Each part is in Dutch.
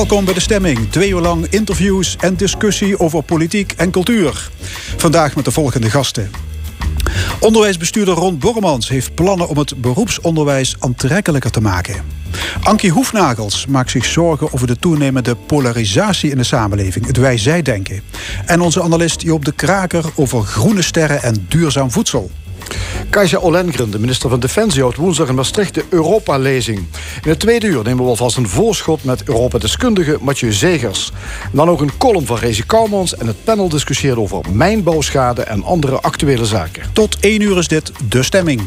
Welkom bij de stemming. Twee uur lang interviews en discussie over politiek en cultuur. Vandaag met de volgende gasten. Onderwijsbestuurder Ron Bormans heeft plannen om het beroepsonderwijs aantrekkelijker te maken. Ankie Hoefnagels maakt zich zorgen over de toenemende polarisatie in de samenleving, het wij-zij-denken. En onze analist Joop de Kraker over groene sterren en duurzaam voedsel. Kajsa Ollengren, de minister van Defensie, houdt woensdag in Maastricht de Europa-lezing. In het tweede uur nemen we alvast een voorschot met Europa-deskundige Mathieu Zegers. Dan ook een column van Rezi Kouwmans en het panel discussieert over mijnbouwschade en andere actuele zaken. Tot één uur is dit De Stemming.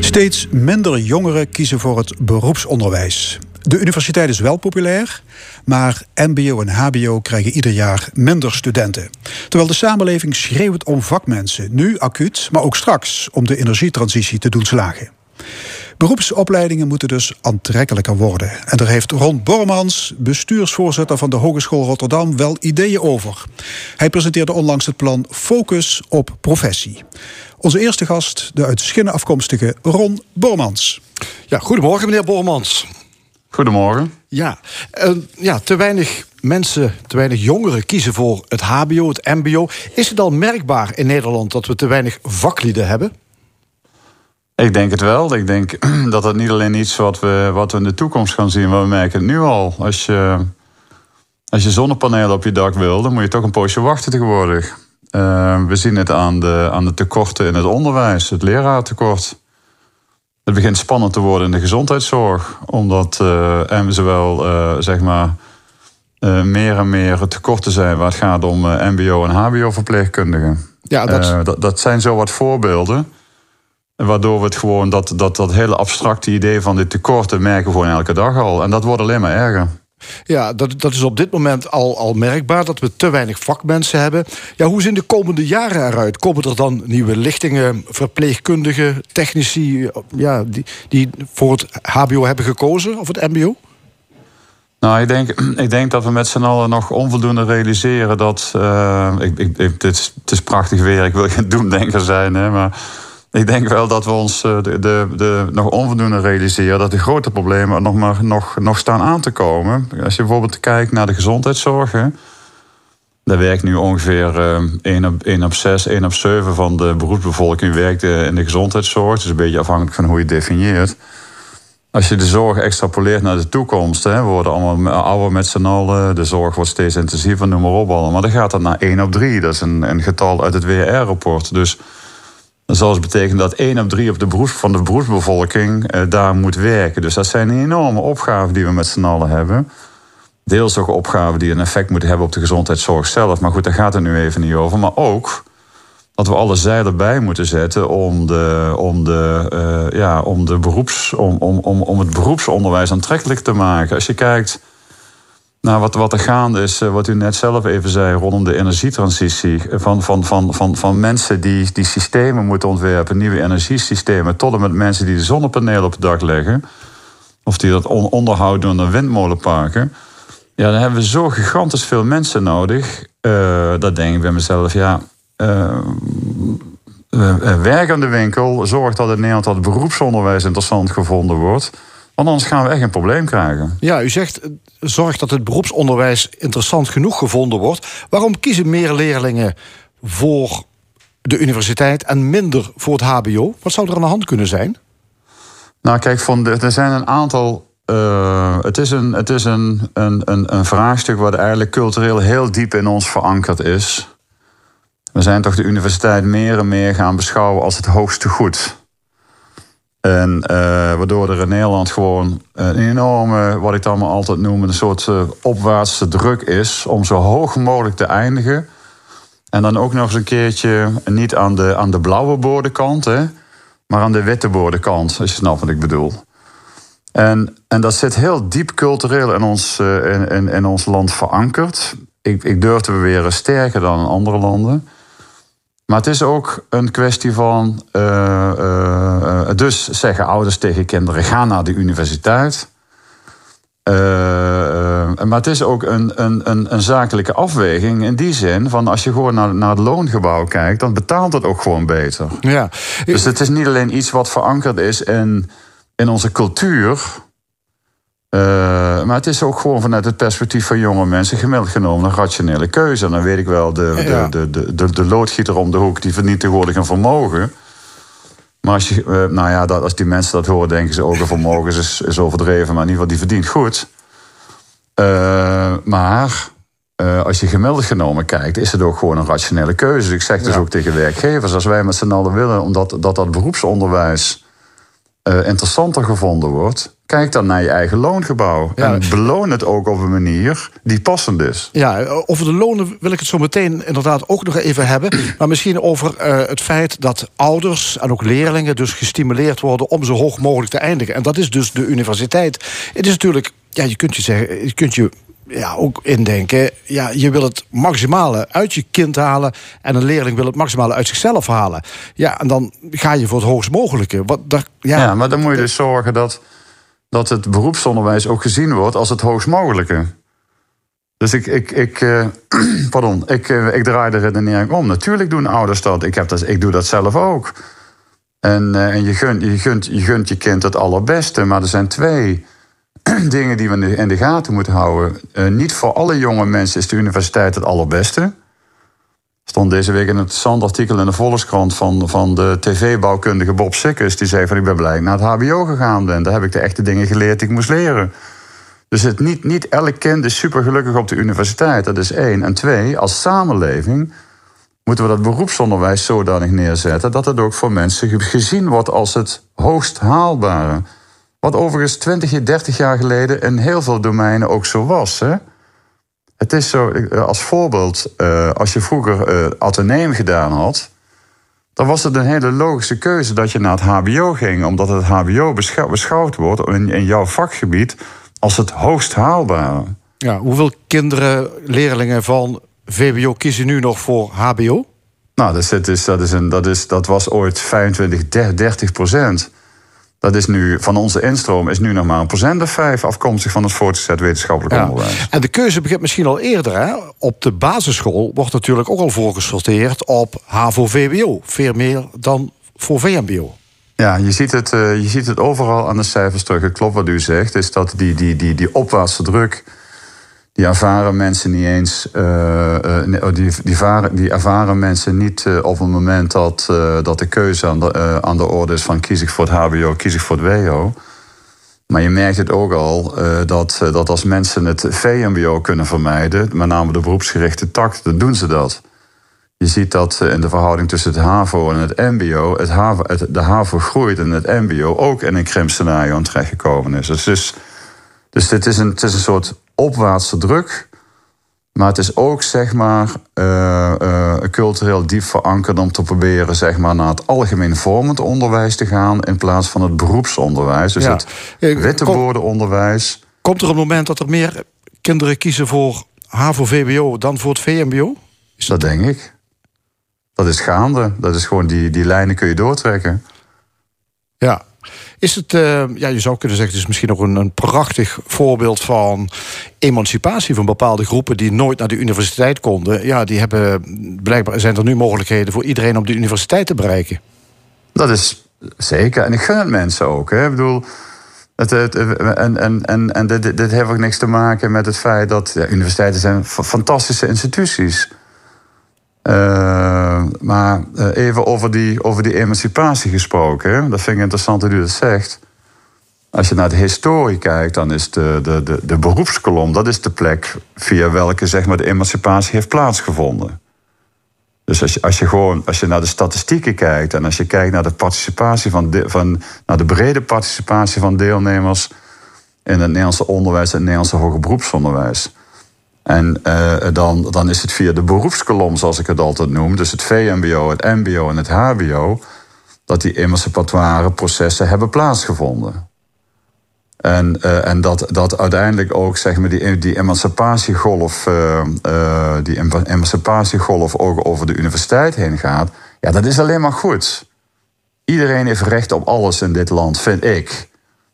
Steeds minder jongeren kiezen voor het beroepsonderwijs. De universiteit is wel populair, maar MBO en HBO krijgen ieder jaar minder studenten. Terwijl de samenleving schreeuwt om vakmensen, nu acuut, maar ook straks om de energietransitie te doen slagen. Beroepsopleidingen moeten dus aantrekkelijker worden. En daar heeft Ron Bormans, bestuursvoorzitter van de Hogeschool Rotterdam, wel ideeën over. Hij presenteerde onlangs het plan Focus op professie. Onze eerste gast, de uit Schinnen afkomstige Ron Bormans. Ja, goedemorgen meneer Bormans. Goedemorgen. Ja, uh, ja, te weinig mensen, te weinig jongeren kiezen voor het HBO, het MBO. Is het al merkbaar in Nederland dat we te weinig vaklieden hebben? Ik denk het wel. Ik denk dat het niet alleen iets wat we, wat we in de toekomst gaan zien, maar we merken het nu al. Als je, als je zonnepanelen op je dak wil, dan moet je toch een poosje wachten tegenwoordig. Uh, we zien het aan de, aan de tekorten in het onderwijs, het leraartekort. Het begint spannend te worden in de gezondheidszorg, omdat uh, zowel uh, zeg maar, uh, meer en meer tekorten zijn waar het gaat om MBO en HBO-verpleegkundigen. Ja, dat... dat... dat zijn zo wat voorbeelden. Waardoor we het gewoon, dat, dat, dat hele abstracte idee van dit tekorten merken we gewoon elke dag al. En dat wordt alleen maar erger. Ja, dat, dat is op dit moment al, al merkbaar dat we te weinig vakmensen hebben. Ja, hoe zien de komende jaren eruit? Komen er dan nieuwe lichtingen, verpleegkundigen, technici ja, die, die voor het HBO hebben gekozen of het MBO? Nou, ik denk, ik denk dat we met z'n allen nog onvoldoende realiseren dat. Uh, ik, ik, het, is, het is prachtig weer, ik wil geen doemdenker zijn, hè, maar ik denk wel dat we ons de, de, de, nog onvoldoende realiseren dat de grote problemen nog, maar, nog, nog staan aan te komen. Als je bijvoorbeeld kijkt naar de gezondheidszorg. Daar werkt nu ongeveer uh, 1, op, 1 op 6, 1 op 7 van de beroepsbevolking werkt in de gezondheidszorg. Is een beetje afhankelijk van hoe je het definieert. Als je de zorg extrapoleert naar de toekomst, hè, we worden allemaal ouder met z'n allen, de zorg wordt steeds intensiever, noem maar op. Maar dan gaat dat naar 1 op 3. Dat is een, een getal uit het WR-rapport. Dus zal dus betekenen dat 1 op 3 op de beroeps, van de beroepsbevolking eh, daar moet werken. Dus dat zijn enorme opgaven die we met z'n allen hebben. Deels ook opgaven die een effect moeten hebben op de gezondheidszorg zelf. Maar goed, daar gaat het nu even niet over. Maar ook dat we alle zeilen bij moeten zetten om, de, om, de, uh, ja, om, de beroeps, om, om, om, om het beroepsonderwijs aantrekkelijk te maken. Als je kijkt nou, wat, wat er gaande is, eh, wat u net zelf even zei, rondom de energietransitie. Van, van, van, van, van mensen die, die systemen moeten ontwerpen, nieuwe energiesystemen, tot en met mensen die de zonnepanelen op het dak leggen. Of die dat on onderhouden doen aan windmolenparken. Ja, dan hebben we zo gigantisch veel mensen nodig. Uh, dat denk ik bij mezelf, ja. Uh, werk aan de winkel, zorg dat in Nederland dat beroepsonderwijs interessant gevonden wordt. Want anders gaan we echt een probleem krijgen. Ja, u zegt zorg dat het beroepsonderwijs interessant genoeg gevonden wordt. Waarom kiezen meer leerlingen voor de universiteit en minder voor het HBO? Wat zou er aan de hand kunnen zijn? Nou, kijk, van de, er zijn een aantal. Uh, het is, een, het is een, een, een, een vraagstuk wat eigenlijk cultureel heel diep in ons verankerd is. We zijn toch de universiteit meer en meer gaan beschouwen als het hoogste goed. En uh, waardoor er in Nederland gewoon een enorme, wat ik dan maar altijd noem, een soort uh, opwaartse druk is om zo hoog mogelijk te eindigen. En dan ook nog eens een keertje niet aan de, aan de blauwe boordenkant, hè, maar aan de witte boordenkant, als je snapt wat ik bedoel. En, en dat zit heel diep cultureel in ons, in, in, in, ons land verankerd. Ik, ik durf te beweren sterker dan in andere landen. Maar het is ook een kwestie van. Uh, uh, dus zeggen ouders tegen kinderen: ga naar de universiteit. maar het is ook een, een, een, een, zakelijke afweging in die zin van als je gewoon naar, naar het loongebouw kijkt, dan betaalt het ook gewoon beter. Ja. Dus het is niet alleen iets wat verankerd is in in onze cultuur. Uh, maar het is ook gewoon vanuit het perspectief van jonge mensen gemiddeld genomen een rationele keuze. En dan weet ik wel, de, ja. de, de, de, de, loodgieter om de hoek die verdient tegenwoordig een vermogen. Maar als, je, uh, nou ja, dat, als die mensen dat horen, denken ze ook een vermogen is, is overdreven. Maar in ieder geval, die verdient goed. Uh, maar als je gemiddeld genomen kijkt, is het ook gewoon een rationele keuze. Dus ik zeg dus ja. ook tegen werkgevers, als wij met z'n allen willen, omdat dat, dat beroepsonderwijs uh, interessanter gevonden wordt, kijk dan naar je eigen loongebouw. En beloon het ook op een manier die passend is. Ja, over de lonen wil ik het zo meteen inderdaad ook nog even hebben. Maar misschien over uh, het feit dat ouders en ook leerlingen dus gestimuleerd worden om zo hoog mogelijk te eindigen. En dat is dus de universiteit. Het is natuurlijk, ja, je kunt je zeggen, je kunt je ja, ook indenken. Ja, je wil het maximale uit je kind halen. En een leerling wil het maximale uit zichzelf halen. Ja, en dan ga je voor het hoogst mogelijke. Wat, daar, ja, maar dan moet je dus zorgen dat, dat het beroepsonderwijs ook gezien wordt als het hoogst mogelijke. Dus ik, ik, ik, uh, pardon, ik, uh, ik draai de redenering om. Natuurlijk doen ouders dat. Ik, heb dat, ik doe dat zelf ook. En, uh, en je, je, gunt, je gunt je kind het allerbeste. Maar er zijn twee dingen die we in de gaten moeten houden. Uh, niet voor alle jonge mensen is de universiteit het allerbeste. stond deze week een interessant artikel in de Volkskrant van, van de tv-bouwkundige Bob Sikkes. Die zei van ik ben blij naar het hbo gegaan ben. Daar heb ik de echte dingen geleerd die ik moest leren. Dus het, niet, niet elk kind is super gelukkig op de universiteit. Dat is één. En twee, als samenleving moeten we dat beroepsonderwijs zodanig neerzetten... dat het ook voor mensen gezien wordt als het hoogst haalbare... Wat overigens 20, 30 jaar geleden in heel veel domeinen ook zo was. Hè? Het is zo, eh, als voorbeeld, uh, als je vroeger uh, ateneum gedaan had, dan was het een hele logische keuze dat je naar het HBO ging, omdat het HBO beschou beschouwd wordt in, in, jouw vakgebied als het hoogst haalbare. Ja, hoeveel kinderen, leerlingen van VBO kiezen nu nog voor HBO? Nou, dat, is, dat, is een, dat, is, dat was ooit 25, 30 procent. Dat is nu, van onze instroom is nu nog maar een procent of vijf afkomstig van het voortgezet wetenschappelijk ja. onderwijs. En de keuze begint misschien al eerder. Hè? Op de basisschool wordt natuurlijk ook al voorgesorteerd op HAVO-VWO. Veel meer dan voor VMBO. Ja, je ziet, het, uh, je ziet het overal aan de cijfers terug. Het klopt wat u zegt, is dat die, die, die, die opwaartse druk die ervaren mensen niet eens. Uh, uh, die, die, varen, die ervaren mensen niet uh, op het moment dat, dat de keuze aan de, aan de orde is van kies ik voor het HBO, kies ik voor het WO. Maar je merkt het ook al dat, dat als mensen het VMBO kunnen vermijden, met name de beroepsgerichte tak, dan doen ze dat. Je ziet dat in de verhouding tussen het HAVO en het MBO, het HAVO, de HAVO groeit en het MBO ook in een krimpscenario terechtgekomen is. Dus, dus, dus dit is een, het is een soort opwaartse druk. Maar het is ook zeg maar, uh, uh, cultureel diep verankerd om te proberen zeg maar, naar het algemeen vormend onderwijs te gaan in plaats van het beroepsonderwijs. Dus het eh, witte woordenonderwijs. Komt er een moment dat er meer kinderen kiezen voor HAVO-VWO dan voor het VMBO? Is dat, dat denk ik. Dat is gaande. Dat is gewoon die, die lijnen kun je doortrekken. Ja, is het, uh, ja, je zou kunnen zeggen, het is misschien nog een, een prachtig voorbeeld van emancipatie van bepaalde groepen die nooit naar de universiteit konden. Ja, die hebben blijkbaar zijn er nu mogelijkheden voor iedereen om de universiteit te bereiken. Dat is zeker. En ik gun het mensen ook. Hè. Ik bedoel. Het, en en, en, en dit, heeft ook niks te maken met het feit dat universiteiten zijn fantastische instituties uh, maar uh, even over die, over die emancipatie gesproken. Dat vind ik interessant dat u dat zegt. Als je naar de historie kijkt, dan is de, de, de, de beroepskolom... dat is de plek via welke zeg maar, de emancipatie heeft plaatsgevonden. Dus als je, als je gewoon als je naar de statistieken kijkt... en als je kijkt naar de participatie van, de, van naar de brede participatie van deelnemers... in het Nederlandse onderwijs en het Nederlandse hoger beroepsonderwijs en uh, dan, dan is het via de beroepskolom, zoals ik het altijd noem, dus het VMBO, het MBO en het HBO, dat die emancipatoire processen hebben plaatsgevonden. En, uh, en dat, dat uiteindelijk ook zeg maar, die, die emancipatiegolf, uh, uh, die emancipatiegolf ook over de universiteit heen gaat. Ja, dat is alleen maar goed. Iedereen heeft recht op alles in dit land, vind ik.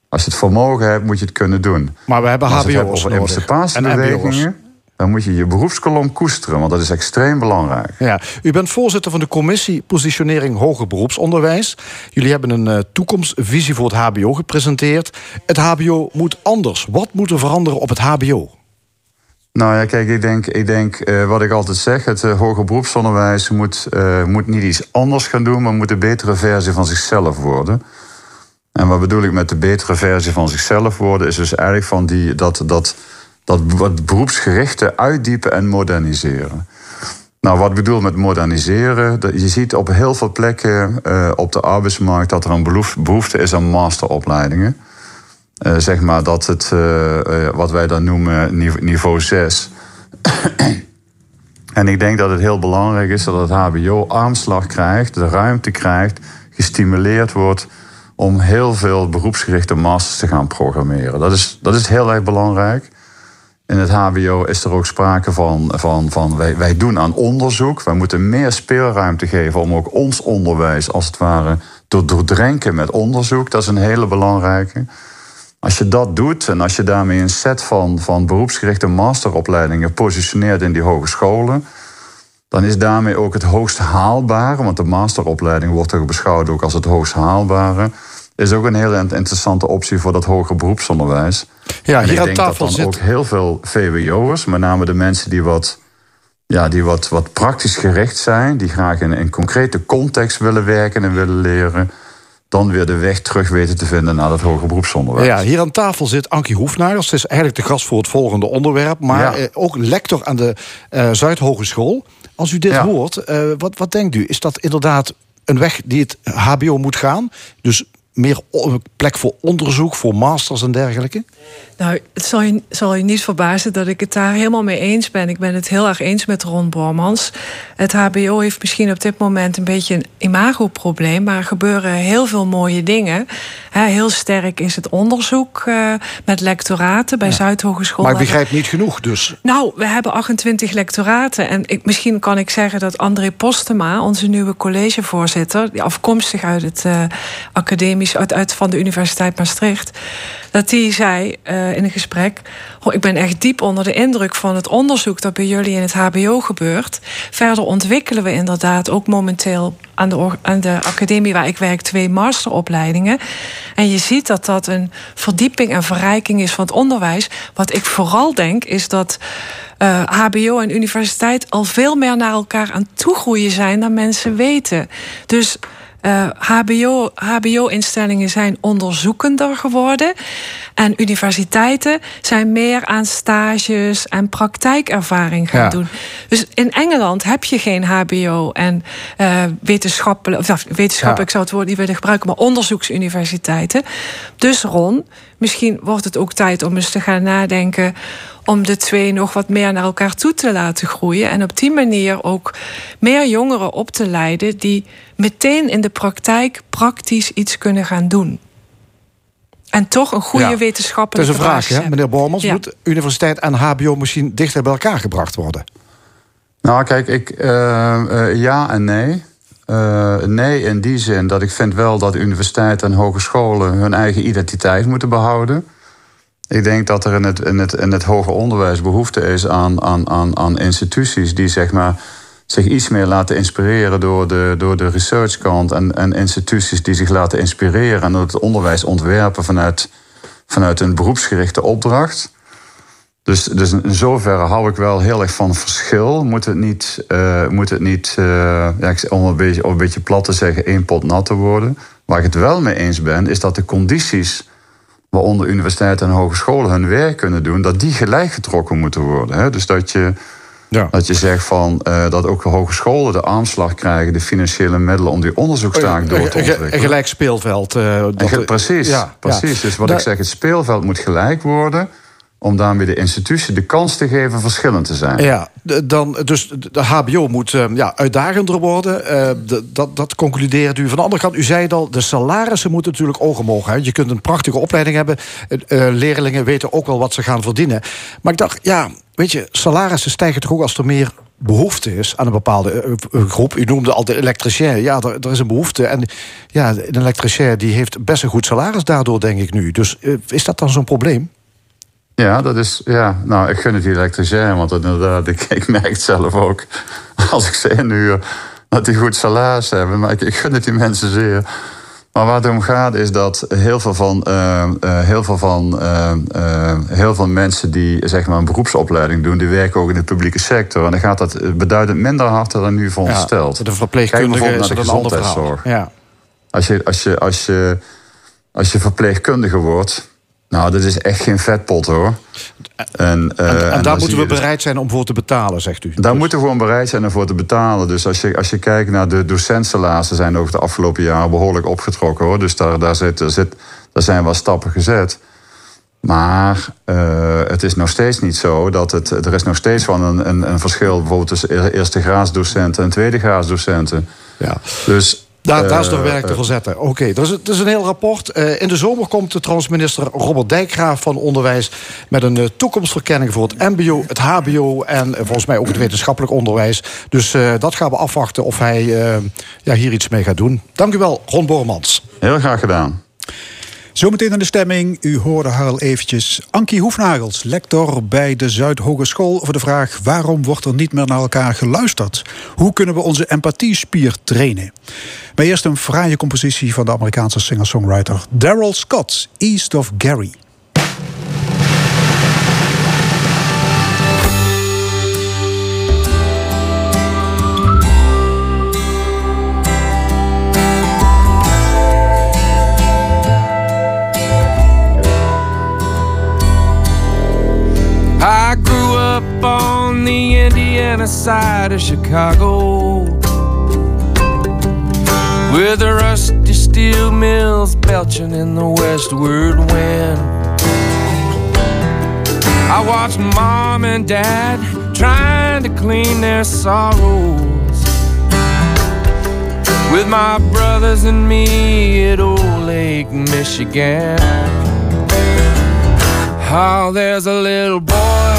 Als je het vermogen hebt, moet je het kunnen doen. Maar we hebben HBO's over emancipatiebewegingen dan moet je je beroepskolom koesteren, want dat is extreem belangrijk. Ja, u bent voorzitter van de commissie Positionering Hoger Beroepsonderwijs. Jullie hebben een uh, toekomstvisie voor het HBO gepresenteerd. Het HBO moet anders. Wat moet er veranderen op het HBO? Nou ja, kijk, ik denk, ik denk uh, wat ik altijd zeg: het uh, hoger beroepsonderwijs moet, moet niet iets anders gaan doen, maar moet een betere versie van zichzelf worden. En wat bedoel ik met de betere versie van zichzelf worden, is dus eigenlijk van die, dat. dat dat wat beroepsgerichte uitdiepen en moderniseren. Nou, wat ik bedoel met moderniseren, je ziet op heel veel plekken uh, op de arbeidsmarkt dat er een behoefte is aan masteropleidingen. Uh, zeg maar dat het, uh, wat wij dan noemen, niveau 6. en ik denk dat het heel belangrijk is dat het HBO aanslag krijgt, de ruimte krijgt, gestimuleerd wordt om heel veel beroepsgerichte masters te gaan programmeren. Dat is, dat is heel erg belangrijk. In het HBO is er ook sprake van, van, van wij, wij doen aan onderzoek. Wij moeten meer speelruimte geven om ook ons onderwijs als het ware te doordrenken met onderzoek. Dat is een hele belangrijke. Als je dat doet en als je daarmee een set van, van beroepsgerichte masteropleidingen positioneert in die hogescholen, dan is daarmee ook het hoogst haalbare, want de masteropleiding wordt toch beschouwd ook als het hoogst haalbare is ook een hele interessante optie voor dat hoger beroepsonderwijs. Ja, hier aan tafel dat dan ook heel veel VWO'ers, met name de mensen die wat, ja, die wat, wat praktisch gericht zijn, die graag in een concrete context willen werken en willen leren, dan weer de weg terug weten te vinden naar dat hoger beroepsonderwijs. Ja, hier aan tafel zit Ankie Hoefnagels. Ze is eigenlijk de gast voor het volgende onderwerp, maar eh, ook lector aan de uh, Zuidhogeschool. Als u dit hoort, uh, wat, wat denkt u? Is dat inderdaad een weg die het HBO moet gaan? Dus meer plek voor onderzoek, voor masters en dergelijke? Nou, het zal je, zal je niet verbazen dat ik het daar helemaal mee eens ben. Ik ben het heel erg eens met Ron Bormans. Het HBO heeft misschien op dit moment een beetje een imagoprobleem, maar er gebeuren heel veel mooie dingen. heel sterk is het onderzoek uh, met lectoraten bij ja. Zuidhogeschool. Maar ik begrijp niet genoeg dus. Nou, we hebben 28 lectoraten. En ik, misschien kan ik zeggen dat André Postema, onze nieuwe collegevoorzitter, die afkomstig uit het uh, uit, van de Universiteit Maastricht, dat die zei uh, in een gesprek: oh, Ik ben echt diep onder de indruk van het onderzoek dat bij jullie in het HBO gebeurt. Verder ontwikkelen we inderdaad ook momenteel aan de, aan de academie waar ik werk twee masteropleidingen. En je ziet dat dat een verdieping en verrijking is van het onderwijs. Wat ik vooral denk is dat. HBO en universiteit al veel meer naar elkaar aan toegroeien zijn dan mensen weten. Dus uh, HBO, HBO-instellingen zijn onderzoekender geworden. En universiteiten zijn meer aan stages en praktijkervaring gaan doen. Dus in Engeland heb je geen HBO en uh, wetenschappelijk, of wetenschap, ja. ik zou het woord niet willen gebruiken, maar onderzoeksuniversiteiten. Dus Ron, misschien wordt het ook tijd om eens te gaan nadenken om de twee nog wat meer naar elkaar toe te laten groeien. En op die manier ook meer jongeren op te leiden die meteen in de praktijk praktisch iets kunnen gaan doen. En toch een goede ja. wetenschappelijke Dat is een vraag, hè, meneer Bormans. Ja. Moet universiteit en HBO misschien dichter bij elkaar gebracht worden? Nou, kijk, ik, uh, uh, ja en nee. Uh, nee, in die zin dat ik vind wel dat universiteiten en hogescholen hun eigen identiteit moeten behouden. Ik denk dat er in het, in het, in het hoger onderwijs behoefte is aan, aan, aan, aan instituties die zeg maar, zich iets meer laten inspireren door de, door de researchkant. En, en instituties die zich laten inspireren en het onderwijs ontwerpen vanuit, vanuit een beroepsgerichte opdracht. Dus, dus in zoverre hou ik wel heel erg van verschil. Moet het niet, uh, moet het niet uh, ja, om een beetje, een beetje plat te zeggen, één pot nat te worden. Waar ik het wel mee eens ben, is dat de condities waaronder universiteiten en hogescholen hun werk kunnen doen, dat die gelijk getrokken moeten worden. Hè? Dus dat je, ja. dat je zegt van uh, dat ook de hogescholen de aanslag krijgen, de financiële middelen om die onderzoekstaak door te ontwikkelen. Een gelijk speelveld. Uh, dat, precies, ja, precies. Dus wat ik zeg, het speelveld moet gelijk worden. Om daarmee de institutie de kans te geven verschillend te zijn. Ja, dan, dus de HBO moet uh, ja, uitdagender worden. Uh, dat, dat concludeert u. Van de andere kant, u zei het al, de salarissen moeten natuurlijk oog omhoog. Hè. Je kunt een prachtige opleiding hebben. Uh, leerlingen weten ook wel wat ze gaan verdienen. Maar ik dacht, ja, weet je, salarissen stijgen toch ook als er meer behoefte is aan een bepaalde groep. U noemde al de elektricien. Ja, er, er, is een behoefte. En ja, een elektricien die heeft best een goed salaris daardoor, denk ik nu. Dus is dat dan zo'n probleem? Ja, dat is, ja, nou, ik gun het die elektricien, want inderdaad, ik, ik merk het zelf ook. Als ik ze inhuur, dat die goed salaris hebben. Maar ik, ik gun het die mensen zeer. Maar waar het om gaat is dat heel veel van, uh, uh, heel veel, van uh, heel veel mensen die zeg maar, een beroepsopleiding doen, die werken ook in de publieke sector. En dan gaat dat beduidend minder hard dan nu verondersteld. Ja, de verpleegkundige is naar de gezondheidszorg. Ja. Als je, als, je, als, je, als je verpleegkundige wordt, nou, dat is echt geen vetpot hoor. En, uh, en, daar moeten we dus- bereid zijn om voor te betalen, zegt u. Daar moeten we gewoon bereid zijn om voor te betalen. Dus als je, als je kijkt naar de docentsalarissen... zijn over de afgelopen jaren behoorlijk opgetrokken hoor. Dus daar, daar, zit, daar, zit, daar zijn wel stappen gezet. Maar uh, het is nog steeds niet zo dat het. Er is nog steeds van een, een, een verschil bijvoorbeeld tussen eerste graadsdocenten en tweede graadsdocenten. Ja. Dus daar, daar is nog werk te verzetten. Oké, okay, dat, is, een heel rapport. Uh, in de zomer komt de transminister Robert Dijkgraaf van Onderwijs... met een uh, toekomstverkenning voor het mbo, het hbo... en uh, volgens mij ook het wetenschappelijk onderwijs. Dus dat gaan we afwachten of hij ja, hier iets mee gaat doen. Dank u wel, Ron Bormans. Heel graag gedaan. Zometeen aan de stemming. U hoorde haar eventjes. Ankie Hoefnagels, lector bij de Zuidhogeschool... over de vraag waarom wordt er niet meer naar elkaar geluisterd? Hoe kunnen we onze empathiespier trainen? Maar eerst een fraaie compositie van de Amerikaanse singer-songwriter... Daryl Scott, East of Gary. Side of Chicago. Where the rusty steel mills belching in the westward wind. I watched mom and dad trying to clean their sorrows. With my brothers and me at Old Lake, Michigan. How oh, there's a little boy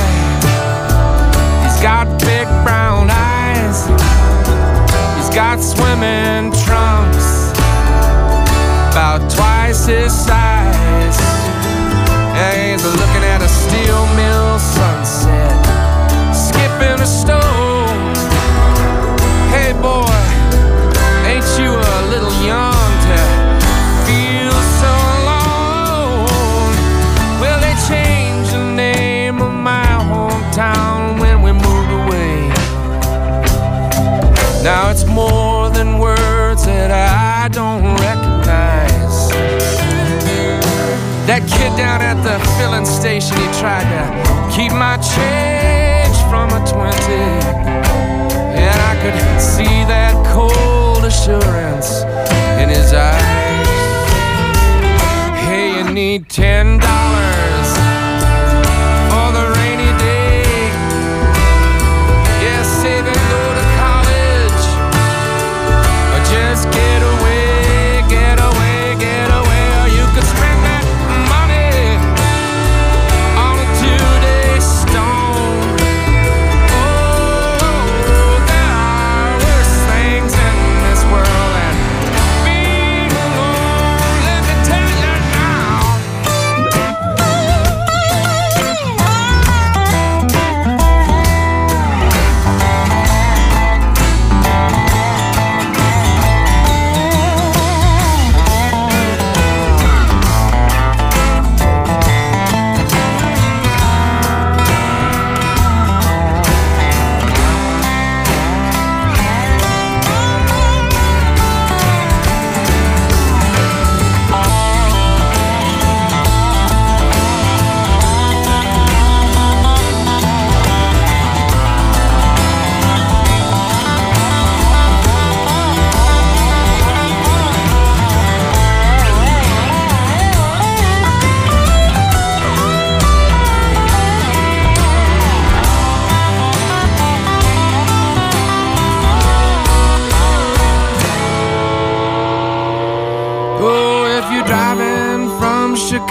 he's got big brown eyes. He's got swimming trunks, about twice his size. Yeah, he's looking at a steel mill sunset, skipping a stone. Now it's more than words that I don't recognize. That kid down at the filling station, he tried to keep my change from a 20. And I could see that cold assurance in his eyes. Hey, you need $10.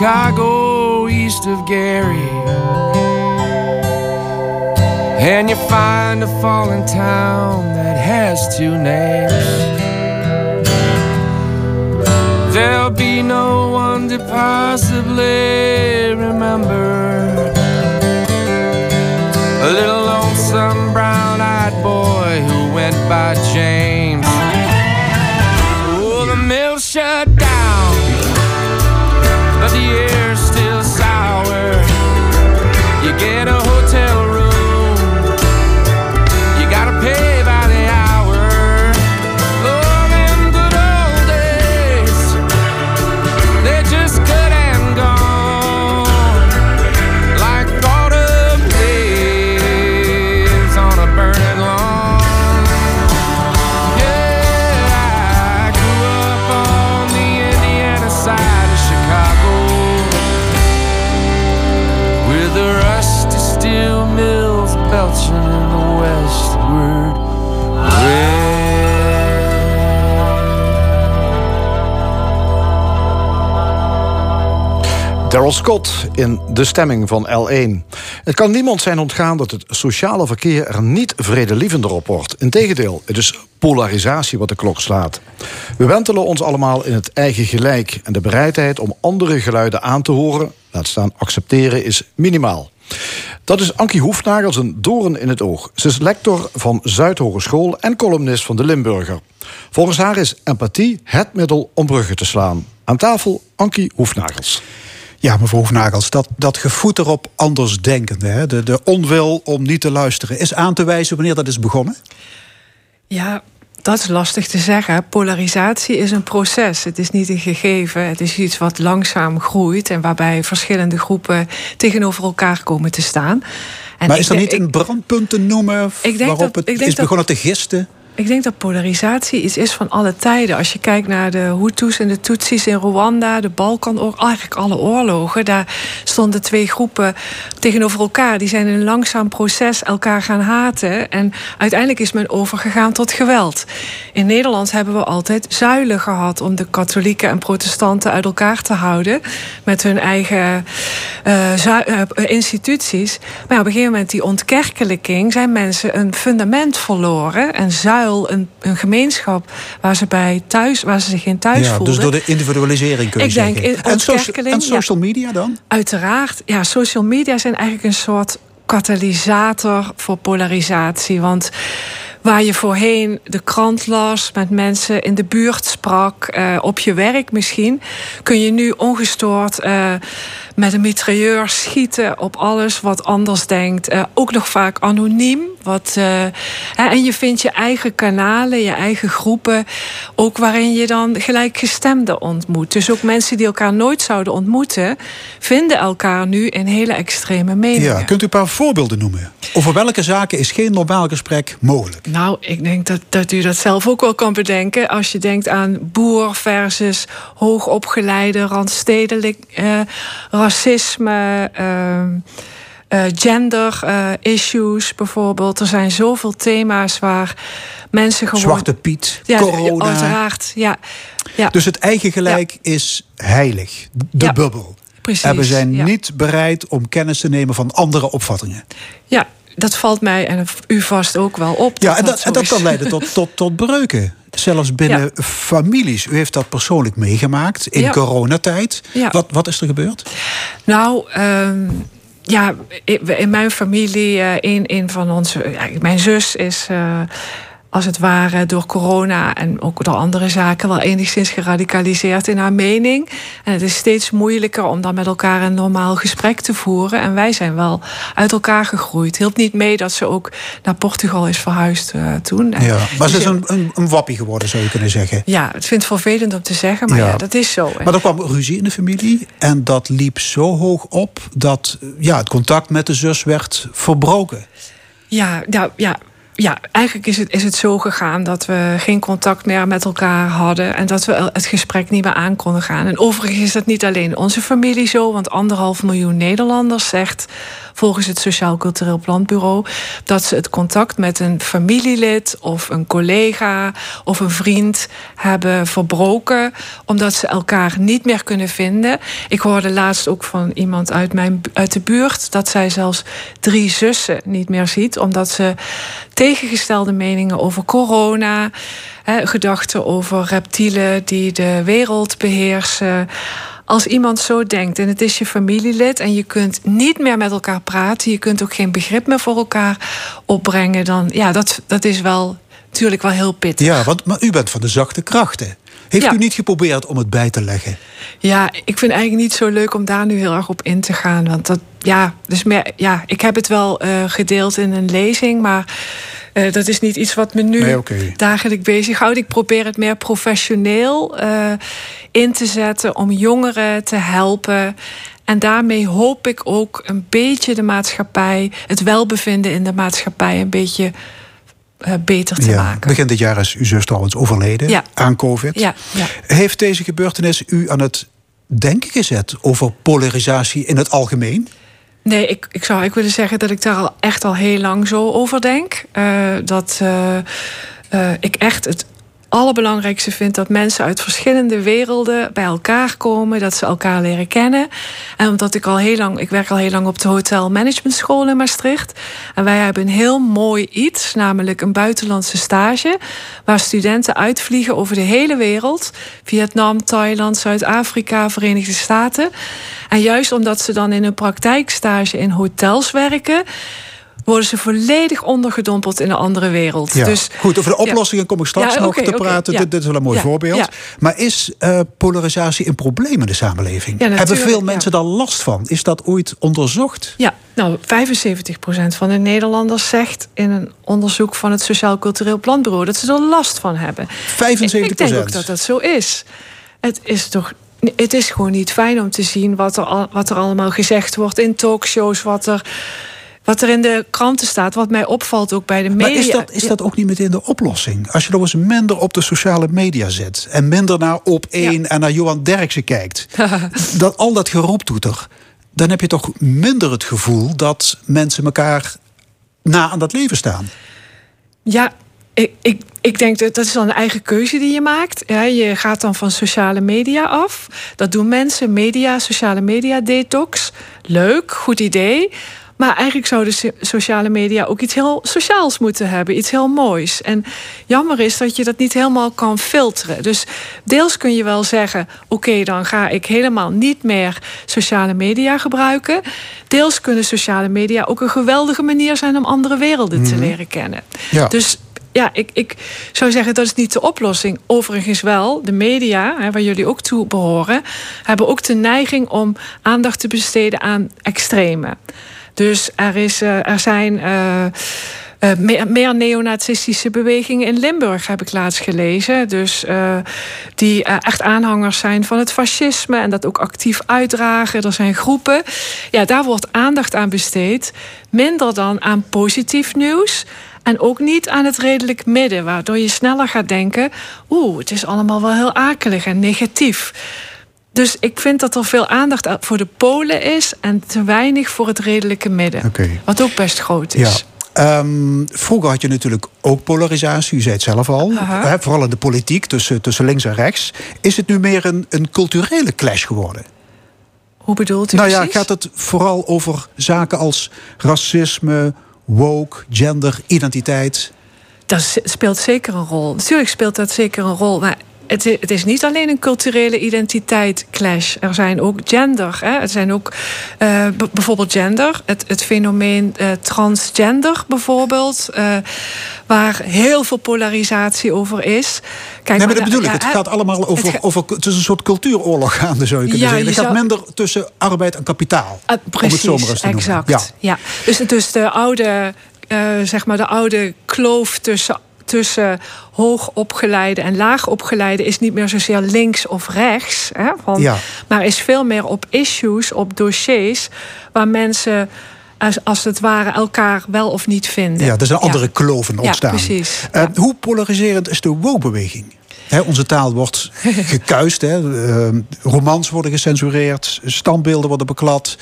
Chicago, east of Gary. And you find a fallen town that has two names. There'll be no one to possibly remember. A little lonesome brown eyed boy who went by James. Oh, the mill shut Daryl Scott in De Stemming van L1. Het kan niemand zijn ontgaan dat het sociale verkeer er niet vredelievender op wordt. Integendeel, het is polarisatie wat de klok slaat. We wentelen ons allemaal in het eigen gelijk. En de bereidheid om andere geluiden aan te horen, laat staan accepteren, is minimaal. Dat is Ankie Hoefnagels een doorn in het oog. Ze is lector van Zuidhogeschool en columnist van de Limburger. Volgens haar is empathie het middel om bruggen te slaan. Aan tafel Ankie Hoefnagels. Ja, mevrouw Hoefnagels, dat, dat gevoed erop andersdenkende, hè, de, de onwil om niet te luisteren, is aan te wijzen wanneer dat is begonnen? Ja, dat is lastig te zeggen. Polarisatie is een proces. Het is niet een gegeven. Het is iets wat langzaam groeit en waarbij verschillende groepen tegenover elkaar komen te staan. En maar is er niet een brandpunt te noemen Ik denk waarop dat- het is dat- begonnen te gisten? Ik denk dat polarisatie iets is van alle tijden. Als je kijkt naar de Hutus en de Tutsis in Rwanda, de Balkanoorlog, eigenlijk alle oorlogen, daar stonden twee groepen tegenover elkaar. Die zijn in een langzaam proces elkaar gaan haten. En uiteindelijk is men overgegaan tot geweld. In Nederland hebben we altijd zuilen gehad om de katholieken en protestanten uit elkaar te houden. Met hun eigen eh, eh, instituties. Maar op een gegeven moment, die ontkerkelijking, zijn mensen een fundament verloren. Een een, een gemeenschap waar ze, bij thuis, waar ze zich in thuis ja, voelden. dus door de individualisering kun je Ik denk in en, social, en social media dan? Uiteraard. Ja, social media zijn eigenlijk een soort katalysator voor polarisatie. Want waar je voorheen de krant las, met mensen in de buurt sprak, eh, op je werk misschien, kun je nu ongestoord eh, met een mitrailleur schieten op alles wat anders denkt. Eh, ook nog vaak anoniem. Wat, eh, hè, en je vindt je eigen kanalen, je eigen groepen, ook waarin je dan gelijkgestemden ontmoet. Dus ook mensen die elkaar nooit zouden ontmoeten, vinden elkaar nu in hele extreme meningen. Ja, kunt u een paar voorbeelden noemen? Over welke zaken is geen normaal gesprek mogelijk? Nou, ik denk dat, dat u dat zelf ook wel kan bedenken. Als je denkt aan boer versus hoogopgeleide, randstedelijk eh, racisme. eh, eh, gender eh, issues bijvoorbeeld. Er zijn zoveel thema's waar mensen gewoon. Zwarte Piet, ja, corona. Uiteraard, ja. ja. Dus het eigen gelijk is heilig. De Ja, bubbel. precies, En we zijn niet bereid om kennis te nemen van andere opvattingen. ja, dat valt mij en u vast ook wel op. Ja, en dat, dat is. kan leiden tot, tot, tot breuken. Zelfs binnen Ja. families. U heeft dat persoonlijk meegemaakt in Ja. coronatijd. Ja. Wat, wat is er gebeurd? Nou, ehm, ja, in mijn familie, eh, een, een van onze, mijn zus is. eh, als het ware door corona en ook door andere zaken wel enigszins geradicaliseerd in haar mening. En het is steeds moeilijker om dan met elkaar een normaal gesprek te voeren. En wij zijn wel uit elkaar gegroeid. Hielp niet mee dat ze ook naar Portugal is verhuisd eh, toen. En Ja, maar ze is een, een, een wappie geworden, zou je kunnen zeggen. Ja, het vind het vervelend om te zeggen, maar Ja. ja, dat is zo. Maar er kwam ruzie in de familie. En dat liep zo hoog op dat ja, het contact met de zus werd verbroken. Ja, ja, ja. Ja, eigenlijk is het, is het zo gegaan dat we geen contact meer met elkaar hadden en dat we het gesprek niet meer aan konden gaan. En overigens is dat niet alleen onze familie zo, want anderhalf miljoen Nederlanders zegt volgens het Sociaal Cultureel Planbureau dat ze het contact met een familielid of een collega of een vriend hebben verbroken omdat ze elkaar niet meer kunnen vinden. Ik hoorde laatst ook van iemand uit, mijn, uit de buurt dat zij zelfs drie zussen niet meer ziet omdat ze tegengestelde meningen over corona, gedachten over reptielen die de wereld beheersen als iemand zo denkt en het is je familielid en je kunt niet meer met elkaar praten, je kunt ook geen begrip meer voor elkaar opbrengen, dan ja, dat, dat is wel natuurlijk wel heel pittig. Ja, want maar u bent van de zachte krachten. Heeft u niet geprobeerd om het bij te leggen? Ja, ik vind eigenlijk niet zo leuk om daar nu heel erg op in te gaan. Want dat, ja, dus meer, ja, ik heb het wel uh, gedeeld in een lezing, maar uh, dat is niet iets wat me nu nee, okay. dagelijks bezighoudt. Ik probeer het meer professioneel uh, in te zetten om jongeren te helpen. En daarmee hoop ik ook een beetje de maatschappij, het welbevinden in de maatschappij, een beetje uh, beter te ja, maken. Begin dit jaar is uw zus trouwens overleden ja. aan COVID. Ja. Heeft deze gebeurtenis u aan het denken gezet over polarisatie in het algemeen? Nee, ik, ik zou ik willen zeggen dat ik daar al echt al heel lang zo over denk. Uh, dat uh, uh, ik echt het allerbelangrijkste vind dat mensen uit verschillende werelden bij elkaar komen, dat ze elkaar leren kennen. En omdat ik al heel lang, ik werk al heel lang op de Hotel Management School in Maastricht. En wij hebben een heel mooi iets, namelijk een buitenlandse stage, waar studenten uitvliegen over de hele wereld: Vietnam, Thailand, Zuid-Afrika, Verenigde Staten. En juist omdat ze dan in een praktijkstage in hotels werken worden ze volledig ondergedompeld in een andere wereld. Ja. Dus, Goed, over de oplossingen kom ik straks Ja, nog te praten. Dit, dit is wel een mooi voorbeeld. Maar is eh, polarisatie een probleem in de samenleving? Ja, Hebben veel mensen daar last van? Is dat ooit onderzocht? Ja, nou, 75% van de Nederlanders zegt in een onderzoek van het Sociaal Cultureel Planbureau dat ze er last van hebben. 75% Ik denk ook dat dat zo is. Het is toch. Het is gewoon niet fijn om te zien wat er, al, wat er allemaal gezegd wordt in talkshows, wat er, wat er in de kranten staat. Wat mij opvalt ook bij de media. Maar is dat, is dat ook niet meteen de oplossing? Als je nog eens minder op de sociale media zet... en minder naar Op 1 en naar Johan Derksen kijkt... dat al dat geroeptoeter... dan heb je toch minder het gevoel dat mensen elkaar na aan dat leven staan. Ja, ik, ik, ik denk dat dat is dan een eigen keuze die je maakt. Ja, je gaat dan van sociale media af. Dat doen mensen, media, sociale media detox. Leuk, goed idee. Maar eigenlijk zouden so- sociale media ook iets heel sociaals moeten hebben. Iets heel moois. En jammer is dat je dat niet helemaal kan filteren. Dus deels kun je wel zeggen... oké, dan ga ik helemaal niet meer sociale media gebruiken. Deels kunnen sociale media ook een geweldige manier zijn... om andere werelden te leren kennen. Ja. Dus ja, ik, ik zou zeggen dat is niet de oplossing. Overigens wel, de media, hè, waar jullie ook toe behoren... hebben ook de neiging om aandacht te besteden aan extreme. Dus er, is, eh, er zijn... eh, eh, meer, meer neonazistische bewegingen in Limburg heb ik laatst gelezen. Dus die echt aanhangers zijn van het fascisme en dat ook actief uitdragen. Er zijn groepen. Ja, daar wordt aandacht aan besteed. Minder dan aan positief nieuws. En ook niet aan het redelijk midden, waardoor je sneller gaat denken: oeh, het is allemaal wel heel akelig en negatief. Dus ik vind dat er veel aandacht voor de polen is en te weinig voor het redelijke midden. Wat ook best groot Ja. is. Ehm, vroeger had je natuurlijk ook polarisatie, u zei het zelf al. Vooral in de politiek, tussen, tussen links en rechts. Is het nu meer een, een culturele clash geworden? Hoe bedoelt u nou ja, precies? gaat het vooral over zaken als racisme, woke, gender, identiteit? Dat speelt zeker een rol. Natuurlijk speelt dat zeker een rol. Maar het, het is niet alleen een culturele identiteit clash. Er zijn ook gender. Hè? Er zijn ook eh, bijvoorbeeld gender. Het, het fenomeen eh, transgender bijvoorbeeld. eh, waar heel veel polarisatie over is. Kijk, nee, maar dat da- bedoel ik. ja, Het gaat allemaal over, het ga- over het is een soort cultuuroorlog gaande, zou je kunnen Ja, zeggen. Het gaat zou- minder tussen arbeid en kapitaal. Ah, om precies, het exact. Ja. Ja. Dus, dus de oude, zeg maar de oude kloof tussen, tussen hoogopgeleide en laagopgeleide is niet meer zozeer links of rechts, hè, van, Ja. maar is veel meer op issues, op dossiers waar mensen als, als het ware elkaar wel of niet vinden. Ja, er zijn andere kloven ontstaan. Ja, precies. Uh, hoe polariserend is de woke-beweging? onze taal wordt gekuist. Hè. Uh, romans worden gecensureerd. Standbeelden worden beklad.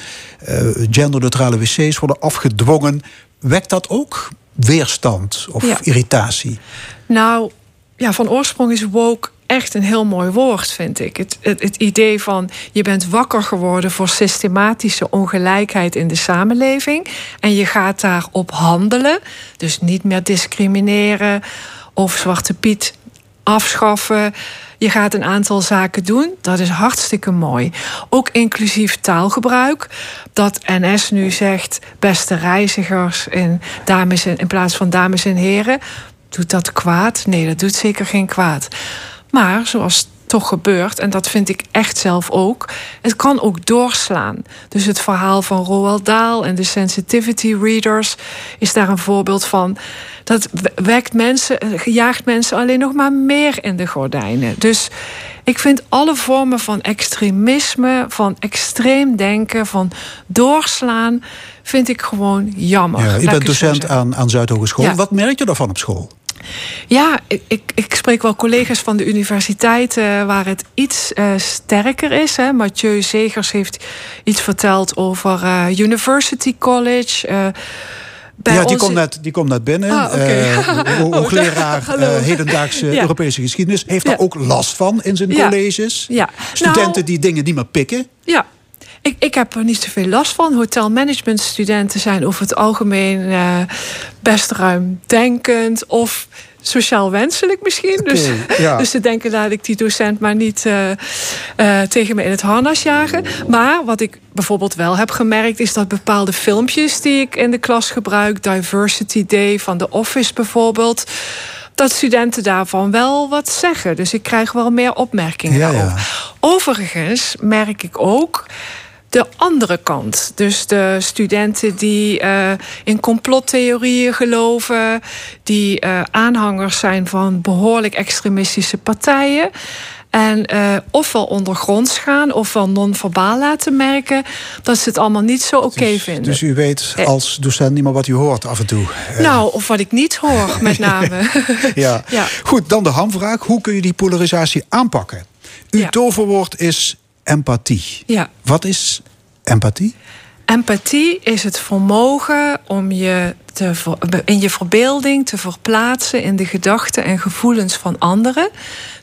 Uh, genderneutrale wc's worden afgedwongen. Wekt dat ook weerstand of irritatie? Nou, ja, van oorsprong is woke echt een heel mooi woord, vind ik. Het, het, het, idee van je bent wakker geworden voor systematische ongelijkheid in de samenleving. En je gaat daarop handelen. Dus niet meer discrimineren of Zwarte Piet afschaffen. Je gaat een aantal zaken doen. Dat is hartstikke mooi. Ook inclusief taalgebruik. Dat NS nu zegt beste reizigers in, dames in, in plaats van dames en heren. Doet dat kwaad? Nee, dat doet zeker geen kwaad. Maar zoals toch gebeurt, en dat vind ik echt zelf ook, het kan ook doorslaan. Dus het verhaal van Roald Dahl en de sensitivity readers is daar een voorbeeld van. Dat wekt mensen, jaagt mensen alleen nog maar meer in de gordijnen. Dus ik vind alle vormen van extremisme, van extreem denken, van doorslaan, vind ik gewoon jammer. Ja, je bent docent aan, aan Zuidhogeschool. Wat merk je daarvan op school? Ja, ik, ik spreek wel collega's van de universiteit waar het iets uh, sterker is. Hè. Mathieu Zegers heeft iets verteld over uh, University College. Ja, die, komt net, die komt net binnen. Ah, okay. uh, hoogleraar uh, hedendaagse ja. Europese geschiedenis. Heeft daar ook last van in zijn ja. colleges. Ja. Studenten nou, die dingen niet meer pikken. Ja, ik, ik heb er niet zoveel last van. Hotelmanagementstudenten zijn over het algemeen uh, best ruimdenkend of sociaal wenselijk misschien. Okay, dus, ja. dus ze denken laat ik die docent maar niet uh, uh, tegen me in het harnas jagen. Maar wat ik bijvoorbeeld wel heb gemerkt... is dat bepaalde filmpjes die ik in de klas gebruik... Diversity Day van The Office bijvoorbeeld dat studenten daarvan wel wat zeggen. Dus ik krijg wel meer opmerkingen ja, ja. Overigens merk ik ook de andere kant. Dus de studenten die uh, in complottheorieën geloven, die uh, aanhangers zijn van behoorlijk extremistische partijen. En uh, ofwel ondergronds gaan, ofwel non-verbaal laten merken dat ze het allemaal niet zo oké okay dus, vinden. Dus u weet als docent niet meer wat u hoort af en toe. Nou, of wat ik niet hoor, met name. ja. ja. Goed, dan de hamvraag. Hoe kun je die polarisatie aanpakken? Uw Ja. toverwoord is empathie. Ja. Wat is empathie? Empathie is het vermogen om je te, in je verbeelding te verplaatsen in de gedachten en gevoelens van anderen.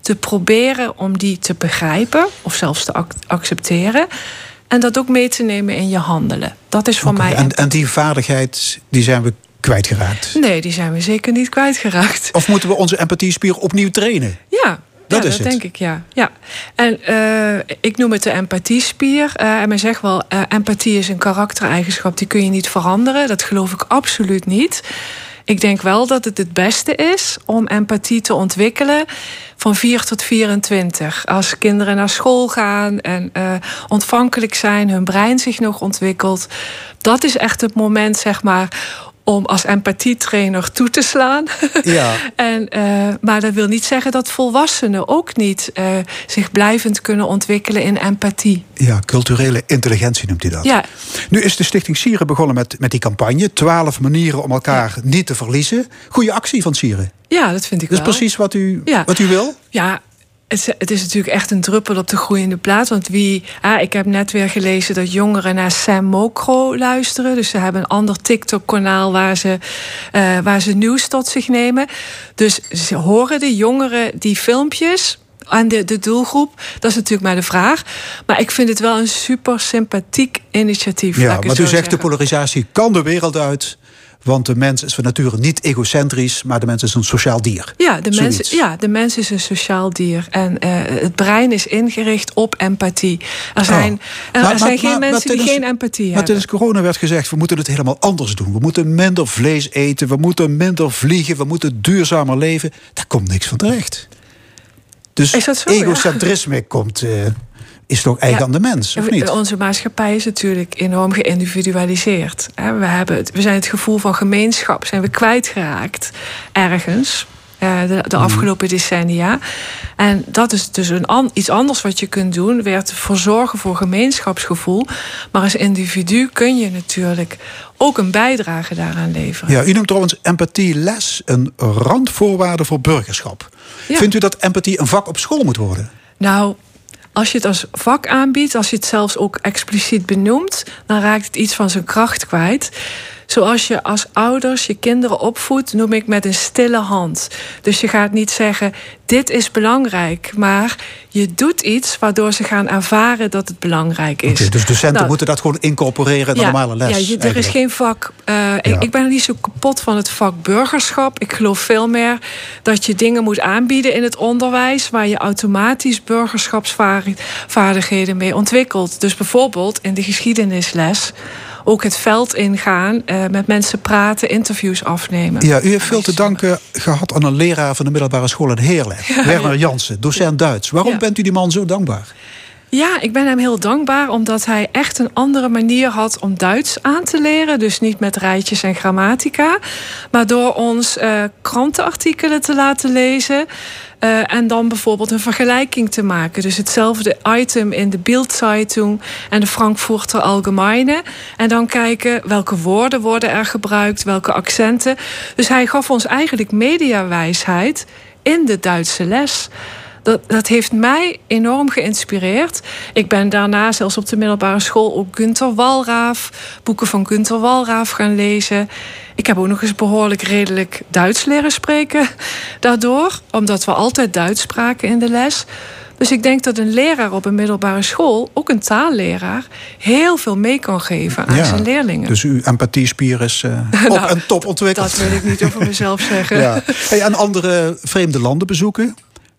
Te proberen om die te begrijpen of zelfs te ac- accepteren. En dat ook mee te nemen in je handelen. Dat is voor mij. En, en die vaardigheid die zijn we kwijtgeraakt. Nee, die zijn we zeker niet kwijtgeraakt. Of moeten we onze empathiespier opnieuw trainen? Ja. Dat ja, is dat het. denk ik, ja. ja. En uh, ik noem het de empathiespier. Uh, en men zegt wel, uh, empathie is een karaktereigenschap... die kun je niet veranderen. Dat geloof ik absoluut niet. Ik denk wel dat het het beste is om empathie te ontwikkelen van 4 tot 24. Als kinderen naar school gaan en uh, ontvankelijk zijn, hun brein zich nog ontwikkelt. Dat is echt het moment, zeg maar, om als empathietrainer toe te slaan. Ja. en, uh, maar dat wil niet zeggen dat volwassenen ook niet uh, zich blijvend kunnen ontwikkelen in empathie. Ja, culturele intelligentie noemt hij dat. Ja. Nu is de Stichting Sieren begonnen met, met die campagne. Twaalf manieren om elkaar ja. niet te verliezen. Goeie actie van Sieren. Ja, dat vind ik dat wel. is precies wat u, ja. wat u wil? Ja, het, het, is natuurlijk echt een druppel op de groeiende plaat. Want wie. Ah, ik heb net weer gelezen dat jongeren naar Sam Mokro luisteren. Dus ze hebben een ander TikTok-kanaal waar ze, uh, waar ze nieuws tot zich nemen. Dus ze horen de jongeren die filmpjes aan de, de doelgroep. Dat is natuurlijk maar de vraag. Maar ik vind het wel een super sympathiek initiatief. Ja, maar u zegt zeggen. de polarisatie kan de wereld uit. Want de mens is van nature niet egocentrisch, maar de mens is een sociaal dier. Ja, de, mens, ja, de mens is een sociaal dier. En uh, het brein is ingericht op empathie. Er zijn, oh. er, maar, er zijn maar, geen maar, mensen die geen empathie maar hebben. tijdens corona werd gezegd, we moeten het helemaal anders doen. We moeten minder vlees eten, we moeten minder vliegen, we moeten duurzamer leven. Daar komt niks van terecht. Dus egocentrisme ja? komt... Uh, is toch eigen ja, aan de mens, of niet? Onze maatschappij is natuurlijk enorm geïndividualiseerd. We, hebben het, we zijn het gevoel van gemeenschap zijn we kwijtgeraakt ergens. uh, de, de, Mhm. afgelopen decennia. En dat is dus een an, iets anders wat je kunt doen. Weer te verzorgen voor gemeenschapsgevoel. Maar als individu kun je natuurlijk ook een bijdrage daaraan leveren. Ja, u noemt trouwens empathieles een randvoorwaarde voor burgerschap. Ja. Vindt u dat empathie een vak op school moet worden? Nou, als je het als vak aanbiedt, als je het zelfs ook expliciet benoemt, dan raakt het iets van zijn kracht kwijt. Zoals je als ouders je kinderen opvoedt, noem ik met een stille hand. Dus je gaat niet zeggen: dit is belangrijk, maar je doet iets waardoor ze gaan ervaren dat het belangrijk is. Okay, dus docenten Nou, moeten dat gewoon incorporeren in de normale les. Ja, je, er is geen vak. eh, ik, ik ben niet zo kapot van het vak burgerschap. Ik geloof veel meer dat je dingen moet aanbieden in het onderwijs waar je automatisch burgerschapsvaardigheden mee ontwikkelt. Dus bijvoorbeeld in de geschiedenisles ook het veld ingaan, eh, met mensen praten, interviews afnemen. Ja, u heeft veel te danken gehad aan een leraar van de middelbare school in Heerlen. Werner Jansen, docent Duits. Waarom bent u die man zo dankbaar? Ja, ik ben hem heel dankbaar omdat hij echt een andere manier had om Duits aan te leren. Dus niet met rijtjes en grammatica, maar door ons eh, krantenartikelen te laten lezen. eh, en dan bijvoorbeeld een vergelijking te maken. Dus hetzelfde item in de Bildzeitung en de Frankfurter Allgemeine. En dan kijken welke woorden worden er gebruikt, welke accenten. Dus hij gaf ons eigenlijk mediawijsheid in de Duitse les. Dat, dat heeft mij enorm geïnspireerd. Ik ben daarna zelfs op de middelbare school ook Günter Walraaf, boeken van Günter Walraaf gaan lezen. Ik heb ook nog eens behoorlijk redelijk Duits leren spreken daardoor, omdat we altijd Duits spraken in de les. Dus ik denk dat een leraar op een middelbare school, ook een taalleraar, heel veel mee kan geven aan zijn leerlingen. Dus uw empathiespier is eh, op Nou, en top ontwikkeld. Dat wil ik niet over mezelf zeggen. Ja. Hey, en andere vreemde landen bezoeken?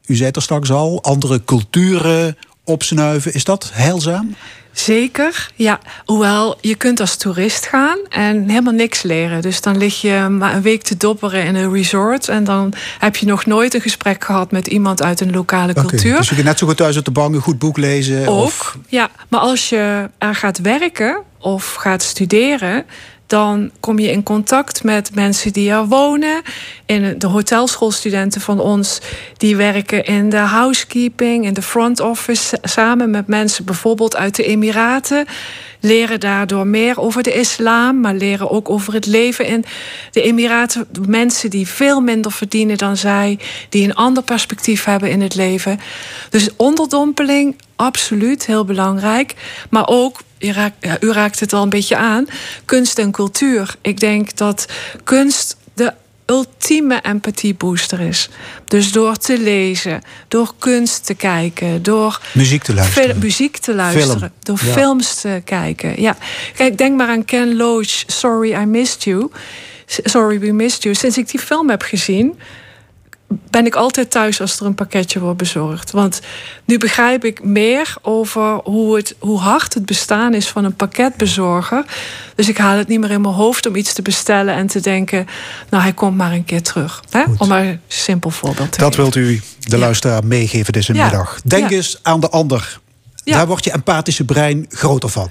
U zei het er straks al, andere culturen opsnuiven. Is dat heilzaam? Zeker, ja. Hoewel, je kunt als toerist gaan en helemaal niks leren. Dus dan lig je maar een week te dobberen in een resort... en dan heb je nog nooit een gesprek gehad met iemand uit een lokale cultuur. Dus je kunt net zo goed thuis op de bank een goed boek lezen. Ook, Of, ja. Maar als je er gaat werken of gaat studeren... dan kom je in contact met mensen die er wonen. In de hotelschoolstudenten van ons... die werken in de housekeeping, in de front office... samen met mensen bijvoorbeeld uit de Emiraten... leren daardoor meer over de islam... maar leren ook over het leven in de Emiraten. Mensen die veel minder verdienen dan zij... die een ander perspectief hebben in het leven. Dus onderdompeling, absoluut heel belangrijk. Maar ook, je raakt, ja, u raakt het al een beetje aan, kunst en cultuur. Ik denk dat kunst de ultieme empathiebooster is. Dus door te lezen, door kunst te kijken, door Muziek te luisteren. muziek te luisteren, Film, door ja. films te kijken. Ja, kijk, denk maar aan Ken Loach, Sorry I Missed You. Sorry We Missed You. Sinds ik die film heb gezien, ben ik altijd thuis als er een pakketje wordt bezorgd. Want nu begrijp ik meer over hoe, het, hoe hard het bestaan is van een pakketbezorger. Dus ik haal het niet meer in mijn hoofd om iets te bestellen en te denken: nou, hij komt maar een keer terug. Hè? Om maar een simpel voorbeeld te dat geven. wilt u de luisteraar meegeven deze Ja. middag. Denk Ja. eens aan de ander. Daar wordt je empathische brein groter van.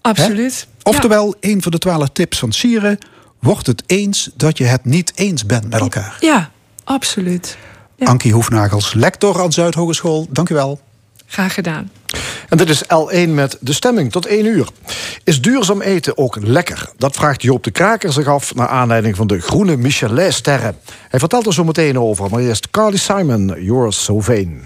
Absoluut. Oftewel, een van de twaalf tips van Sieren... wordt het eens dat je het niet eens bent met elkaar. Ja absoluut. Ja. Ankie Hoefnagels, lector aan Zuidhogeschool. Dank u wel. Graag gedaan. En dit is L1 met de stemming tot 1 uur. Is duurzaam eten ook lekker? Dat vraagt Joop de Kraker zich af... naar aanleiding van de groene Michelin-sterren. Hij vertelt er zo meteen over, maar eerst Carly Simon, You're So Vain.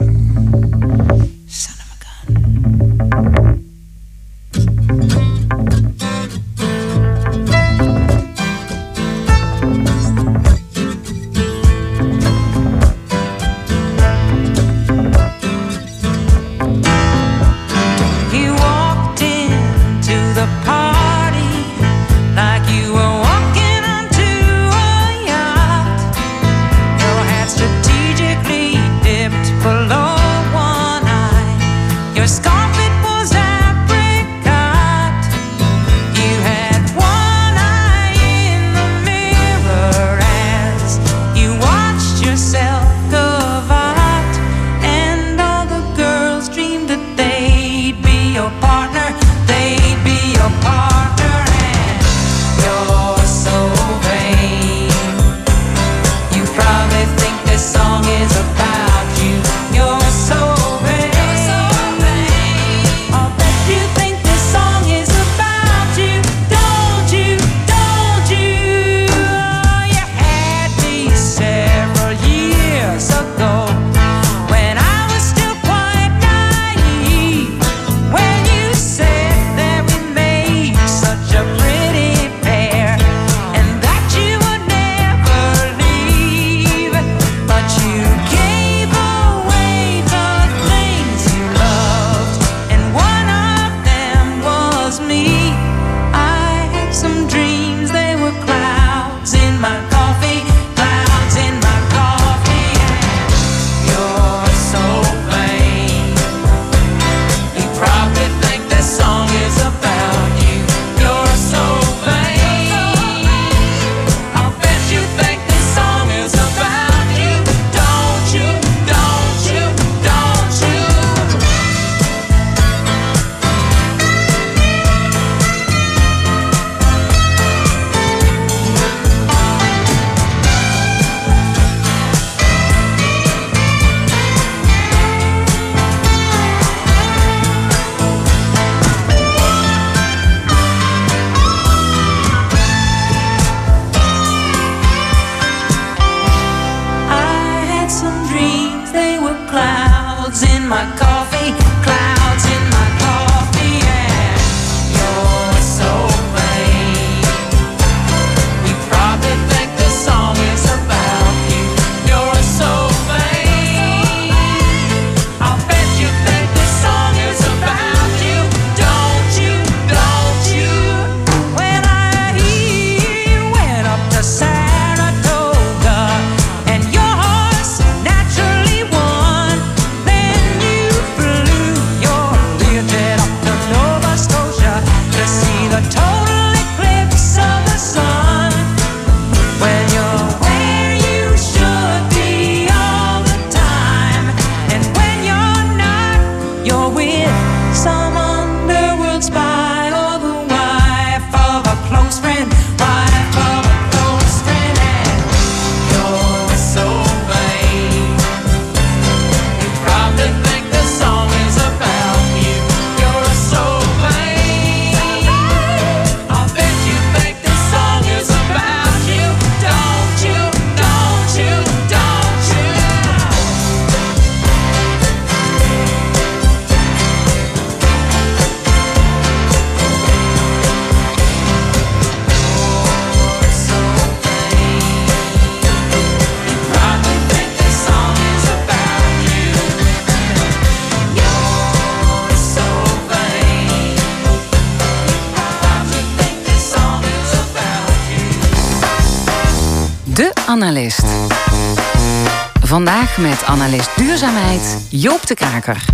Met analist duurzaamheid Joop de Kaker.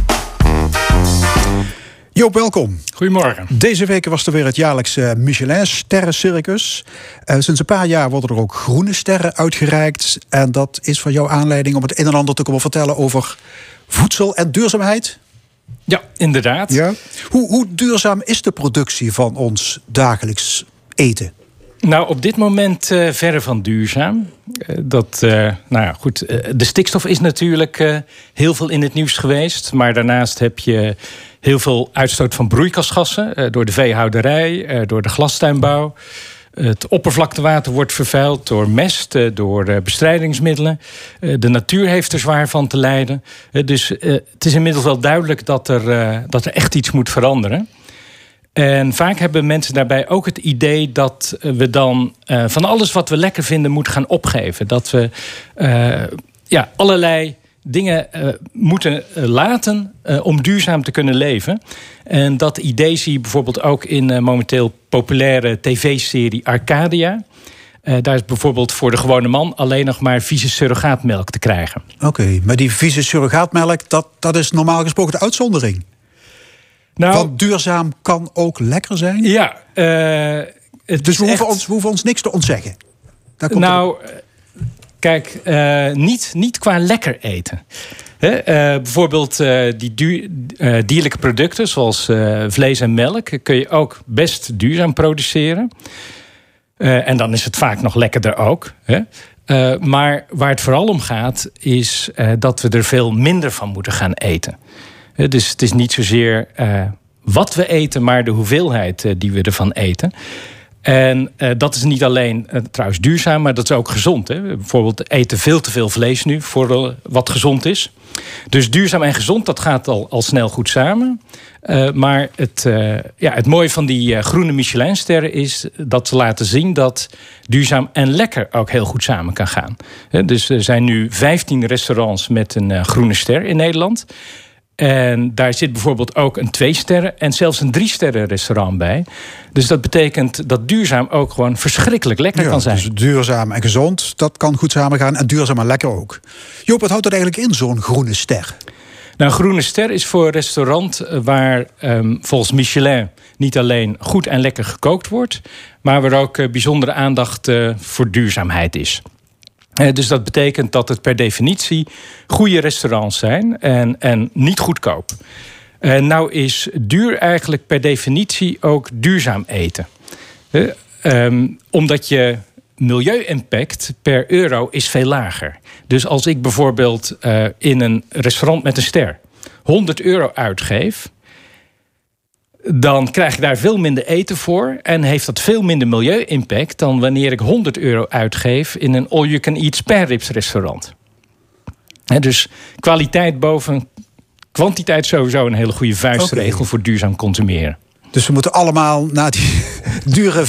Joop, welkom. Goedemorgen. Deze week was er weer het jaarlijkse Michelin-sterrencircus. Uh, sinds een paar jaar worden er ook groene sterren uitgereikt. En dat is van jouw aanleiding om het een en ander te komen vertellen over voedsel en duurzaamheid. Ja, inderdaad. Ja. Hoe, hoe duurzaam is de productie van ons dagelijks eten? Nou, op dit moment uh, verre van duurzaam. Uh, dat, uh, nou ja, goed. de stikstof is natuurlijk heel veel in het nieuws geweest. Maar daarnaast heb je heel veel uitstoot van broeikasgassen door de veehouderij, door de glastuinbouw. Het oppervlaktewater wordt vervuild door mest, door bestrijdingsmiddelen. De natuur heeft er zwaar van te lijden. Dus het is inmiddels wel duidelijk dat er, dat er echt iets moet veranderen. En vaak hebben mensen daarbij ook het idee dat we dan uh, van alles wat we lekker vinden moeten gaan opgeven. Dat we uh, ja, allerlei dingen moeten laten om duurzaam te kunnen leven. En dat idee zie je bijvoorbeeld ook in momenteel populaire tv-serie Arcadia. daar is bijvoorbeeld voor de gewone man alleen nog maar vieze surrogaatmelk te krijgen. Oké, maar die vieze surrogaatmelk, dat, dat is normaal gesproken de uitzondering. Nou, Want duurzaam kan ook lekker zijn? Ja. Uh, het dus we hoeven, echt... ons, we hoeven ons niks te ontzeggen. Daar komt nou, er... kijk, uh, niet, niet qua lekker eten. He, uh, bijvoorbeeld die duur, dierlijke producten, zoals vlees en melk... kun je ook best duurzaam produceren. en dan is het vaak nog lekkerder ook. Hè? maar waar het vooral om gaat, is dat we er veel minder van moeten gaan eten. Dus het is niet zozeer uh, wat we eten, maar de hoeveelheid uh, die we ervan eten. En uh, dat is niet alleen trouwens duurzaam, maar dat is ook gezond. Hè? Bijvoorbeeld eten veel te veel vlees nu voor wat gezond is. Dus duurzaam en gezond, dat gaat al, al snel goed samen. maar het, ja, het mooie van die groene Michelinsterren is dat ze laten zien dat duurzaam en lekker ook heel goed samen kan gaan. dus er zijn nu 15 restaurants met een groene ster in Nederland. En daar zit bijvoorbeeld ook een twee sterren en zelfs een drie sterren restaurant bij. Dus dat betekent dat duurzaam ook gewoon verschrikkelijk lekker kan zijn. Dus duurzaam en gezond, dat kan goed samengaan. En duurzaam en lekker ook. Joop, wat houdt dat eigenlijk in, zo'n groene ster? Nou, een groene ster is voor een restaurant eh, waar um, volgens Michelin niet alleen goed en lekker gekookt wordt, maar waar ook uh, bijzondere aandacht uh, voor duurzaamheid is. Eh, dus dat betekent dat het per definitie goede restaurants zijn en, en niet goedkoop. Eh, nou is duur eigenlijk per definitie ook duurzaam eten. Um, omdat je milieu-impact per euro is veel lager. Dus als ik bijvoorbeeld in een restaurant met een ster 100 euro uitgeef, dan krijg ik daar veel minder eten voor. En heeft dat veel minder milieu-impact dan wanneer ik 100 euro uitgeef in een all-you-can-eat spare ribs restaurant. dus kwaliteit boven kwantiteit sowieso een hele goede vuistregel okay. voor duurzaam consumeren. Dus we moeten allemaal naar die dure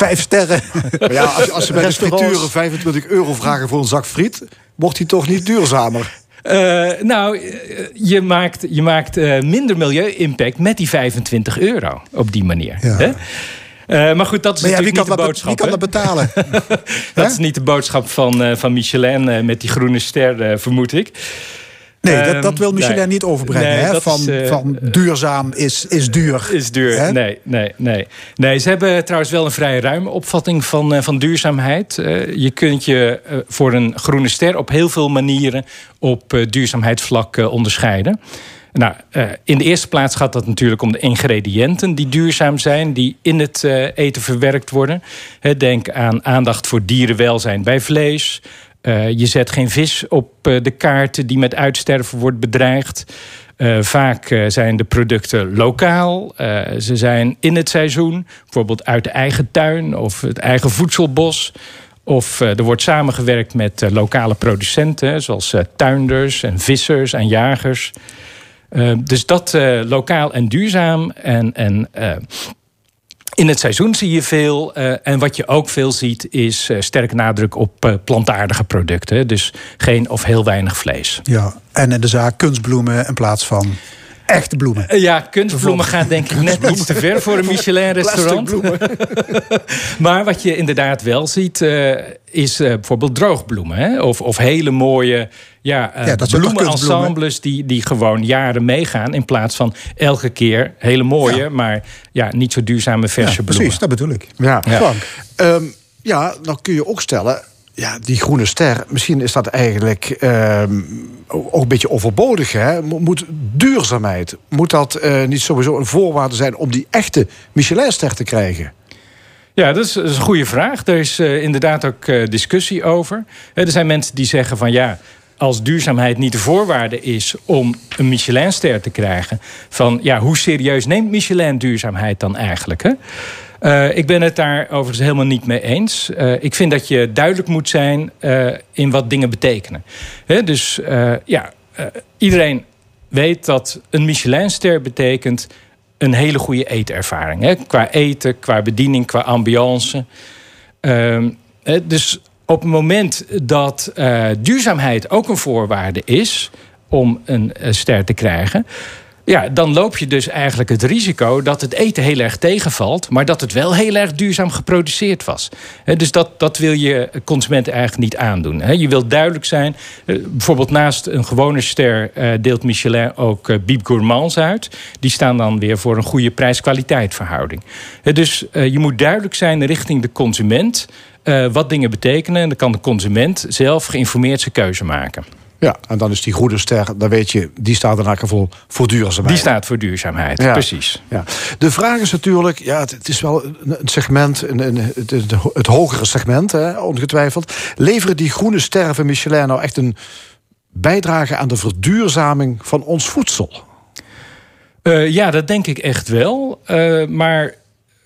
vijf sterren. Maar ja, als, als ze bij de frituren 25 euro vragen voor een zak friet, wordt die toch niet duurzamer? Uh, nou, je maakt, je maakt uh, minder milieu-impact met die 25 euro op die manier. Ja. Hè? Uh, maar goed, dat is maar ja, natuurlijk niet de boodschap. Wie kan dat betalen? dat is niet de boodschap van, van Michelin met die groene ster, vermoed ik. Nee, dat, dat wil Michelin nee, niet overbrengen. Nee, hè? Van, is, uh, van duurzaam is, is duur. Is duur, hè? nee, nee, nee. Nee, ze hebben trouwens wel een vrij ruime opvatting van, uh, van duurzaamheid. Uh, je kunt je voor een groene ster op heel veel manieren op duurzaamheidsvlak onderscheiden. Nou, in de eerste plaats gaat dat natuurlijk om de ingrediënten die duurzaam zijn, die in het eten verwerkt worden. Denk aan aandacht voor dierenwelzijn bij vlees, uh, je zet geen vis op uh, de kaarten die met uitsterven wordt bedreigd. Uh, vaak zijn de producten lokaal. ze zijn in het seizoen, bijvoorbeeld uit de eigen tuin of het eigen voedselbos. Of er wordt samengewerkt met lokale producenten, zoals tuinders en vissers en jagers. dus dat lokaal en duurzaam. En, en in het seizoen zie je veel. Uh, en wat je ook veel ziet, is uh, sterk nadruk op uh, plantaardige producten. Dus geen of heel weinig vlees. Ja, en in de zaak kunstbloemen in plaats van. Echte bloemen. Eh, Ja, kunstbloemen gaat denk ik net iets te ver voor een Michelin-restaurant. maar wat je inderdaad wel ziet, eh, is eh, bijvoorbeeld droogbloemen. Hè? Of, of hele mooie ja, eh, Ja, bloemenensembles die, die gewoon jaren meegaan... in plaats van elke keer hele mooie, maar ja, niet zo duurzame verse Ja, bloemen. precies, dat bedoel ik. Ja. Ja. Frank. Ehm, ja, dan kun je ook stellen... Ja, die groene ster, misschien is dat eigenlijk ehm, ook een beetje overbodig. Hè? Mo- Moet duurzaamheid, moet dat eh, niet sowieso een voorwaarde zijn... om die echte Michelinster te krijgen? Ja, dat is, een goede vraag. Er is eh, inderdaad ook eh, discussie over. Er zijn mensen die zeggen van ja, als duurzaamheid niet de voorwaarde is om een Michelinster te krijgen, van ja, hoe serieus neemt Michelin duurzaamheid dan eigenlijk? Hè? Eh, ik ben het daar overigens helemaal niet mee eens. Eh, ik vind dat je duidelijk moet zijn eh, in wat dingen betekenen. Dus ja, iedereen weet dat een Michelinster betekent een hele goede eetervaring. Hè? Qua eten, qua bediening, qua ambiance. Ehm, dus op het moment dat duurzaamheid ook een voorwaarde is om een ster te krijgen. Ja, dan loop je dus eigenlijk het risico dat het eten heel erg tegenvalt, maar dat het wel heel erg duurzaam geproduceerd was. Dus dat, dat wil je consumenten eigenlijk niet aandoen. Je wilt duidelijk zijn. eh, bijvoorbeeld naast een gewone ster eh, deelt Michelin ook eh, Biep Gourmands uit. Die staan dan weer voor een goede prijs-kwaliteit verhouding. Dus je moet duidelijk zijn richting de consument wat dingen betekenen. En dan kan de consument zelf geïnformeerd zijn keuze maken. Ja, en dan is die groene ster, dan weet je, die staat in elk geval voor duurzaamheid. Die staat voor duurzaamheid, Ja. precies. Ja. De vraag is natuurlijk, ja, het, het is wel een, segment, een, een, het, het, het hogere segment, hè, ongetwijfeld. Leveren die groene sterren van Michelin nou echt een bijdrage aan de verduurzaming van ons voedsel? Eh, ja, dat denk ik echt wel. Eh, maar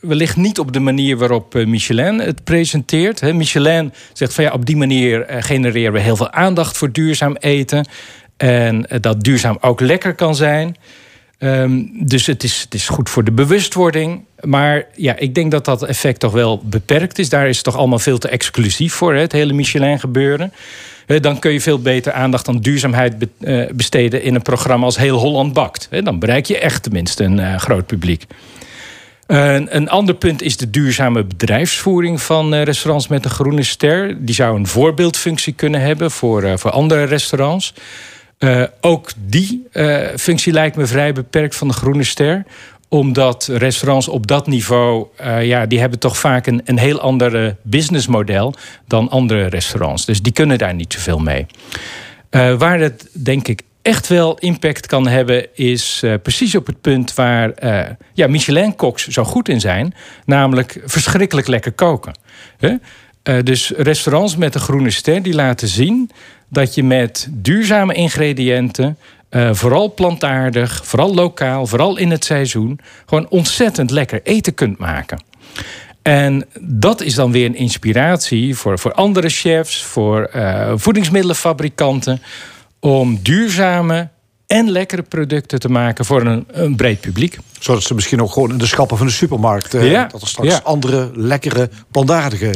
wellicht niet op de manier waarop eh, Michelin het presenteert. Michelin zegt van ja, op die manier eh, genereren we heel veel aandacht voor duurzaam eten. En eh, dat duurzaam ook lekker kan zijn. Ehm, dus het is, het is goed voor de bewustwording. Maar ja, ik denk dat dat effect toch wel beperkt is. Daar is het toch allemaal veel te exclusief voor, het hele Michelin-gebeuren. Dan kun je veel beter aandacht aan duurzaamheid be- besteden in een programma als Heel Holland Bakt. Dan bereik je echt tenminste een groot publiek. Een, ander punt is de duurzame bedrijfsvoering van eh, restaurants met een groene ster. Die zou een voorbeeldfunctie kunnen hebben voor, eh, voor andere restaurants. Eh, ook die functie lijkt me vrij beperkt van de groene ster omdat restaurants op dat niveau, ja, die hebben toch vaak een, een heel ander businessmodel dan andere restaurants. Dus die kunnen daar niet zoveel mee. Waar het denk ik echt wel impact kan hebben, is eh, precies op het punt waar eh, ja, Michelin-koks zo goed in zijn, namelijk verschrikkelijk lekker koken. Eh, dus restaurants met een groene ster die laten zien dat je met duurzame ingrediënten, vooral plantaardig, vooral lokaal, vooral in het seizoen, gewoon ontzettend lekker eten kunt maken. En dat is dan weer een inspiratie voor, voor andere chefs, voor voedingsmiddelenfabrikanten. Om duurzame en lekkere producten te maken voor een, een breed publiek. Zodat ze misschien ook gewoon in de schappen van de supermarkt... eh, Ja, dat er straks ja. andere, lekkere, plantaardige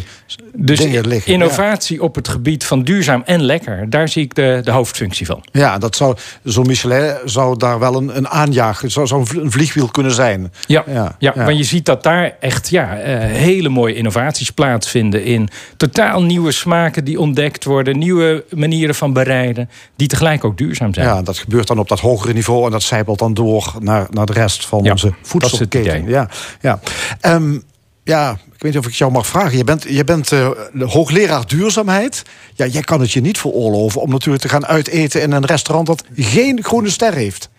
Dus dingen liggen. innovatie op het gebied van duurzaam en lekker, daar zie ik de, de hoofdfunctie van. Ja, dat zou, zo'n Michelin zou daar wel een, een aanjager... zou, zou een vl- een vliegwiel kunnen zijn. Ja, Ja, ja, ja. want je ziet dat daar echt ja, eh, hele mooie innovaties plaatsvinden in totaal nieuwe smaken die ontdekt worden, nieuwe manieren van bereiden, die tegelijk ook duurzaam zijn. Ja, dat gebeurt dan op dat hogere niveau... en dat zijpelt dan door naar, naar de rest van Ja, onze voedselketen. Ja, ja. Ehm, ja, ik weet niet of ik jou mag vragen. Je bent, je bent eh, de hoogleraar duurzaamheid. Ja, jij kan het je niet veroorloven om natuurlijk te gaan uiteten... in een restaurant dat geen groene ster heeft.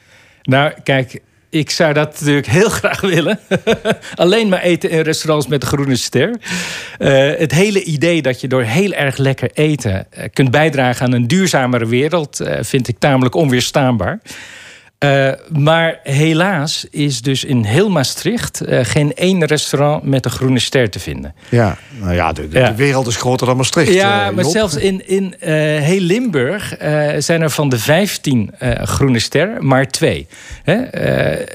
Nou, kijk, ik zou dat natuurlijk heel graag willen. Alleen maar eten in restaurants met een groene ster. Eh, het hele idee dat je door heel erg lekker eten eh, kunt bijdragen aan een duurzamere wereld, eh, vind ik tamelijk onweerstaanbaar. Eh, maar helaas is dus in heel Maastricht eh, geen één restaurant met een groene ster te vinden. Ja, nou ja, de, de, Ja. de wereld is groter dan Maastricht. Ja, eh, maar zelfs in, in heel Limburg zijn er van de 15 eh, groene ster maar twee. Hè?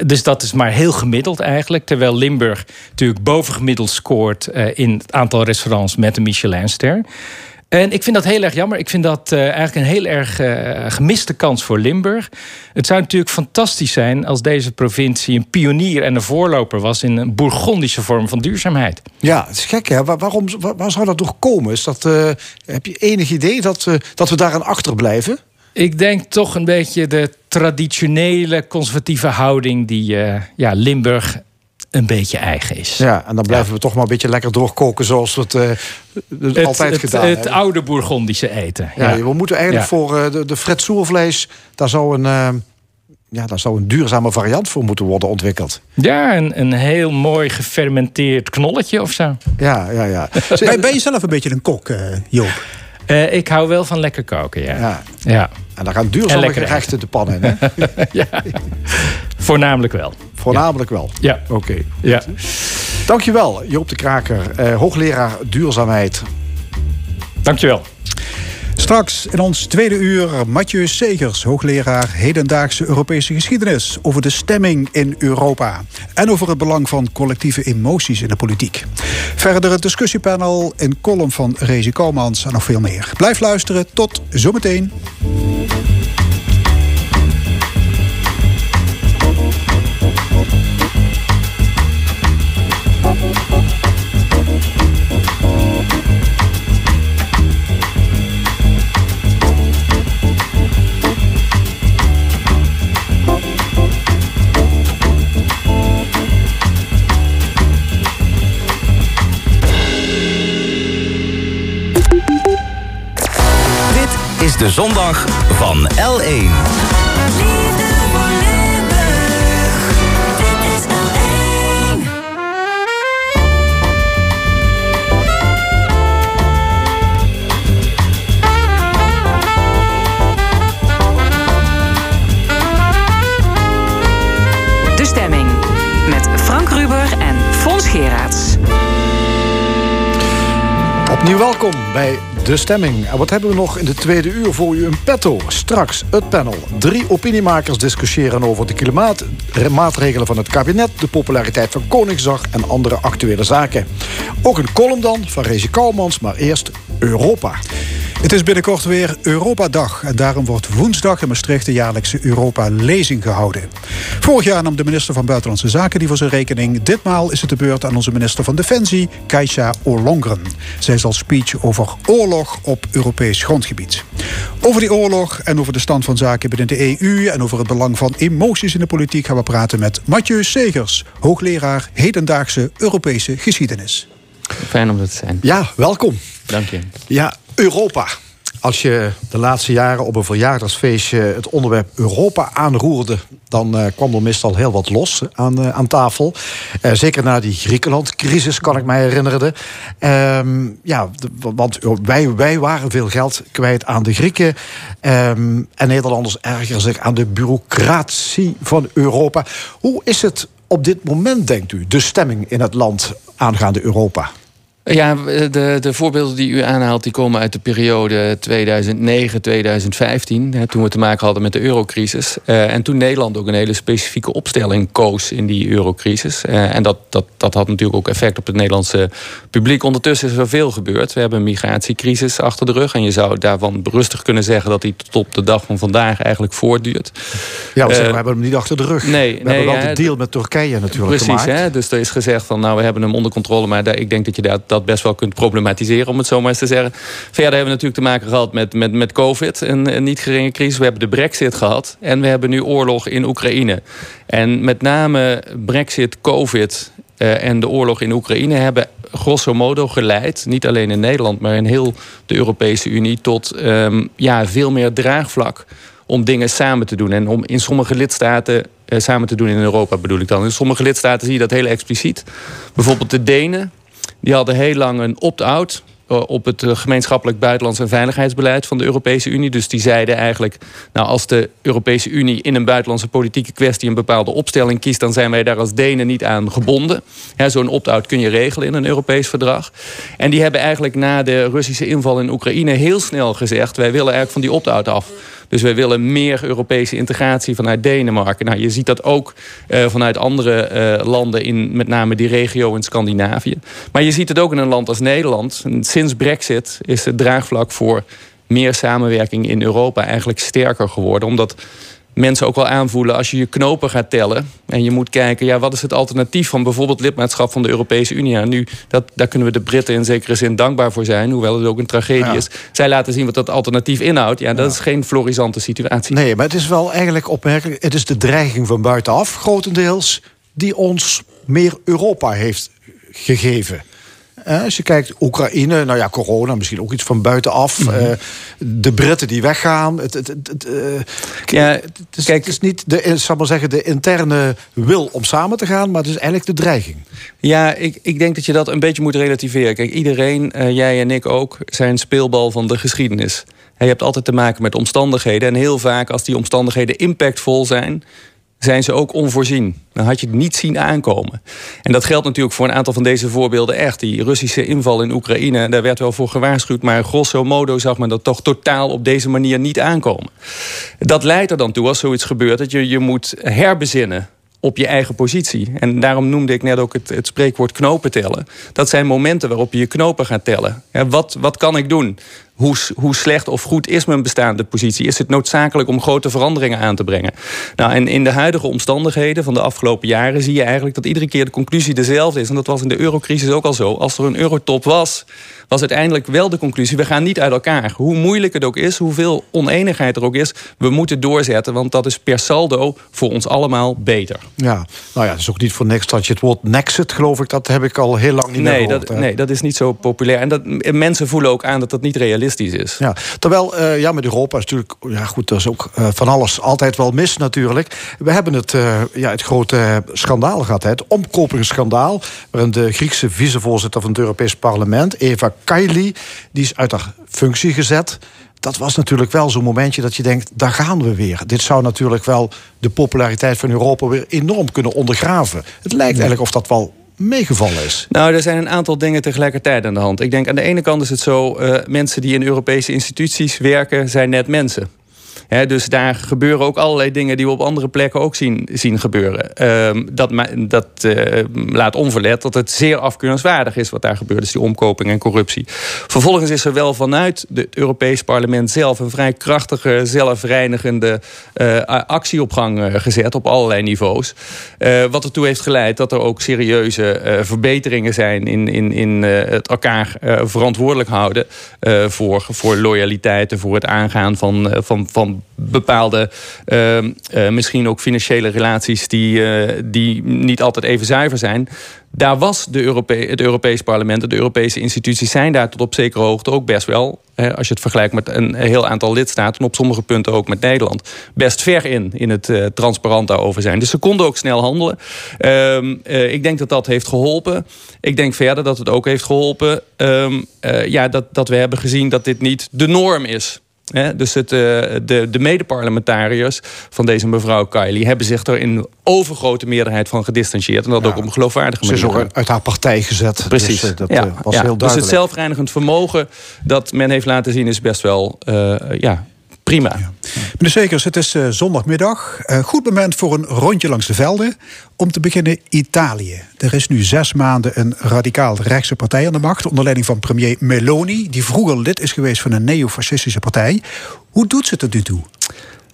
Dus dat is maar heel gemiddeld eigenlijk. Terwijl Limburg natuurlijk bovengemiddeld scoort in het aantal restaurants met een Michelinster. En ik vind dat heel erg jammer. Ik vind dat uh, eigenlijk een heel erg uh, gemiste kans voor Limburg. Het zou natuurlijk fantastisch zijn als deze provincie een pionier en een voorloper was in een Bourgondische vorm van duurzaamheid. Ja, het is gek hè. Waar, waarom, waar, waar zou dat toch komen? Is dat, uh, heb je enig idee dat, dat we daaraan achterblijven? Ik denk toch een beetje de traditionele conservatieve houding die ja, Limburg een beetje eigen is. Ja, en dan blijven ja. we toch maar een beetje lekker doorkoken zoals we het, uh, het altijd het, gedaan het, hebben. Het oude Bourgondische eten. Ja, ja. we moeten eigenlijk ja. voor uh, de, de Fred Soervlees... daar zou een... Uh, ja, daar zou een duurzame variant voor moeten worden ontwikkeld. Ja, een, een heel mooi gefermenteerd knolletje of zo. Ja, ja, ja. ben, ben je zelf een beetje een kok, uh, Joop? Uh, ik hou wel van lekker koken, ja. ja. En daar gaan duurzame gerechten de pan in, hè? ja. Voornamelijk wel. Voornamelijk ja. wel? Ja. Oké. Okay. Ja. Dankjewel, Joop de Kraker, uh, hoogleraar duurzaamheid. Dankjewel. Straks in ons tweede uur Mathieu Segers, hoogleraar hedendaagse Europese geschiedenis, over de stemming in Europa en over het belang van collectieve emoties in de politiek. Verder het discussiepanel, een column van Rezi Koumans en nog veel meer. Blijf luisteren, tot zometeen. De zondag van L1. De Stemming. Met Frank Ruber en Fons Geraerts. Opnieuw welkom bij De Stemming. En wat hebben we nog in de tweede uur voor u een petto? Straks het panel. Drie opiniemakers discussiëren over de klimaatmaatregelen van het kabinet... de populariteit van Koningsdag en andere actuele zaken. Ook een column dan van Rezi Kouwmans, maar eerst Europa. Het is binnenkort weer Europa-dag en daarom wordt woensdag in Maastricht de jaarlijkse Europa-lezing gehouden. Vorig jaar nam de minister van Buitenlandse Zaken die voor zijn rekening. Ditmaal is het de beurt aan onze minister van Defensie, Kajsa Ollongren. Zij zal speech over oorlog op Europees grondgebied. Over die oorlog en over de stand van zaken binnen de EU en over het belang van emoties in de politiek gaan we praten met Mathieu Segers, hoogleraar hedendaagse Europese geschiedenis. Fijn om er te zijn. Ja, welkom. Dank je. Ja, Europa. Als je de laatste jaren op een verjaardagsfeestje het onderwerp Europa aanroerde, dan uh, kwam er meestal heel wat los aan, uh, aan tafel. Zeker na die Griekenland-crisis, kan ik mij herinneren. Um, ja, want wij, wij waren veel geld kwijt aan de Grieken. Um, en Nederlanders ergeren zich aan de bureaucratie van Europa. Hoe is het op dit moment, denkt u, de stemming in het land aangaande Europa? Ja, de, de voorbeelden die u aanhaalt, die komen uit de periode 2009-2015. Toen we te maken hadden met de eurocrisis. Uh, en toen Nederland ook een hele specifieke opstelling koos in die eurocrisis. Uh, en dat, dat, dat had natuurlijk ook effect op het Nederlandse publiek. Ondertussen is er veel gebeurd. We hebben een migratiecrisis achter de rug. En je zou daarvan rustig kunnen zeggen dat die tot op de dag van vandaag eigenlijk voortduurt. Ja, we, uh, we hebben hem niet achter de rug. Nee, we nee, hebben wel ja, de deal met Turkije natuurlijk Precies, gemaakt. hè? dus er is gezegd van nou we hebben hem onder controle. Maar daar, ik denk dat je dat, dat best wel kunt problematiseren, om het zo maar eens te zeggen. Verder hebben we natuurlijk te maken gehad met, met, met COVID, een, een niet geringe crisis. We hebben de brexit gehad en we hebben nu oorlog in Oekraïne. En met name brexit, COVID uh, en de oorlog in Oekraïne hebben grosso modo geleid, niet alleen in Nederland, maar in heel de Europese Unie, tot um, ja, veel meer draagvlak om dingen samen te doen. En om in sommige lidstaten uh, samen te doen in Europa bedoel ik dan. In sommige lidstaten zie je dat heel expliciet. Bijvoorbeeld de Denen, die hadden heel lang een opt-out op het gemeenschappelijk buitenlands en veiligheidsbeleid van de Europese Unie. Dus die zeiden eigenlijk, nou als de Europese Unie in een buitenlandse politieke kwestie een bepaalde opstelling kiest, dan zijn wij daar als Denen niet aan gebonden. Zo'n opt-out kun je regelen in een Europees verdrag. En die hebben eigenlijk na de Russische inval in Oekraïne heel snel gezegd, wij willen eigenlijk van die opt-out af. Dus wij willen meer Europese integratie vanuit Denemarken. Nou, je ziet dat ook eh, vanuit andere eh, landen in met name die regio in Scandinavië. Maar je ziet het ook in een land als Nederland. Sinds Brexit is het draagvlak voor meer samenwerking in Europa eigenlijk sterker geworden. Omdat mensen ook wel aanvoelen als je je knopen gaat tellen. En je moet kijken, ja, wat is het alternatief van bijvoorbeeld lidmaatschap van de Europese Unie? Nu, dat, daar kunnen we de Britten in zekere zin dankbaar voor zijn, hoewel het ook een tragedie Ja. is. Zij laten zien wat dat alternatief inhoudt. Ja, dat is geen florisante situatie. Nee, maar het is wel eigenlijk opmerkelijk. Het is de dreiging van buitenaf, grotendeels, die ons meer Europa heeft gegeven. Eh, Als je kijkt, Oekraïne, nou ja, corona, misschien ook iets van buitenaf. Mhm. Eh, de Britten die weggaan. Het, het, het, het, eh, Ja, het, is, het is niet de, eh, zal maar zeggen, de interne wil om samen te gaan, maar het is eigenlijk de dreiging. Ja, ik, ik denk dat je dat een beetje moet relativeren. Kijk, iedereen, eh, jij en ik ook, zijn speelbal van de geschiedenis. En je hebt altijd te maken met omstandigheden. En heel vaak, als die omstandigheden impactvol zijn, zijn ze ook onvoorzien. Dan had je het niet zien aankomen. En dat geldt natuurlijk voor een aantal van deze voorbeelden echt. Die Russische inval in Oekraïne, daar werd wel voor gewaarschuwd... maar grosso modo zag men dat toch totaal op deze manier niet aankomen. Dat leidt er dan toe, als zoiets gebeurt... dat je je moet herbezinnen op je eigen positie. En daarom noemde ik net ook het, het spreekwoord knopen tellen. Dat zijn momenten waarop je je knopen gaat tellen. Ja, wat, wat kan ik doen? Hoe, hoe slecht of goed is mijn bestaande positie? Is het noodzakelijk om grote veranderingen aan te brengen? Nou, en in de huidige omstandigheden van de afgelopen jaren... zie je eigenlijk dat iedere keer de conclusie dezelfde is. En dat was in de eurocrisis ook al zo. Als er een eurotop was, was uiteindelijk wel de conclusie... we gaan niet uit elkaar. Hoe moeilijk het ook is, hoeveel oneenigheid er ook is... we moeten doorzetten, want dat is per saldo voor ons allemaal beter. Ja, nou ja, het is ook niet voor niks dat je het woord nexit, geloof ik, dat heb ik al heel lang niet meer Nee gehoord. dat, hè. nee, dat is niet zo populair. En dat, en mensen voelen ook aan dat dat niet realistisch is. Ja, terwijl, eh, ja, met Europa is natuurlijk, ja goed, dat is ook eh, van alles altijd wel mis natuurlijk. We hebben het, eh, ja, het grote schandaal gehad, hè, het omkopingsschandaal, waarin de Griekse vicevoorzitter van het Europees Parlement, Eva Kaili, die is uit haar functie gezet. Dat was natuurlijk wel zo'n momentje dat je denkt, daar gaan we weer. Dit zou natuurlijk wel de populariteit van Europa weer enorm kunnen ondergraven. Het lijkt eigenlijk of dat wel meegevallen is. Nou, er zijn een aantal dingen tegelijkertijd aan de hand. Ik denk aan de ene kant is het zo... eh, mensen die in Europese instituties werken, zijn net mensen. Dus daar gebeuren ook allerlei dingen die we op andere plekken ook zien, zien gebeuren. Ehm, dat dat eh, laat onverlet dat het zeer afkeurenswaardig is wat daar gebeurt. Dus die omkoping en corruptie. Vervolgens is er wel vanuit het Europees Parlement zelf... een vrij krachtige, zelfreinigende eh, a- actie op gang eh, gezet op allerlei niveaus. Eh, wat ertoe heeft geleid dat er ook serieuze eh, verbeteringen zijn... in, in, in eh, het elkaar eh, verantwoordelijk houden eh, voor, voor loyaliteit... en voor het aangaan van, eh, van, van bepaalde, eh, eh, misschien ook financiële relaties... Die, eh, die niet altijd even zuiver zijn... Daar was de het Europees Parlement en de Europese instituties zijn daar tot op zekere hoogte ook best wel, hè, als je het vergelijkt met een heel aantal lidstaten, en op sommige punten ook met Nederland, best ver in, in het eh, transparant daarover zijn. Dus ze konden ook snel handelen. Ehm, eh, ik denk dat dat heeft geholpen. Ik denk verder dat het ook heeft geholpen ehm, eh, ja, dat, dat we hebben gezien dat dit niet de norm is. Dus het, eh, de, de mede-parlementariërs van deze mevrouw Kylie... hebben zich er in overgrote meerderheid van gedistanceerd. En dat ook op een geloofwaardige Ze is manier. ook uit haar partij gezet. Precies. Dus, dat ja, eh, was ja. heel Dus duidelijk. het zelfreinigend vermogen dat men heeft laten zien... is best wel ja, prima. Meneer Zekers, het is eh, zondagmiddag. Eh, goed moment voor een rondje langs de velden. Om te beginnen Italië. Er is nu zes maanden een radicaal rechtse partij aan de macht... onder leiding van premier Meloni... die vroeger lid is geweest van een neofascistische partij. Hoe doet ze het nu toe?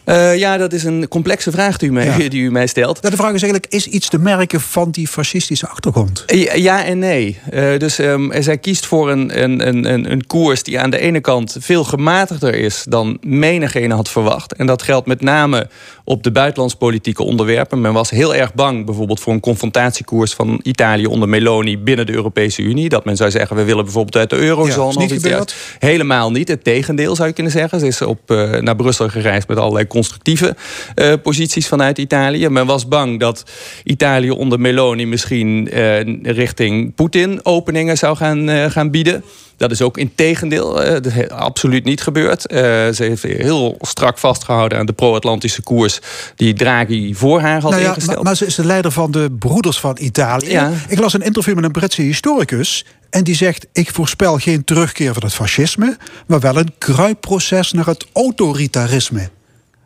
Eh, ja, dat is een complexe vraag die u mij, Ja. die u mij stelt. De vraag is eigenlijk, is iets te merken van die fascistische achtergrond? Ja, ja en nee. Eh, dus ehm, zij kiest voor een, een, een, een- koers die aan de ene kant veel gematigder is dan menigene had verwacht. En dat geldt met name op de buitenlandspolitieke onderwerpen. Men was heel erg bang bijvoorbeeld voor een confrontatiekoers van Italië onder Meloni binnen de Europese Unie. Dat men zou zeggen, we willen bijvoorbeeld uit de Ja, eurozone. is niet. Helemaal niet. Het tegendeel zou je kunnen zeggen. Ze is op, eh, naar Brussel gereisd met allerlei constructieve eh, posities vanuit Italië. Men was bang dat Italië onder Meloni misschien eh, richting Poetin openingen zou gaan, eh, gaan bieden. Dat is ook in tegendeel absoluut niet gebeurd. Ze heeft heel strak vastgehouden aan de pro-Atlantische koers die Draghi voor haar had Nou ja, ingesteld. maar, maar ze is de leider van de Broeders van Italië. Ja. Ik las een interview met een Britse historicus. En die zegt: Ik voorspel geen terugkeer van het fascisme. maar wel een kruipproces naar het autoritarisme.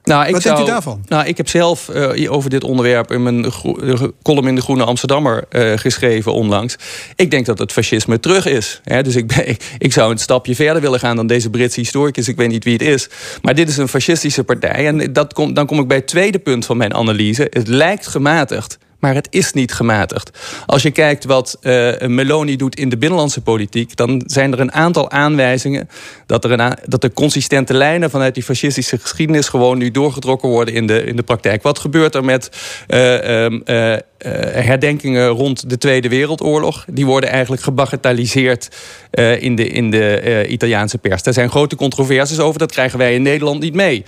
Nou, ik Wat zou, denkt u daarvan? Nou, ik heb zelf eh, over dit onderwerp in mijn eh, column in de Groene Amsterdammer eh, geschreven onlangs. Ik denk dat het fascisme terug is. Hè? Dus ik, ben, ik, zou een stapje verder willen gaan dan deze Britse historicus. Ik weet niet wie het is. Maar dit is een fascistische partij. En dat kom, dan kom ik bij het tweede punt van mijn analyse. Het lijkt gematigd. Maar het is niet gematigd. Als je kijkt wat eh, Meloni doet in de binnenlandse politiek, dan zijn er een aantal aanwijzingen dat er, een dat er consistente lijnen vanuit die fascistische geschiedenis gewoon nu doorgetrokken worden in de, in de praktijk. Wat gebeurt er met eh, ehm, eh, eh, herdenkingen rond de Tweede Wereldoorlog? Die worden eigenlijk gebagatelliseerd eh, in de, in de eh, Italiaanse pers. Daar zijn grote controversies over, dat krijgen wij in Nederland niet mee.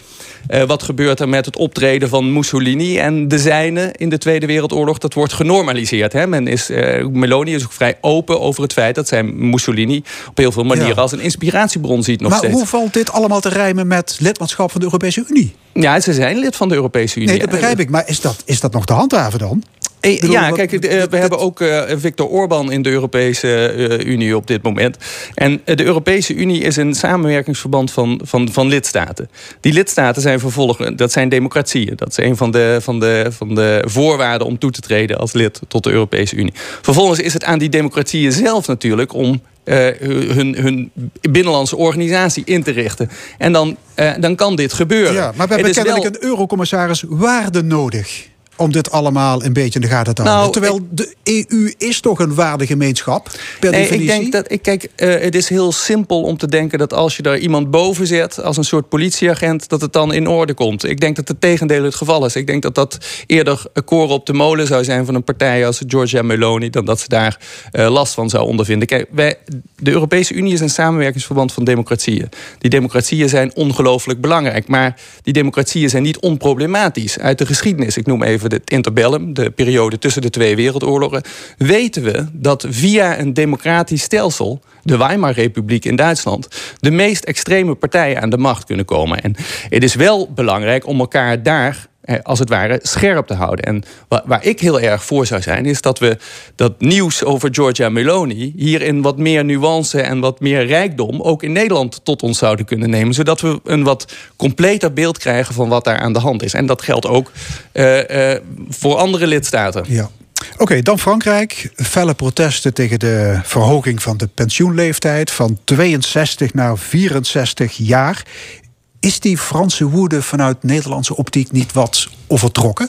Eh, wat gebeurt er met het optreden van Mussolini en de zijnen in de Tweede Wereldoorlog? Dat wordt genormaliseerd. Hè? Men is, eh, Meloni is ook vrij open over het feit dat zij Mussolini op heel veel manieren Ja. als een inspiratiebron ziet nog maar steeds. hoe valt dit allemaal te rijmen met lidmaatschap van de Europese Unie? Ja, ze zijn lid van de Europese Unie. Nee, dat begrijp ik. Maar is dat, is dat nog te handhaven dan? Eh, bedoel, ja, wat- kijk, eh, we hebben ook eh, Viktor Orban in de Europese eh, Unie op dit moment. En de Europese Unie is een samenwerkingsverband van, van, van lidstaten. Die lidstaten zijn vervolgens, dat zijn democratieën. Dat is een van de, van, de, van de voorwaarden om toe te treden als lid tot de Europese Unie. Vervolgens is het aan die democratieën zelf natuurlijk om eh, hun, hun binnenlandse organisatie in te richten. En dan, eh, dan kan dit gebeuren. Ja, maar we hebben wel- kennelijk een eurocommissaris waarde nodig om dit allemaal een beetje in de gaten te houden. Nou, Terwijl de EU is toch een waardegemeenschap, per Nee, ik definitie? denk dat ik kijk, eh, het is heel simpel om te denken dat als je daar iemand boven zet als een soort politieagent, dat het dan in orde komt. Ik denk dat het tegendeel het geval is. Ik denk dat dat eerder een koren op de molen zou zijn van een partij als Giorgia Meloni, dan dat ze daar eh, last van zou ondervinden. Kijk, wij, de Europese Unie is een samenwerkingsverband van democratieën. Die democratieën zijn ongelooflijk belangrijk, maar die democratieën zijn niet onproblematisch. Uit de geschiedenis, ik noem even het interbellum, de periode tussen de twee wereldoorlogen, weten we dat via een democratisch stelsel, de Weimar-republiek in Duitsland, de meest extreme partijen aan de macht kunnen komen. En het is wel belangrijk om elkaar daar als het ware scherp te houden. En wa- waar ik heel erg voor zou zijn, is dat we dat nieuws over Giorgia Meloni hier in wat meer nuance en wat meer rijkdom ook in Nederland tot ons zouden kunnen nemen, zodat we een wat completer beeld krijgen van wat daar aan de hand is. En dat geldt ook eh, eh, voor andere lidstaten. Ja. Oké, dan Frankrijk. Felle protesten tegen de verhoging van de pensioenleeftijd van 62 naar 64 jaar. Is die Franse woede vanuit Nederlandse optiek niet wat overtrokken?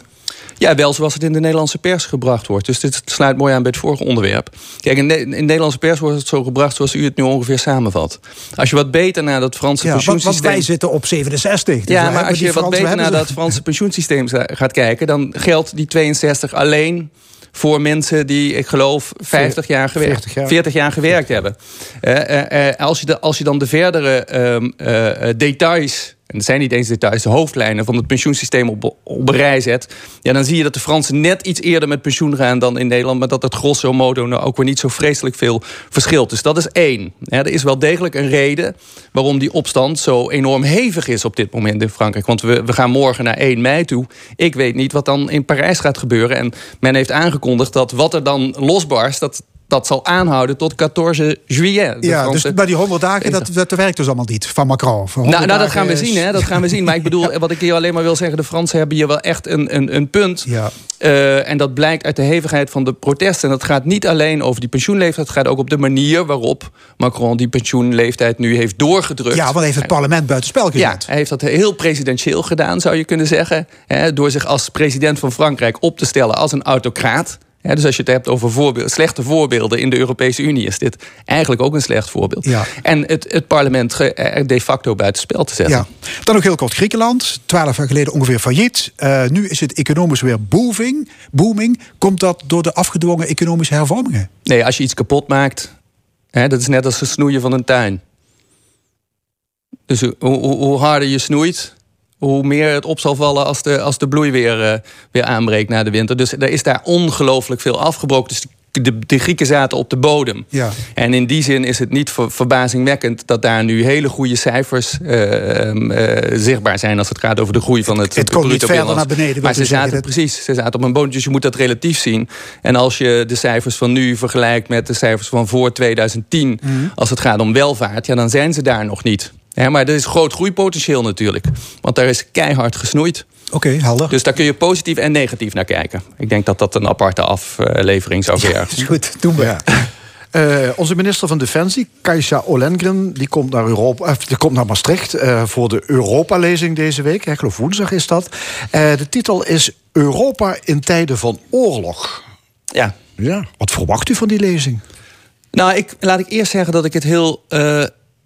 Ja, wel zoals het in de Nederlandse pers gebracht wordt. Dus dit sluit mooi aan bij het vorige onderwerp. Kijk, in de, in de Nederlandse pers wordt het zo gebracht zoals u het nu ongeveer samenvat. Als je wat beter naar dat Franse Ja, want, want pensioensysteem... wij zitten op 67. dus ja, maar als je wat beter naar dat Franse pensioensysteem gaat kijken... dan geldt die 62 alleen voor mensen die, ik geloof, 50 jaar gewerkt, 40 jaar. 40 jaar gewerkt hebben. Eh, eh, eh, als, je de, als je dan de verdere ehm, eh, eh, details... en dat zijn niet eens details, de hoofdlijnen van het pensioensysteem op, op rij zet... Ja, dan zie je dat de Fransen net iets eerder met pensioen gaan dan in Nederland... maar dat het grosso modo nou ook weer niet zo vreselijk veel verschilt. Dus dat is één. Er is wel degelijk een reden waarom die opstand zo enorm hevig is op dit moment in Frankrijk. Want we, we gaan morgen naar 1 mei toe. Ik weet niet wat dan in Parijs gaat gebeuren. En men heeft aangekondigd dat wat er dan losbarst... dat dat zal aanhouden tot 14 juillet. Ja, dus bij die 100 dagen, dat, dat werkt dus allemaal niet van Macron. Voor 100 nou, nou, dat gaan we is- zien, hè? Dat gaan we zien. Maar ik bedoel, wat ik hier alleen maar wil zeggen... de Fransen hebben hier wel echt een, een, een punt. Ja. Eh, en dat blijkt uit de hevigheid van de protesten. En dat gaat niet alleen over die pensioenleeftijd... het gaat ook op de manier waarop Macron die pensioenleeftijd nu heeft doorgedrukt. Ja, want heeft het parlement buitenspel gezet. Ja, hij heeft dat heel presidentieel gedaan, zou je kunnen zeggen. Hè, door zich als president van Frankrijk op te stellen als een autocraat. Dus als je het hebt over voorbeeld, slechte voorbeelden in de Europese Unie... is dit eigenlijk ook een slecht voorbeeld. Ja. En het, het parlement er de facto buitenspel te zetten. Ja. Dan nog heel kort Griekenland. Twaalf jaar geleden ongeveer failliet. Eh, nu is het economisch weer booming. booming. Komt dat door de afgedwongen economische hervormingen? Nee, als je iets kapot maakt... Hè, dat is net als het snoeien van een tuin. Dus hoe, hoe, hoe harder je snoeit... hoe meer het op zal vallen als de, als de bloei weer, eh, weer aanbreekt na de winter. Dus er is daar ongelooflijk veel afgebroken. Dus de, de Grieken zaten op de bodem. Ja. En in die zin is het niet ver- verbazingwekkend... dat daar nu hele goede cijfers eh, ehm, eh, zichtbaar zijn... als het gaat over de groei van het het komt niet verder naar beneden, Maar ze zaten, precies, ze zaten op een bodem. Dus je moet dat relatief zien. En als je de cijfers van nu vergelijkt met de cijfers van voor 2010... Mhm. als het gaat om welvaart, ja, dan zijn ze daar nog niet. Ja, maar er is groot groeipotentieel natuurlijk. Want daar is keihard gesnoeid. Oké, helder. Dus daar kun je positief en negatief naar kijken. Ik denk dat dat een aparte aflevering zou vergen. Is goed, doen we. Eh, onze minister van Defensie, Kajsa Olengren, die komt naar, Europa, eh, die komt naar Maastricht eh, voor de Europa-lezing deze week. Ik geloof woensdag is dat. Eh, de titel is Europa in tijden van oorlog. Ja. Ja. Wat verwacht u van die lezing? Nou, ik, laat ik eerst zeggen dat ik het heel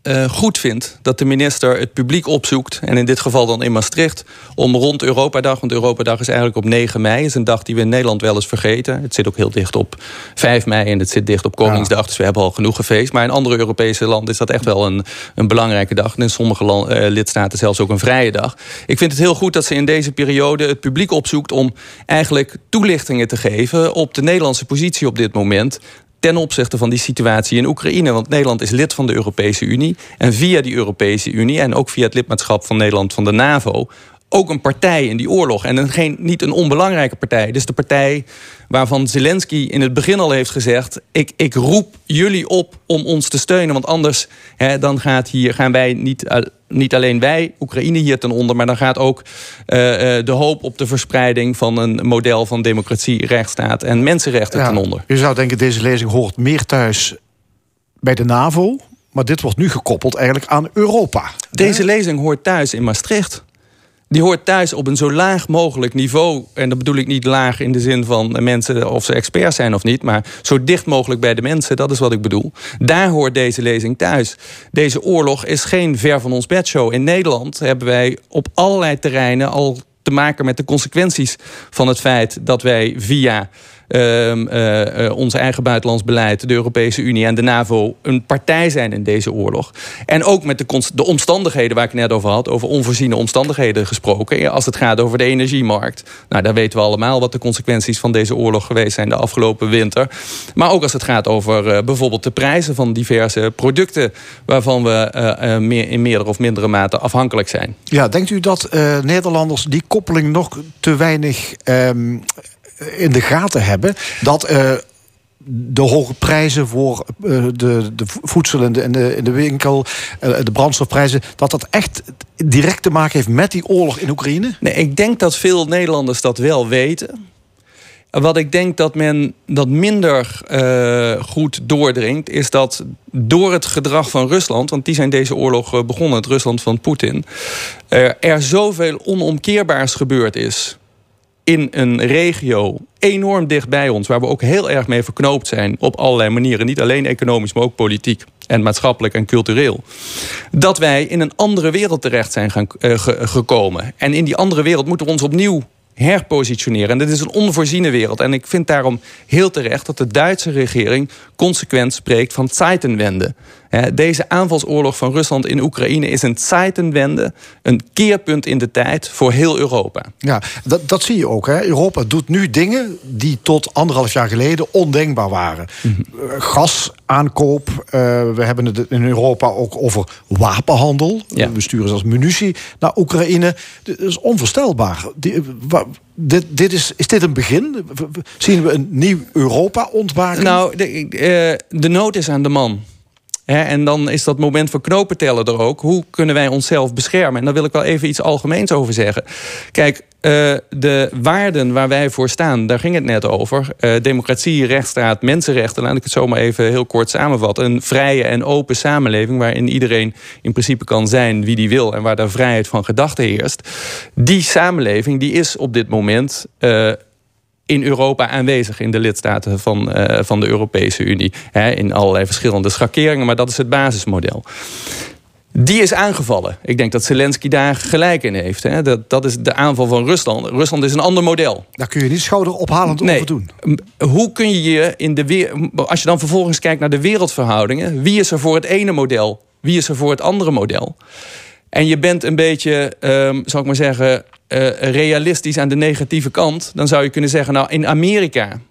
eh, goed vind dat de minister het publiek opzoekt. En in dit geval dan in Maastricht. Om rond Europadag. Want Europadag is eigenlijk op 9 mei. is een dag die we in Nederland wel eens vergeten. Het zit ook heel dicht op 5 mei. En het zit dicht op Koningsdag. Dus we hebben al genoeg gefeest. Maar in andere Europese landen is dat echt wel een, een belangrijke dag. En in sommige land- eh, lidstaten zelfs ook een vrije dag. Ik vind het heel goed dat ze in deze periode het publiek opzoekt. om eigenlijk toelichtingen te geven op de Nederlandse positie op dit moment ten opzichte van die situatie in Oekraïne. Want Nederland is lid van de Europese Unie. En via die Europese Unie en ook via het lidmaatschap van Nederland van de NAVO ook een partij in die oorlog. En een, geen, niet een onbelangrijke partij. Dus de partij waarvan Zelensky in het begin al heeft gezegd... ik, ik roep jullie op om ons te steunen. Want anders hè, dan gaat hier, gaan wij niet, uh, niet alleen wij, Oekraïne hier ten onder... maar dan gaat ook uh, uh, de hoop op de verspreiding van een model van democratie, rechtsstaat en mensenrechten Ja, ten onder. Je zou denken, deze lezing hoort meer thuis bij de NAVO. Maar dit wordt nu gekoppeld eigenlijk aan Europa. Deze lezing hoort thuis in Maastricht. Die hoort thuis op een zo laag mogelijk niveau. En dat bedoel ik niet laag in de zin van mensen of ze experts zijn of niet. Maar zo dicht mogelijk bij de mensen, dat is wat ik bedoel. Daar hoort deze lezing thuis. Deze oorlog is geen ver van ons bedshow. In Nederland hebben wij op allerlei terreinen al te maken met de consequenties van het feit dat wij via ons eigen buitenlands beleid, de Europese Unie en de NAVO een partij zijn in deze oorlog. En ook met de, de omstandigheden waar ik net over had, over onvoorziene omstandigheden gesproken. Als het gaat over de energiemarkt. Nou, daar weten we allemaal wat de consequenties van deze oorlog geweest zijn de afgelopen winter. Maar ook als het gaat over uh, bijvoorbeeld de prijzen van diverse producten waarvan we uh, meer, in meerdere of mindere mate afhankelijk zijn. Ja, denkt u dat Nederlanders die koppeling nog te weinig um, in de gaten hebben? Dat uh, de hoge prijzen voor uh, de, de voedsel in de, in de, in de winkel, de brandstofprijzen, dat dat echt direct te maken heeft met die oorlog in Oekraïne? Nee, ik denk dat veel Nederlanders dat wel weten. Wat ik denk dat men dat minder goed doordringt, is dat door het gedrag van Rusland, want die zijn deze oorlog begonnen, het Rusland van Poetin, er zoveel onomkeerbaars gebeurd is in een regio enorm dicht bij ons, waar we ook heel erg mee verknoopt zijn op allerlei manieren, niet alleen economisch, maar ook politiek en maatschappelijk en cultureel, dat wij in een andere wereld terecht zijn ge gekomen. En in die andere wereld moeten we ons opnieuw herpositioneren. En dit is een onvoorziene wereld. En ik vind daarom heel terecht dat de Duitse regering consequent spreekt van Zeitenwende. Deze aanvalsoorlog van Rusland in Oekraïne is een Zeitenwende, een keerpunt in de tijd voor heel Europa. Ja, dat, dat zie je ook. Hè. Europa doet nu dingen die tot anderhalf jaar geleden ondenkbaar waren. Mm -hmm. Gasaankoop, uh, we hebben het in Europa ook over wapenhandel. Ja. We sturen zelfs munitie naar Oekraïne. Dat is onvoorstelbaar. Die, dit, dit is, is dit een begin? Zien we een nieuw Europa ontwaken? Nou, de, uh, de nood is aan de man. En dan is dat moment van knopen tellen er ook. Hoe kunnen wij onszelf beschermen? En daar wil ik wel even iets algemeens over zeggen. Kijk, uh, de waarden waar wij voor staan, daar ging het net over. Uh, democratie, rechtsstaat, mensenrechten. Laat ik het zomaar even heel kort samenvatten. Een vrije en open samenleving waarin iedereen in principe kan zijn wie die wil. En waar daar vrijheid van gedachten heerst. Die samenleving die is op dit moment... Uh, in Europa aanwezig in de lidstaten van, uh, van de Europese Unie. Hè, in allerlei verschillende schakeringen, maar dat is het basismodel. Die is aangevallen. Ik denk dat Zelensky daar gelijk in heeft. Hè. Dat, dat is de aanval van Rusland. Rusland is een ander model. Daar kun je niet schouderophalend nee. over doen. Hoe kun je je in de weer... Als je dan vervolgens kijkt naar de wereldverhoudingen... wie is er voor het ene model? Wie is er voor het andere model? En je bent een beetje, um, zal ik maar zeggen... Uh, realistisch aan de negatieve kant... dan zou je kunnen zeggen... nou, in Amerika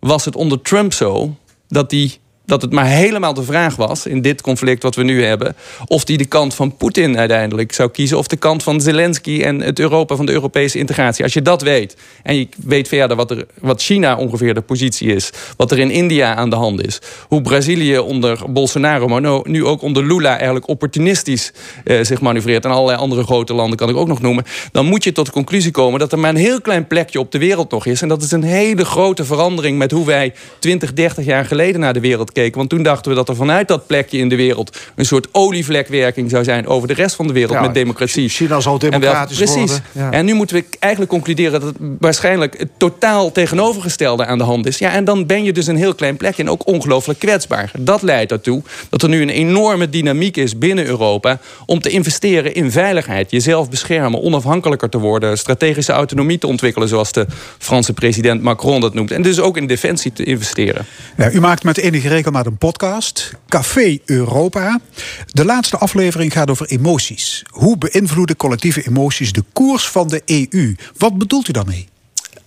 was het onder Trump zo... dat die dat het maar helemaal de vraag was in dit conflict wat we nu hebben, of die de kant van Poetin uiteindelijk zou kiezen, of de kant van Zelensky en het Europa van de Europese integratie. Als je dat weet en je weet verder wat, er, wat China ongeveer de positie is, wat er in India aan de hand is, hoe Brazilië onder Bolsonaro, maar nu ook onder Lula eigenlijk opportunistisch eh, zich manoeuvreert en allerlei andere grote landen kan ik ook nog noemen, dan moet je tot de conclusie komen dat er maar een heel klein plekje op de wereld nog is en dat is een hele grote verandering met hoe wij 20, 30 jaar geleden naar de wereld Want toen dachten we dat er vanuit dat plekje in de wereld... een soort olievlekwerking zou zijn over de rest van de wereld Ja, met democratie. China zal En wel- democratisch Precies. worden. Ja. En nu moeten we eigenlijk concluderen dat het waarschijnlijk het totaal tegenovergestelde aan de hand is. Ja, en dan ben je dus een heel klein plekje en ook ongelooflijk kwetsbaar. Dat leidt ertoe dat er nu een enorme dynamiek is binnen Europa... om te investeren in veiligheid, jezelf beschermen... onafhankelijker te worden, strategische autonomie te ontwikkelen... zoals de Franse president Macron dat noemt. En dus ook in defensie te investeren. Ja, u maakt met enige regelmaat een podcast, Café Europa. De laatste aflevering gaat over emoties. Hoe beïnvloeden collectieve emoties de koers van de EU? Wat bedoelt u daarmee?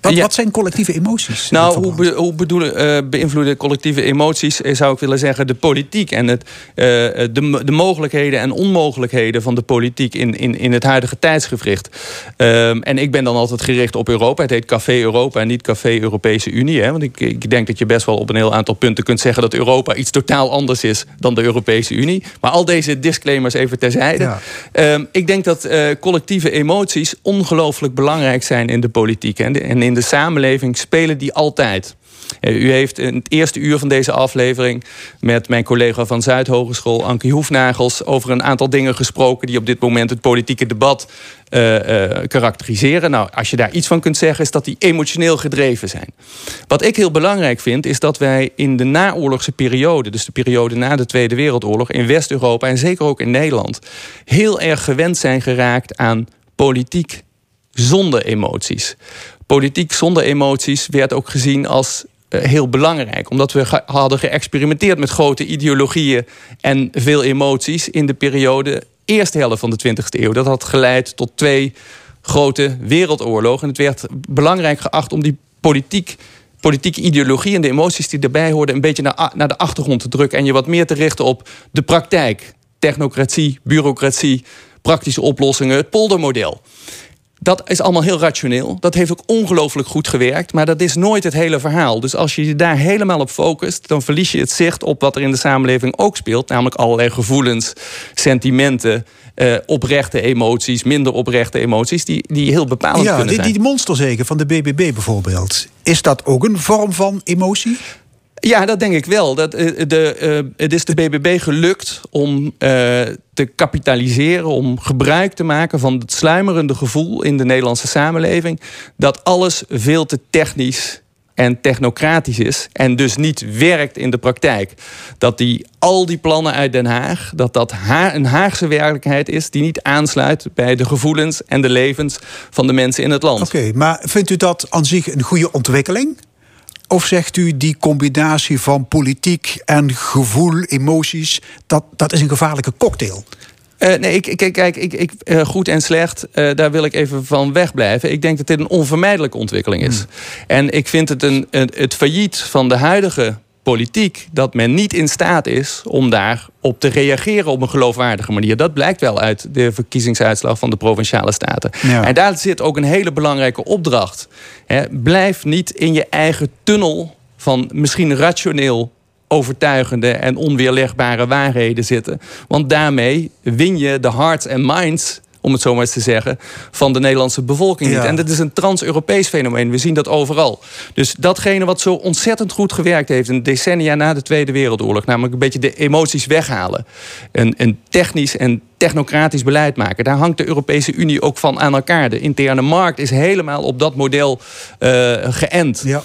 Wat, Ja. wat zijn collectieve emoties? Nou, hoe, verband? be- hoe bedoelen, eh, beïnvloeden collectieve emoties, eh, zou ik willen zeggen, de politiek en het, eh, de, de mogelijkheden en onmogelijkheden van de politiek in, in, in het huidige tijdsgevricht. Ehm, en ik ben dan altijd gericht op Europa. Het heet Café Europa en niet Café Europese Unie. Hè? Want ik, ik denk dat je best wel op een heel aantal punten kunt zeggen dat Europa iets totaal anders is dan de Europese Unie. Maar al deze disclaimers even terzijde. Ja. Ehm, ik denk dat collectieve emoties ongelooflijk belangrijk zijn in de politiek. En, de- en in de samenleving spelen die altijd. Eh, U heeft in het eerste uur van deze aflevering met mijn collega van Zuidhogeschool, Anke Hoefnagels, over een aantal dingen gesproken die op dit moment het politieke debat eh, eh, karakteriseren. Nou, als je daar iets van kunt zeggen, is dat die emotioneel gedreven zijn. Wat ik heel belangrijk vind, is dat wij in de naoorlogse periode, dus de periode na de Tweede Wereldoorlog, in West-Europa en zeker ook in Nederland, heel erg gewend zijn geraakt aan politiek zonder emoties. Politiek zonder emoties werd ook gezien als eh, heel belangrijk. Omdat we hadden geëxperimenteerd met grote ideologieën en veel emoties in de periode eerste helft van de 20e eeuw. Dat had geleid tot twee grote wereldoorlogen. En het werd belangrijk geacht om die politiek politieke ideologie en de emoties die erbij hoorden... een beetje naar, naar de achtergrond te drukken... en je wat meer te richten op de praktijk. Technocratie, bureaucratie, praktische oplossingen, het poldermodel. Dat is allemaal heel rationeel. Dat heeft ook ongelooflijk goed gewerkt. Maar dat is nooit het hele verhaal. Dus als je je daar helemaal op focust... dan verlies je het zicht op wat er in de samenleving ook speelt. Namelijk allerlei gevoelens, sentimenten... eh, oprechte emoties, minder oprechte emoties... die, die heel bepalend ja, kunnen die, zijn. die monsterzegen van de BBB bijvoorbeeld. Is dat ook een vorm van emotie? Ja, dat denk ik wel. Dat, eh, de, eh, het is de BBB gelukt om eh, te kapitaliseren, om gebruik te maken van het sluimerende gevoel in de Nederlandse samenleving dat alles veel te technisch en technocratisch is en dus niet werkt in de praktijk. Dat die, al die plannen uit Den Haag, dat dat Ha- een Haagse werkelijkheid is die niet aansluit bij de gevoelens en de levens van de mensen in het land. Oké, maar vindt u dat aan zich een goede ontwikkeling? Of zegt u die combinatie van politiek en gevoel, emoties, dat, dat is een gevaarlijke cocktail? Eh, nee, ik, ik- kijk, ik, ik, eh, goed en slecht, eh, daar wil ik even van wegblijven. Ik denk dat dit een onvermijdelijke ontwikkeling is. En ik vind het een, een- het failliet van de huidige politiek... dat men niet in staat is om daarop te reageren op een geloofwaardige manier. Dat blijkt wel uit de verkiezingsuitslag van de Provinciale Staten. Ja. En daar zit ook een hele belangrijke opdracht. Blijf niet in je eigen tunnel van misschien rationeel overtuigende en onweerlegbare waarheden zitten. Want daarmee win je de hearts en minds om het zo maar eens te zeggen, van de Nederlandse bevolking niet. En dat is een trans-Europees fenomeen. We zien dat overal. Dus datgene wat zo ontzettend goed gewerkt heeft... een decennia na de Tweede Wereldoorlog... namelijk een beetje de emoties weghalen. Een, een technisch en technocratisch beleid maken. Daar hangt de Europese Unie ook van aan elkaar. De interne markt is helemaal op dat model eh, geënt. Ja.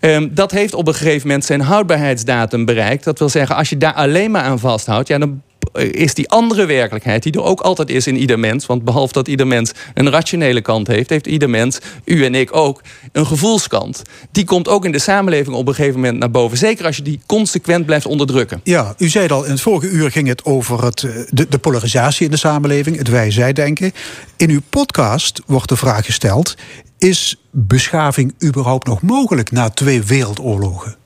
Ehm, dat heeft op een gegeven moment zijn houdbaarheidsdatum bereikt. Dat wil zeggen, als je daar alleen maar aan vasthoudt... Ja, dan is die andere werkelijkheid, die er ook altijd is in ieder mens... want behalve dat ieder mens een rationele kant heeft... heeft ieder mens, u en ik ook, een gevoelskant. Die komt ook in de samenleving op een gegeven moment naar boven. Zeker als je die consequent blijft onderdrukken. Ja, u zei al, in het vorige uur ging het over het, eh, de, de polarisatie in de samenleving, het wij-zij-denken. In uw podcast wordt de vraag gesteld: is beschaving überhaupt nog mogelijk na twee wereldoorlogen?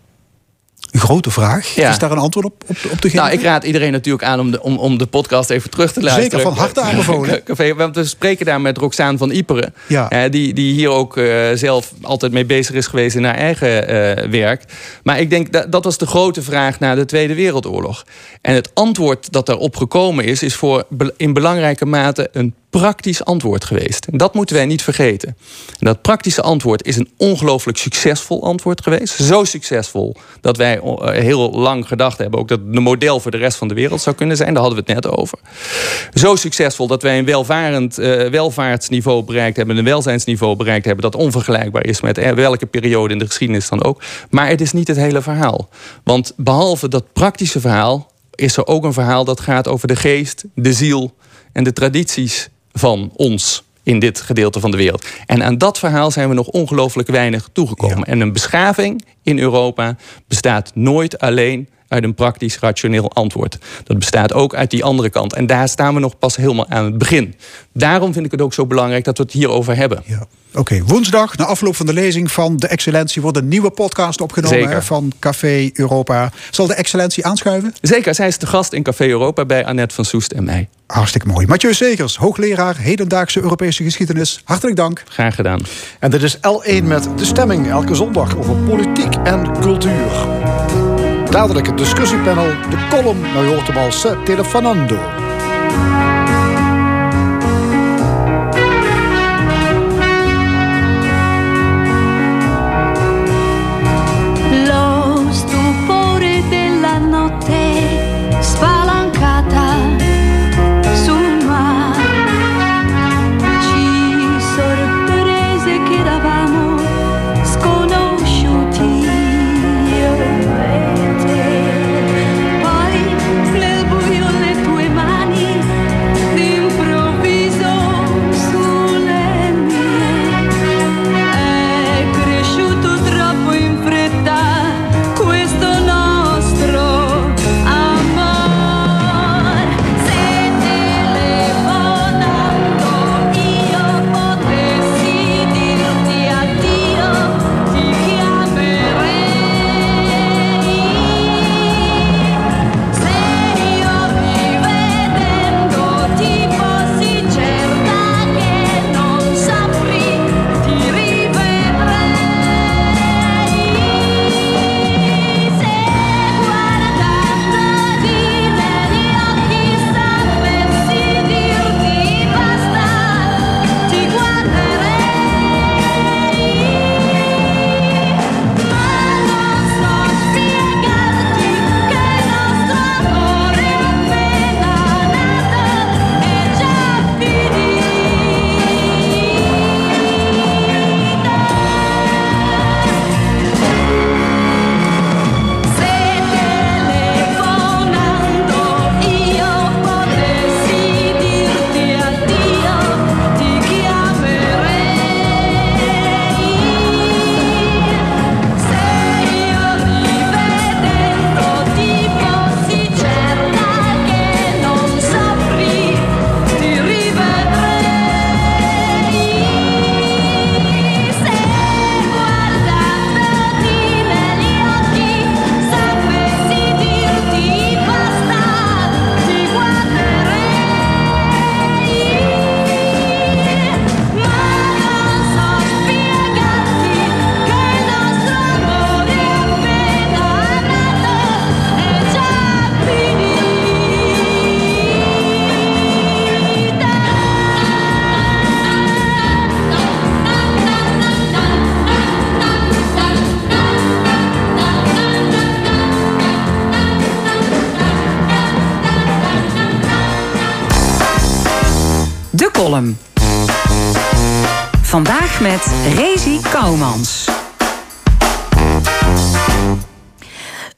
Een grote vraag. Ja. Is daar een antwoord op, op, op te geven? Nou, ik raad iedereen natuurlijk aan om de, om, om de podcast even terug te luisteren. Zeker, van harte aanbevolen. Want we spreken daar met Roxaan van Iperen. Ja. eh, die, die hier ook eh, zelf altijd mee bezig is geweest in haar eigen eh, werk. Maar ik denk dat dat was de grote vraag na de Tweede Wereldoorlog. En het antwoord dat daarop gekomen is, is voor in belangrijke mate een praktisch antwoord geweest. En dat moeten wij niet vergeten. En dat praktische antwoord is een ongelooflijk succesvol antwoord geweest. Zo succesvol dat wij eh, heel lang gedacht hebben... ook dat het een model voor de rest van de wereld zou kunnen zijn. Daar hadden we het net over. Zo succesvol dat wij een welvarend eh, welvaartsniveau bereikt hebben... een welzijnsniveau bereikt hebben... dat onvergelijkbaar is met eh, welke periode in de geschiedenis dan ook. Maar het is niet het hele verhaal. Want behalve dat praktische verhaal... is er ook een verhaal dat gaat over de geest, de ziel en de tradities van ons in dit gedeelte van de wereld. En aan dat verhaal zijn we nog ongelooflijk weinig toegekomen. En een beschaving in Europa bestaat nooit alleen uit een praktisch rationeel antwoord. Dat bestaat ook uit die andere kant. En daar staan we nog pas helemaal aan het begin. Daarom vind ik het ook zo belangrijk dat we het hierover hebben. Ja. Oké, woensdag, na afloop van de lezing van De Excellentie... wordt een nieuwe podcast opgenomen Zeker. van Café Europa. Zal De Excellentie aanschuiven? Zeker, zij is de gast in Café Europa bij Annette van Soest en mij. Hartstikke mooi. Mathieu Segers, hoogleraar hedendaagse Europese geschiedenis. Hartelijk dank. Graag gedaan. En dit is L1 met de stemming elke zondag over politiek en cultuur. Dadelijk het discussiepanel, de column, nou je hoort Telefonando.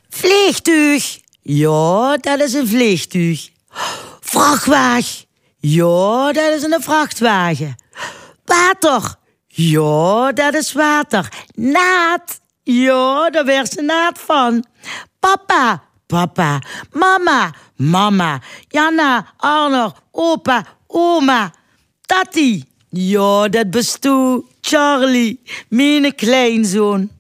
Vliegtuig. Ja, dat is een vliegtuig. Vrachtwagen. Ja, dat is een vrachtwagen. Water. Ja, dat is water. Naad. Ja, daar werd ze naad van. Papa. Papa. Mama. Mama. Janna. Arno. Opa. Oma. Tati. Ja, dat bestoe Charlie. Mijn kleinzoon.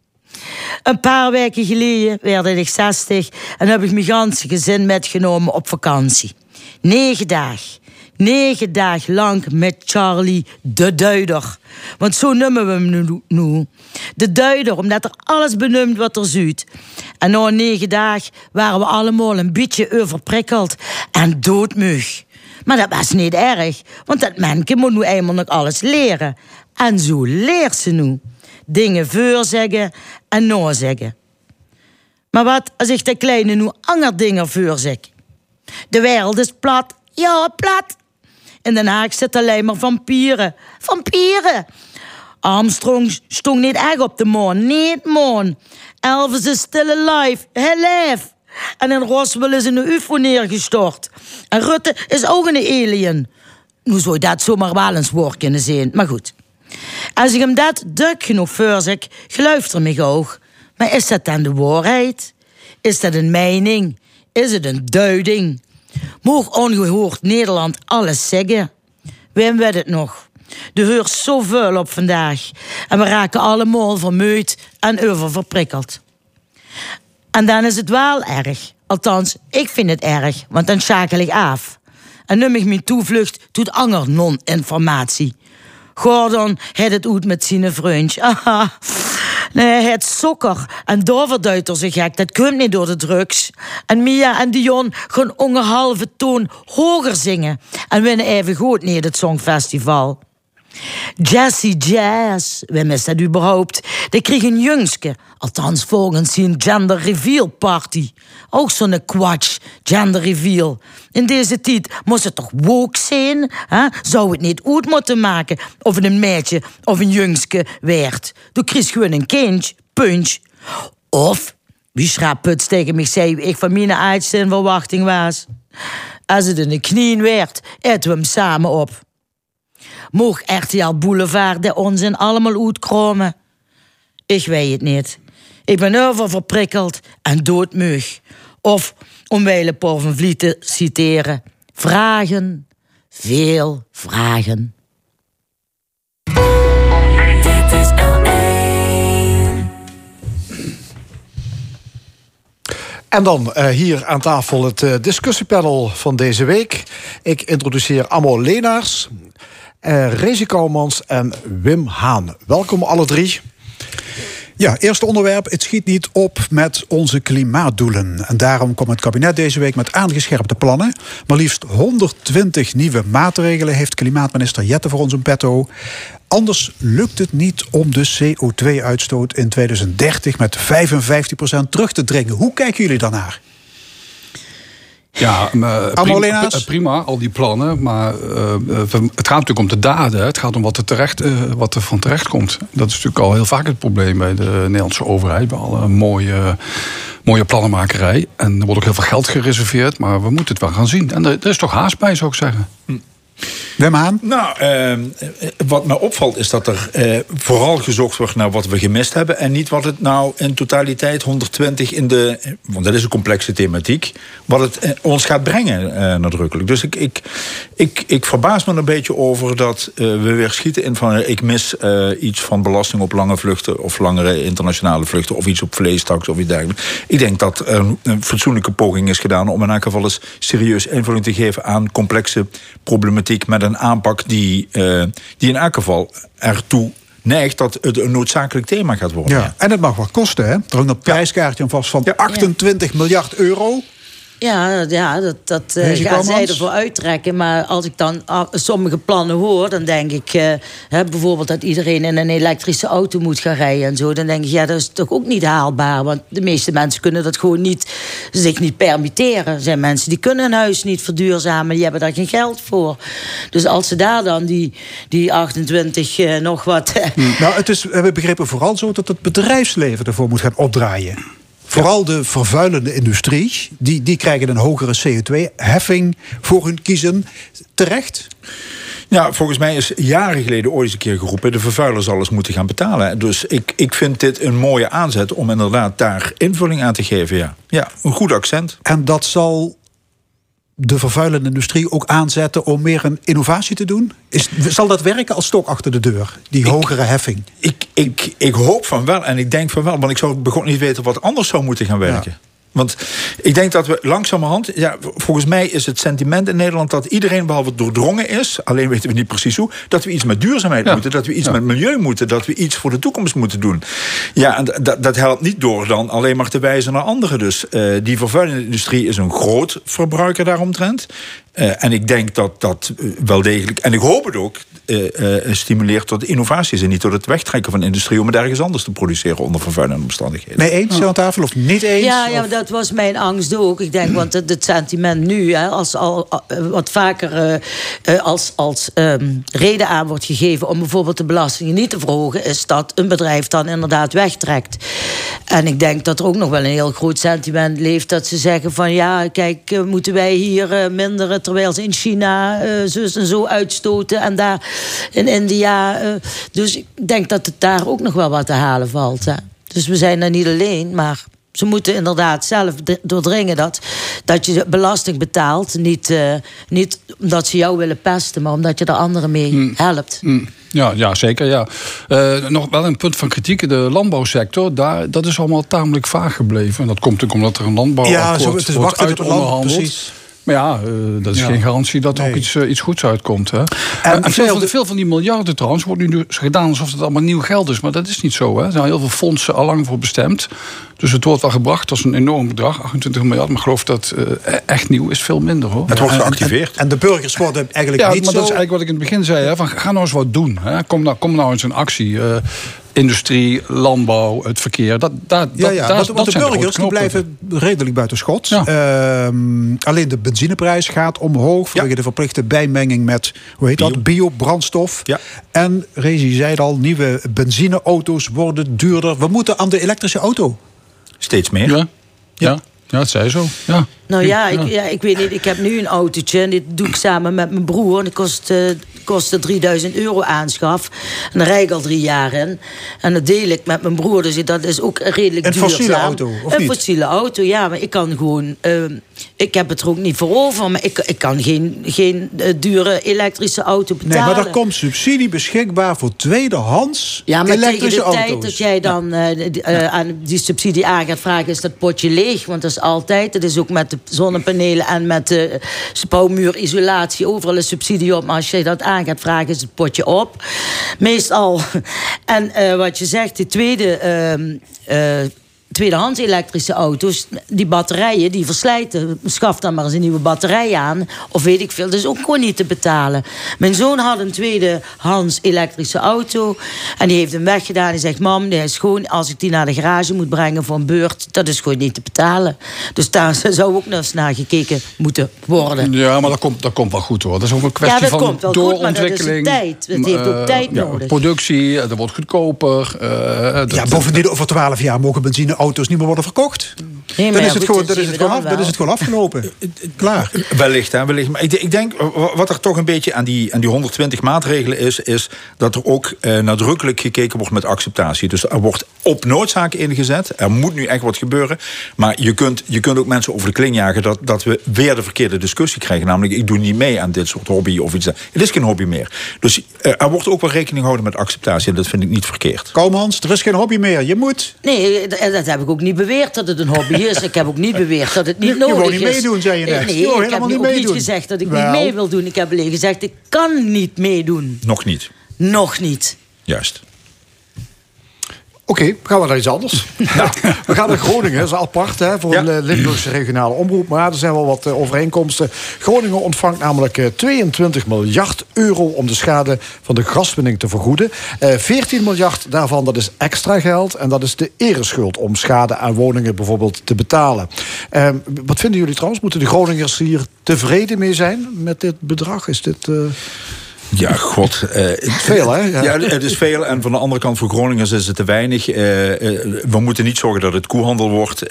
Een paar weken geleden werd ik 60 en heb ik mijn ganse gezin metgenomen op vakantie. Negen dagen. Negen dagen lang met Charlie de Duider. Want zo noemen we hem nu-. De Duider, omdat er alles benoemt wat er zuid. En na negen dagen waren we allemaal een beetje overprikkeld en doodmug. Maar dat was niet erg, want dat manneke moet nu eenmaal nog alles leren. En zo leert ze nu. Dingen voorzeggen en nazeggen. Maar wat als ik de kleine nu ander dingen voorzeg? De wereld is plat. Ja, plat. In Den Haag zitten alleen maar vampieren. Vampieren. Armstrong stond niet echt op de maan. Niet maan. Elvis is still alive. Leeft. En in Roswell is een UFO neergestort. En Rutte is ook een alien. Nu zou dat zomaar wel eens woord kunnen zijn. Maar goed. Als ik hem dat druk genoeg voorzeg, geluift er me gauw. Maar is dat dan de waarheid? Is dat een mening? Is het een duiding? Moog ongehoord Nederland alles zeggen? Wim weet het nog. Er heurt zoveel op vandaag. En we raken allemaal vermoeid en oververprikkeld. En dan is het wel erg. Althans, ik vind het erg, want dan schakel ik af. En neem ik mijn toevlucht tot ander non-informatie. Gordon had het uit met zijn vriendje. Nee, hij had sokker. En daar verduidt er zich gek. Dat komt niet door de drugs. En Mia en Dion gaan ongeveer halve toon hoger zingen. En winnen even goed niet het Songfestival. Jessie Jazz, wem is dat überhaupt? Die kreeg een jongske, althans volgens zijn gender reveal party. Ook zo'n kwatsch, gender reveal. In deze tijd moest het toch woke zijn? Hè? Zou het niet uit moeten maken of het een meisje of een jongske werd? Toen kreeg gewoon een kindje, punch. Of, wie schrap puts tegen mij zei wie ik van mijn in verwachting was. Als het in de knieën werd, eten we hem samen op. Moog RTL Boulevard de onzin allemaal uitkromen? Ik weet het niet. Ik ben oververprikkeld en doodmug. Of, om Weile Paul van Vliet te citeren... vragen, veel vragen. Dit is L1. En dan eh, hier aan tafel het eh, discussiepanel van deze week. Ik introduceer Amo Leenaars, eh Rezi Kouwmans en Wim Haan. Welkom alle drie. Ja, eerste onderwerp. Het schiet niet op met onze klimaatdoelen. En daarom komt het kabinet deze week met aangescherpte plannen. Maar liefst 120 nieuwe maatregelen heeft klimaatminister Jette voor ons in petto. Anders lukt het niet om de CO2-uitstoot in 2030 met 55% terug te dringen. Hoe kijken jullie daarnaar? Ja, maar Allemaal prima, al die plannen. Maar eh, we- het gaat natuurlijk om de daden. Het gaat om wat er, terecht, eh, wat er van terecht komt. Dat is natuurlijk al heel vaak het probleem bij de Nederlandse overheid. Bij alle mooie, mooie plannenmakerij. En er wordt ook heel veel geld gereserveerd. Maar we moeten het wel gaan zien. En er, er is toch haast bij, zou ik zeggen. Wim? Nou, eh, wat me opvalt is dat er eh, vooral gezocht wordt naar wat we gemist hebben... en niet wat het nou in totaliteit 120 in de... want dat is een complexe thematiek... wat het eh, ons gaat brengen eh, nadrukkelijk. Dus ik, ik, ik, ik verbaas me een beetje over dat we weer schieten in van... ik mis iets van belasting op lange vluchten... of langere internationale vluchten... of iets op vleestaks of iets dergelijks. Ik denk dat een, een fatsoenlijke poging is gedaan... om in elk geval eens serieus invulling te geven aan complexe problematiek... met een aanpak die, eh, die in elk geval ertoe neigt... dat het een noodzakelijk thema gaat worden. Ja. En het mag wat kosten, hè? Er hangt een prijskaartje vast van 28 miljard euro. Ja, ja dat, dat eh, Deze gaan zij ervoor uittrekken. Maar als ik dan sommige plannen hoor, dan denk ik... eh, hè, bijvoorbeeld dat iedereen in een elektrische auto moet gaan rijden en zo. Dan denk ik, ja, dat is toch ook niet haalbaar. Want de meeste mensen kunnen dat gewoon niet, zich niet permitteren. Er zijn mensen die kunnen hun huis niet verduurzamen. Die hebben daar geen geld voor. Dus als ze daar dan die, die 28 eh, nog wat... Nou, het is, we hebben begrepen vooral zo dat het bedrijfsleven ervoor moet gaan opdraaien. Vooral de vervuilende industrie, die, die krijgen een hogere CO2-heffing voor hun kiezen. Terecht? Ja, volgens mij is jaren geleden ooit eens een keer geroepen... de vervuiler zal eens moeten gaan betalen. Dus ik, ik vind dit een mooie aanzet om inderdaad daar invulling aan te geven. Ja, ja een goed accent. En dat zal de vervuilende industrie ook aanzetten om meer een innovatie te doen? Is, zal dat werken als stok achter de deur, die hogere heffing? Ik, ik, ik hoop van wel en ik denk van wel, want ik zou begon niet weten wat anders zou moeten gaan werken. Want ik denk dat we langzamerhand, ja, volgens mij is het sentiment in Nederland dat iedereen behalve doordrongen is, alleen weten we niet precies hoe, dat we iets met duurzaamheid moeten, dat we iets met milieu moeten, dat we iets voor de toekomst moeten doen. Ja, en dat, dat helpt niet door dan alleen maar te wijzen naar anderen. Dus eh, die vervuilende industrie is een groot verbruiker daaromtrent. Eh, en ik denk dat dat eh, wel degelijk, en ik hoop het ook, eh, eh, stimuleert tot innovaties en niet tot het wegtrekken van industrie om het ergens anders te produceren onder vervuilende omstandigheden. Mee eens aan tafel of niet eens? Ja, ja dat was mijn angst ook. Ik denk, want het, het sentiment nu, hè, als al wat vaker als, als ehm, reden aan wordt gegeven om bijvoorbeeld de belastingen niet te verhogen, is dat een bedrijf dan inderdaad wegtrekt. En ik denk dat er ook nog wel een heel groot sentiment leeft dat ze zeggen van ja, kijk, moeten wij hier eh, minderen terwijl ze in China eh zus en zo uitstoten en daar in India. eh, dus ik denk dat het daar ook nog wel wat te halen valt. Hè. Dus we zijn er niet alleen, maar ze moeten inderdaad zelf doordringen dat, dat je belasting betaalt. Niet, eh, niet omdat ze jou willen pesten, maar omdat je er anderen mee helpt. Mm, Ja, ja, zeker. Ja. Eh, nog wel een punt van kritiek. De landbouwsector, daar, dat is allemaal tamelijk vaag gebleven. En dat komt natuurlijk omdat er een landbouwakkoord Ja, zo- het is wordt land- uitonderhandeld. precies. Maar ja, eh, dat is Ja. geen garantie dat er ook iets, eh, iets goeds uitkomt. Hè? En, En veel, veel van de- die, veel van die miljarden trouwens wordt nu dus gedaan alsof het allemaal nieuw geld is. Maar dat is niet zo. Hè? Er zijn heel veel fondsen al lang voor bestemd. Dus het wordt wel gebracht als een enorm bedrag, 28 miljard. Maar ik geloof dat eh, echt nieuw is veel minder hoor. Het wordt En- geactiveerd. En de burgers worden eigenlijk Ja, niet maar zo... dat is eigenlijk wat ik in het begin zei. Hè, van, ga nou eens wat doen. Hè. Kom, nou, kom nou eens in actie. Industrie, landbouw, het verkeer. Dat, dat, Ja, dat, ja, dat, want, dat want de zijn de burgers die knooppunten. blijven redelijk buiten schot. Ja. Ehm, alleen de benzineprijs gaat omhoog vanwege de verplichte bijmenging met hoe heet dat? biobrandstof. Ja. En Rezi zei het al, nieuwe benzineauto's worden duurder. We moeten aan de elektrische auto. Steeds meer. Ja, ja. Ja, dat zei zo. Ja. Nou ja ik, ja, ik weet niet. Ik heb nu een autootje en dit doe ik samen met mijn broer. En dat kost, eh, kostte 3000 euro aanschaf. En daar rijd ik al drie jaar in. En dat deel ik met mijn broer. Dus dat is ook redelijk Een duurzaam. fossiele auto, of Een niet? fossiele auto, ja. Maar ik kan gewoon... eh, ik heb het er ook niet voor over. Maar ik, ik kan geen, geen eh, dure elektrische auto Nee, betalen. maar er komt subsidie beschikbaar voor tweedehands Ja, maar elektrische de auto's. tijd dat jij dan eh, die- eh, aan die subsidie aan gaat vragen... is dat potje leeg, want dat is altijd. Dat is ook met de zonnepanelen en met de spouwmuurisolatie. Overal is subsidie op, maar als je dat aan gaat vragen... is het potje op. Meestal. En wat je zegt, de tweede... eh, Tweedehands elektrische auto's, die batterijen, die verslijten. Schaf dan maar eens een nieuwe batterij aan. Of weet ik veel. Dat is ook gewoon niet te betalen. Mijn zoon had een tweedehands elektrische auto. En die heeft hem weggedaan. Hij zegt, mam, die is gewoon, als ik die naar de garage moet brengen voor een beurt... dat is gewoon niet te betalen. Dus daar zou ook nog eens naar gekeken moeten worden. Ja, maar dat komt, dat komt wel goed hoor. Dat is ook een kwestie Ja, dat van komt wel goed, maar dat is doorontwikkeling. tijd. Het heeft ook Eh, tijd ja, nodig. Productie, dat wordt goedkoper. eh, dat- Ja, bovendien over 12 jaar mogen benzineauto's niet meer worden verkocht. Nee, dan maar is het goed, gewoon, dat dan is het gewoon, dan af, dan is wel. het gewoon afgelopen. Klaar. Wellicht, hè, wellicht. Maar ik, ik denk, eh, wat er toch een beetje aan die, aan die 120 maatregelen is... is dat er ook eh, nadrukkelijk gekeken wordt met acceptatie. Dus er wordt op noodzaak ingezet. Er moet nu echt wat gebeuren. Maar je kunt, je kunt ook mensen over de kling jagen... Dat, dat we weer de verkeerde discussie krijgen. Namelijk, ik doe niet mee aan dit soort hobby of iets. Het is geen hobby meer. Dus eh, er wordt ook wel rekening gehouden met acceptatie. En dat vind ik niet verkeerd. Kom Hans, er is geen hobby meer. Je moet. Nee, dat dat heb ik ook niet beweerd dat het een hobby is. Ik heb ook niet beweerd dat het niet Je- je nodig is. niet meedoen, zei je net. Nee, Je ik heb niet ook niet gezegd dat ik Wel. niet mee wil doen. Ik heb alleen gezegd, ik kan niet meedoen. Nog niet. Nog niet. Juist. Oké, gaan we naar iets anders. we gaan naar Groningen, dat is apart hè, voor een eh, Limburgse regionale omroep. Maar er zijn wel wat eh, overeenkomsten. Groningen ontvangt namelijk eh, 22 miljard euro om de schade van de gaswinning te vergoeden. Eh 14 miljard daarvan dat is extra geld. En dat is de ereschuld om schade aan woningen bijvoorbeeld te betalen. Eh, wat vinden jullie trouwens? Moeten de Groningers hier tevreden mee zijn met dit bedrag? Is dit... eh, Ja, god. eh, Veel, hè? Ja. Ja. het is veel. En van de andere kant, voor Groningers is het te weinig. Eh, eh, we moeten niet zorgen dat het koehandel wordt.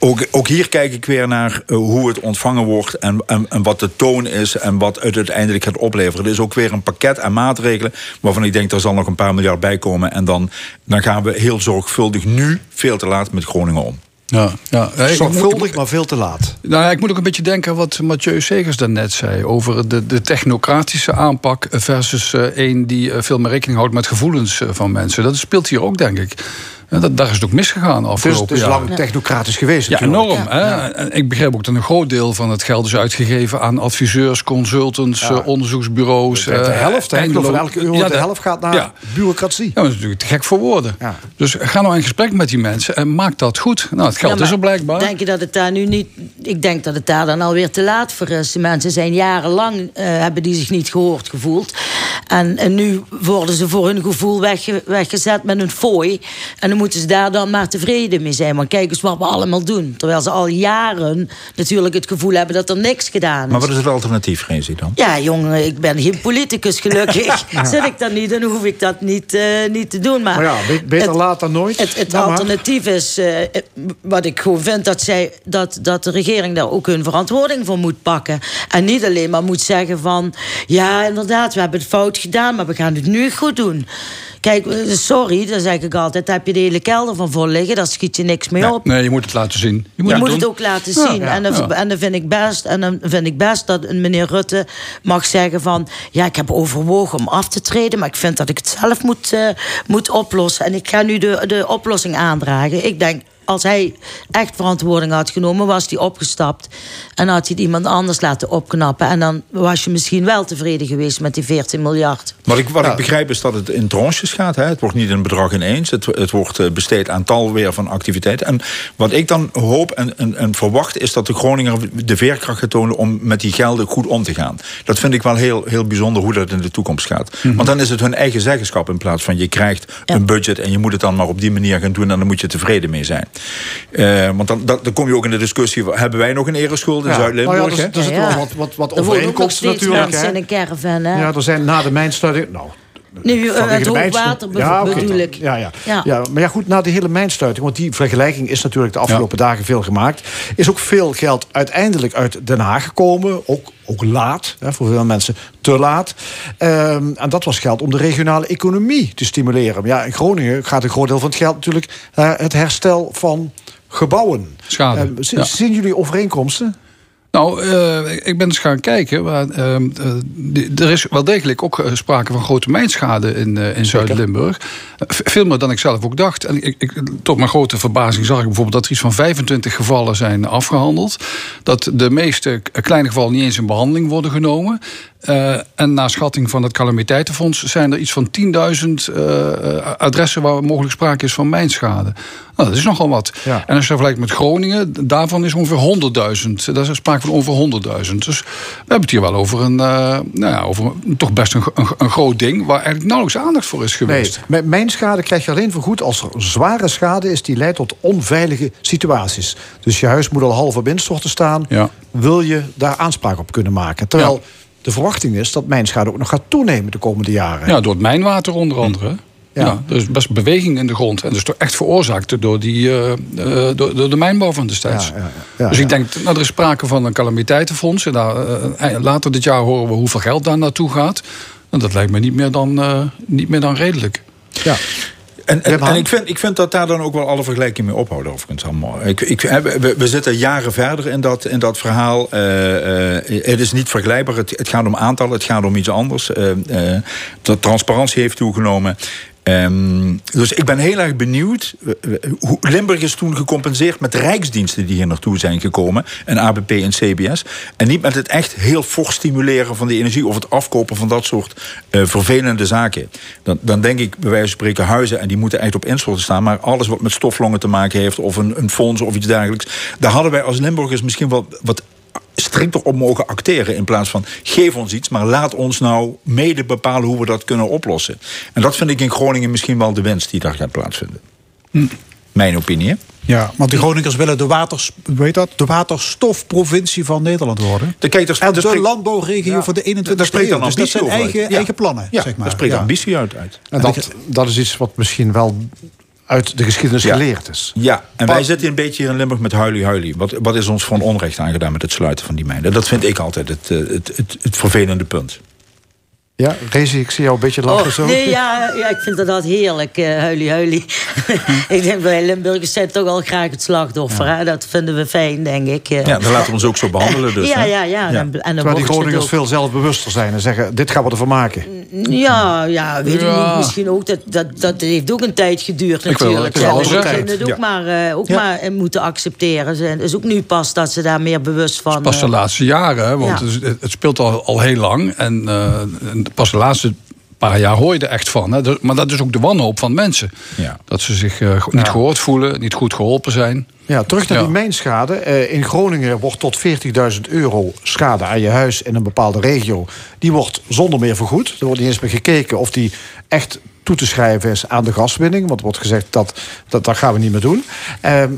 Ook, ook hier kijk ik weer naar hoe het ontvangen wordt... En, en, en wat de toon is en wat het uiteindelijk gaat opleveren. Er is ook weer een pakket aan maatregelen... waarvan ik denk, er zal nog een paar miljard bij komen. En dan, dan gaan we heel zorgvuldig nu veel te laat met Groningen om. Ja, ja. Ik- Zorgvuldig, maar veel te laat. Nou ja, ik moet ook een beetje denken aan wat Mathieu Segers daarnet zei... over de, de technocratische aanpak versus eh, een die eh, veel meer rekening houdt... met gevoelens eh, van mensen. Dat speelt hier ook, denk ik. En dat, daar is het ook misgegaan is, afgelopen het is jaren. lang technocratisch geweest Ja, natuurlijk. enorm. Hè? En Ik begrijp ook dat een groot deel van het geld is uitgegeven aan adviseurs, consultants, Ja. eh, onderzoeksbureaus. De, eh, helft, hè? Van elke euro Ja, de helft gaat naar ja. bureaucratie. Ja, dat is natuurlijk te gek voor woorden. Dus ga nou in gesprek met die mensen en maak dat goed. Nou, het geld is er blijkbaar. Denk je dat het daar nu niet... Ik denk dat het daar dan alweer te laat voor is. De mensen zijn jarenlang... eh, hebben die zich niet gehoord gevoeld. En, en nu worden ze voor hun gevoel wegge- weggezet met een fooi. En dan moeten ze daar dan maar tevreden mee zijn. Want kijk eens wat we allemaal doen. Terwijl ze al jaren natuurlijk het gevoel hebben dat er niks gedaan is. Maar wat is het alternatief, Rezi, dan? Ja, jongen, ik ben geen politicus, gelukkig. Ja. Zit ik dat niet, dan hoef ik dat niet, eh, niet te doen. Maar, Maar ja, be- beter het- laat dan nooit. Het, het Ja, maar- alternatief is, eh, eh, wat ik gewoon vind, dat, zij, dat, dat de regering daar ook hun verantwoording voor moet pakken. En niet alleen maar moet zeggen van, ja, inderdaad, we hebben het fout gedaan, maar we gaan het nu goed doen. Kijk, eh, sorry, dan zeg ik altijd, daar heb je de hele kelder van vol liggen, daar schiet je niks mee op. Nee, je moet het laten zien. Je Je moet, moet, het, het doen. ook laten zien. ja, en, dan, ja. en dan vind ik best, en dan vind ik best dat een meneer Rutte mag zeggen van ja, ik heb overwogen om af te treden, maar ik vind dat ik het zelf moet, eh, moet oplossen. En ik ga nu de, de oplossing aandragen. Ik denk. Als hij echt verantwoording had genomen, was hij opgestapt. En had hij het iemand anders laten opknappen. En dan was je misschien wel tevreden geweest met die 14 miljard. Wat ik, wat ik begrijp is dat het in tranches gaat. Hè. Het wordt niet een bedrag ineens. Het, het wordt eh, besteed aan tal weer van activiteiten. En wat ik dan hoop en, en, en verwacht... is dat de Groninger de veerkracht gaat tonen... om met die gelden goed om te gaan. Dat vind ik wel heel, heel bijzonder hoe dat in de toekomst gaat. Want dan is het hun eigen zeggenschap... in plaats van je krijgt een budget... en je moet het dan maar op die manier gaan doen... en dan moet je tevreden mee zijn. Eh, want dan, dan, dan kom je ook in de discussie... hebben wij nog een ereschuld in Ja. Zuid-Limburg? Nou ja, er- hè? er zitten wel wat- wat- wat er overeenkomsten steeds natuurlijk, mensen hè? in een caravan, hè? Ja, er zijn na de mijnsluiting... Nou, Nu, eh, het de hoogwater Ja, bedoel ik. Ja, ja. Ja. Ja. maar ja, goed, na die hele mijnsluiting... want die vergelijking is natuurlijk de afgelopen dagen veel gemaakt... is ook veel geld uiteindelijk uit Den Haag gekomen. Ook, ook laat, hè, voor veel mensen te laat. Ehm, en dat was geld om de regionale economie te stimuleren. Maar ja, in Groningen gaat een groot deel van het geld natuurlijk... naar het herstel van gebouwen. Schade, Ehm, ja. Zien jullie overeenkomsten? Nou, eh, ik ben eens gaan kijken. Maar, ehm, eh, er is wel degelijk ook eh, sprake van grote mijnschade in, in Zuid-Limburg. Veel meer dan ik zelf ook dacht. En ik, ik, tot mijn grote verbazing zag ik bijvoorbeeld dat er iets van 25 gevallen zijn afgehandeld. Dat de meeste kleine gevallen niet eens in behandeling worden genomen. En na schatting van het calamiteitenfonds zijn er iets van 10.000 eh, eh, adressen waar mogelijk sprake is van mijnschade. Nou, dat is nogal wat. En als je dat vergelijkt met Groningen, daarvan is ongeveer 100.000. Daar is sprake van over 100.000. Dus we hebben het hier wel over een, eh, nou ja, over een- toch best een, een, een groot ding waar eigenlijk nauwelijks aandacht voor is geweest. Nee, met mijn schade krijg je alleen vergoed als er zware schade is die leidt tot onveilige situaties. Dus je huis moet al half op instorten staan. Wil je daar aanspraak op kunnen maken? Terwijl de verwachting is dat mijn schade ook nog gaat toenemen de komende jaren. Ja, door het mijnwater onder andere. Ja. er is best beweging in de grond. En dat is toch echt veroorzaakt door, die, eh, eh, door, door de mijnbouw van destijds. ja, dus ik denk, nou, er is sprake van een calamiteitenfonds. En daar, eh, later dit jaar horen we hoeveel geld daar naartoe gaat. En dat lijkt me niet meer dan, eh, niet meer dan redelijk. Ja. En, en, en ik, vind, ik vind dat daar dan ook wel alle vergelijking mee ophouden, overigens allemaal. Ik, ik, we, we zitten jaren verder in dat, in dat verhaal. Eh, eh, het is niet vergelijkbaar. Het, het gaat om aantallen, het gaat om iets anders. De transparantie heeft toegenomen. Ehm, dus ik ben heel erg benieuwd. eh, eh, hoe- Limburg is toen gecompenseerd met rijksdiensten die hier naartoe zijn gekomen. En ABP en CBS. En niet met het echt heel fors stimuleren van de energie. Of het afkopen van dat soort eh, vervelende zaken. Dan, dan denk ik bij wijze van spreken huizen. En die moeten echt op instorten staan. Maar alles wat met stoflongen te maken heeft. Of een, een fonds of iets dergelijks. Daar hadden wij als Limburgers misschien wel wat strikter op mogen acteren. In plaats van geef ons iets, maar laat ons nou mede bepalen hoe we dat kunnen oplossen. En dat vind ik in Groningen misschien wel de wens die daar gaat plaatsvinden. Mijn opinie. Ja, want de Groningers willen de, waters, weet dat, de waterstofprovincie van Nederland worden. De, kijk, daar- en de spreekt- landbouwregio Ja, voor de 21 daar spreekt dan eeuw. Dus dat zijn eigen. Ja. eigen plannen, Ja, zeg maar. daar spreekt Ja. ambitie uit. uit. En dat, dat is iets wat misschien wel uit de geschiedenis Ja. geleerd is. Ja, en wij zitten een beetje hier in Limburg met huilie huilie. Wat, wat is ons voor onrecht aangedaan met het sluiten van die mijnen? Dat vind ik altijd het, eh, het, het, het vervelende punt. Ja, Rezi, ik zie jou een beetje lachen Oh, zo. nee, ja, ja, ik vind dat heerlijk, eh huilie, huilie. ik denk, wij Limburgers zijn toch al graag het slachtoffer. Hè? Dat vinden we fijn, denk ik. eh. Ja, dan laten we ons ook zo behandelen. Dus, ja, hè? ja, ja, En, en dan Terwijl die Groningers ook- veel zelfbewuster zijn en zeggen... dit gaan we ervan maken. Ja, ja, weet ik Ja. niet. Misschien ook. Dat, dat, dat heeft ook een tijd geduurd Ik natuurlijk. ik wil het ook, Ja. maar, eh, ook Ja. maar eh, moeten accepteren. Ze- Het is ook nu pas dat ze daar meer bewust van... Pas de laatste jaren, hè, want Ja. het, speelt al, al heel lang. En, eh, en pas de laatste paar jaar hoor je er echt van. Hè. Maar dat is ook de wanhoop van mensen. Dat ze zich eh, niet Ja. gehoord voelen, niet goed geholpen zijn. Ja, terug naar Ja. die mijnschade. Eh, in Groningen wordt tot 40.000 euro schade aan je huis in een bepaalde regio. Die wordt zonder meer vergoed. Er wordt niet eens meer gekeken of die echt toe te schrijven is aan de gaswinning. Want er wordt gezegd dat dat, dat gaan we niet meer doen. Ehm,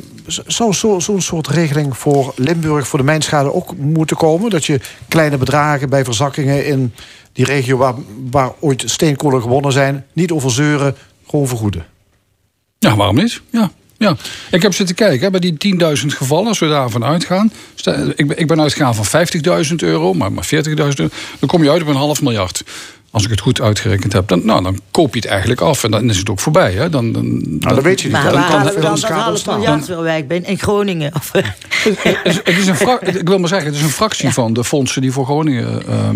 zou zo- zo'n soort regeling voor Limburg, voor de mijnschade ook moeten komen? Dat je kleine bedragen bij verzakkingen in die regio waar, waar ooit steenkolen gewonnen zijn, niet over zeuren, gewoon vergoeden. Ja, waarom niet? Ja. Ja, ik heb zitten kijken bij die 10.000 gevallen, als we daarvan uitgaan. Ik ben, uitgegaan van 50.000 euro, maar, maar 40.000 euro. Dan kom je uit op een half miljard. Als ik het goed uitgerekend heb, dan, nou, dan koop je het eigenlijk af. En dan is het ook voorbij. Hè? Dan, dan, Nou, dat weet je niet. Maar Dan waar kan er dan ontstaan. miljard weer weg? Ben in Groningen? Of, eh, het, is, het is een ik wil maar zeggen, het is een fractie van de fondsen die voor Groningen eh,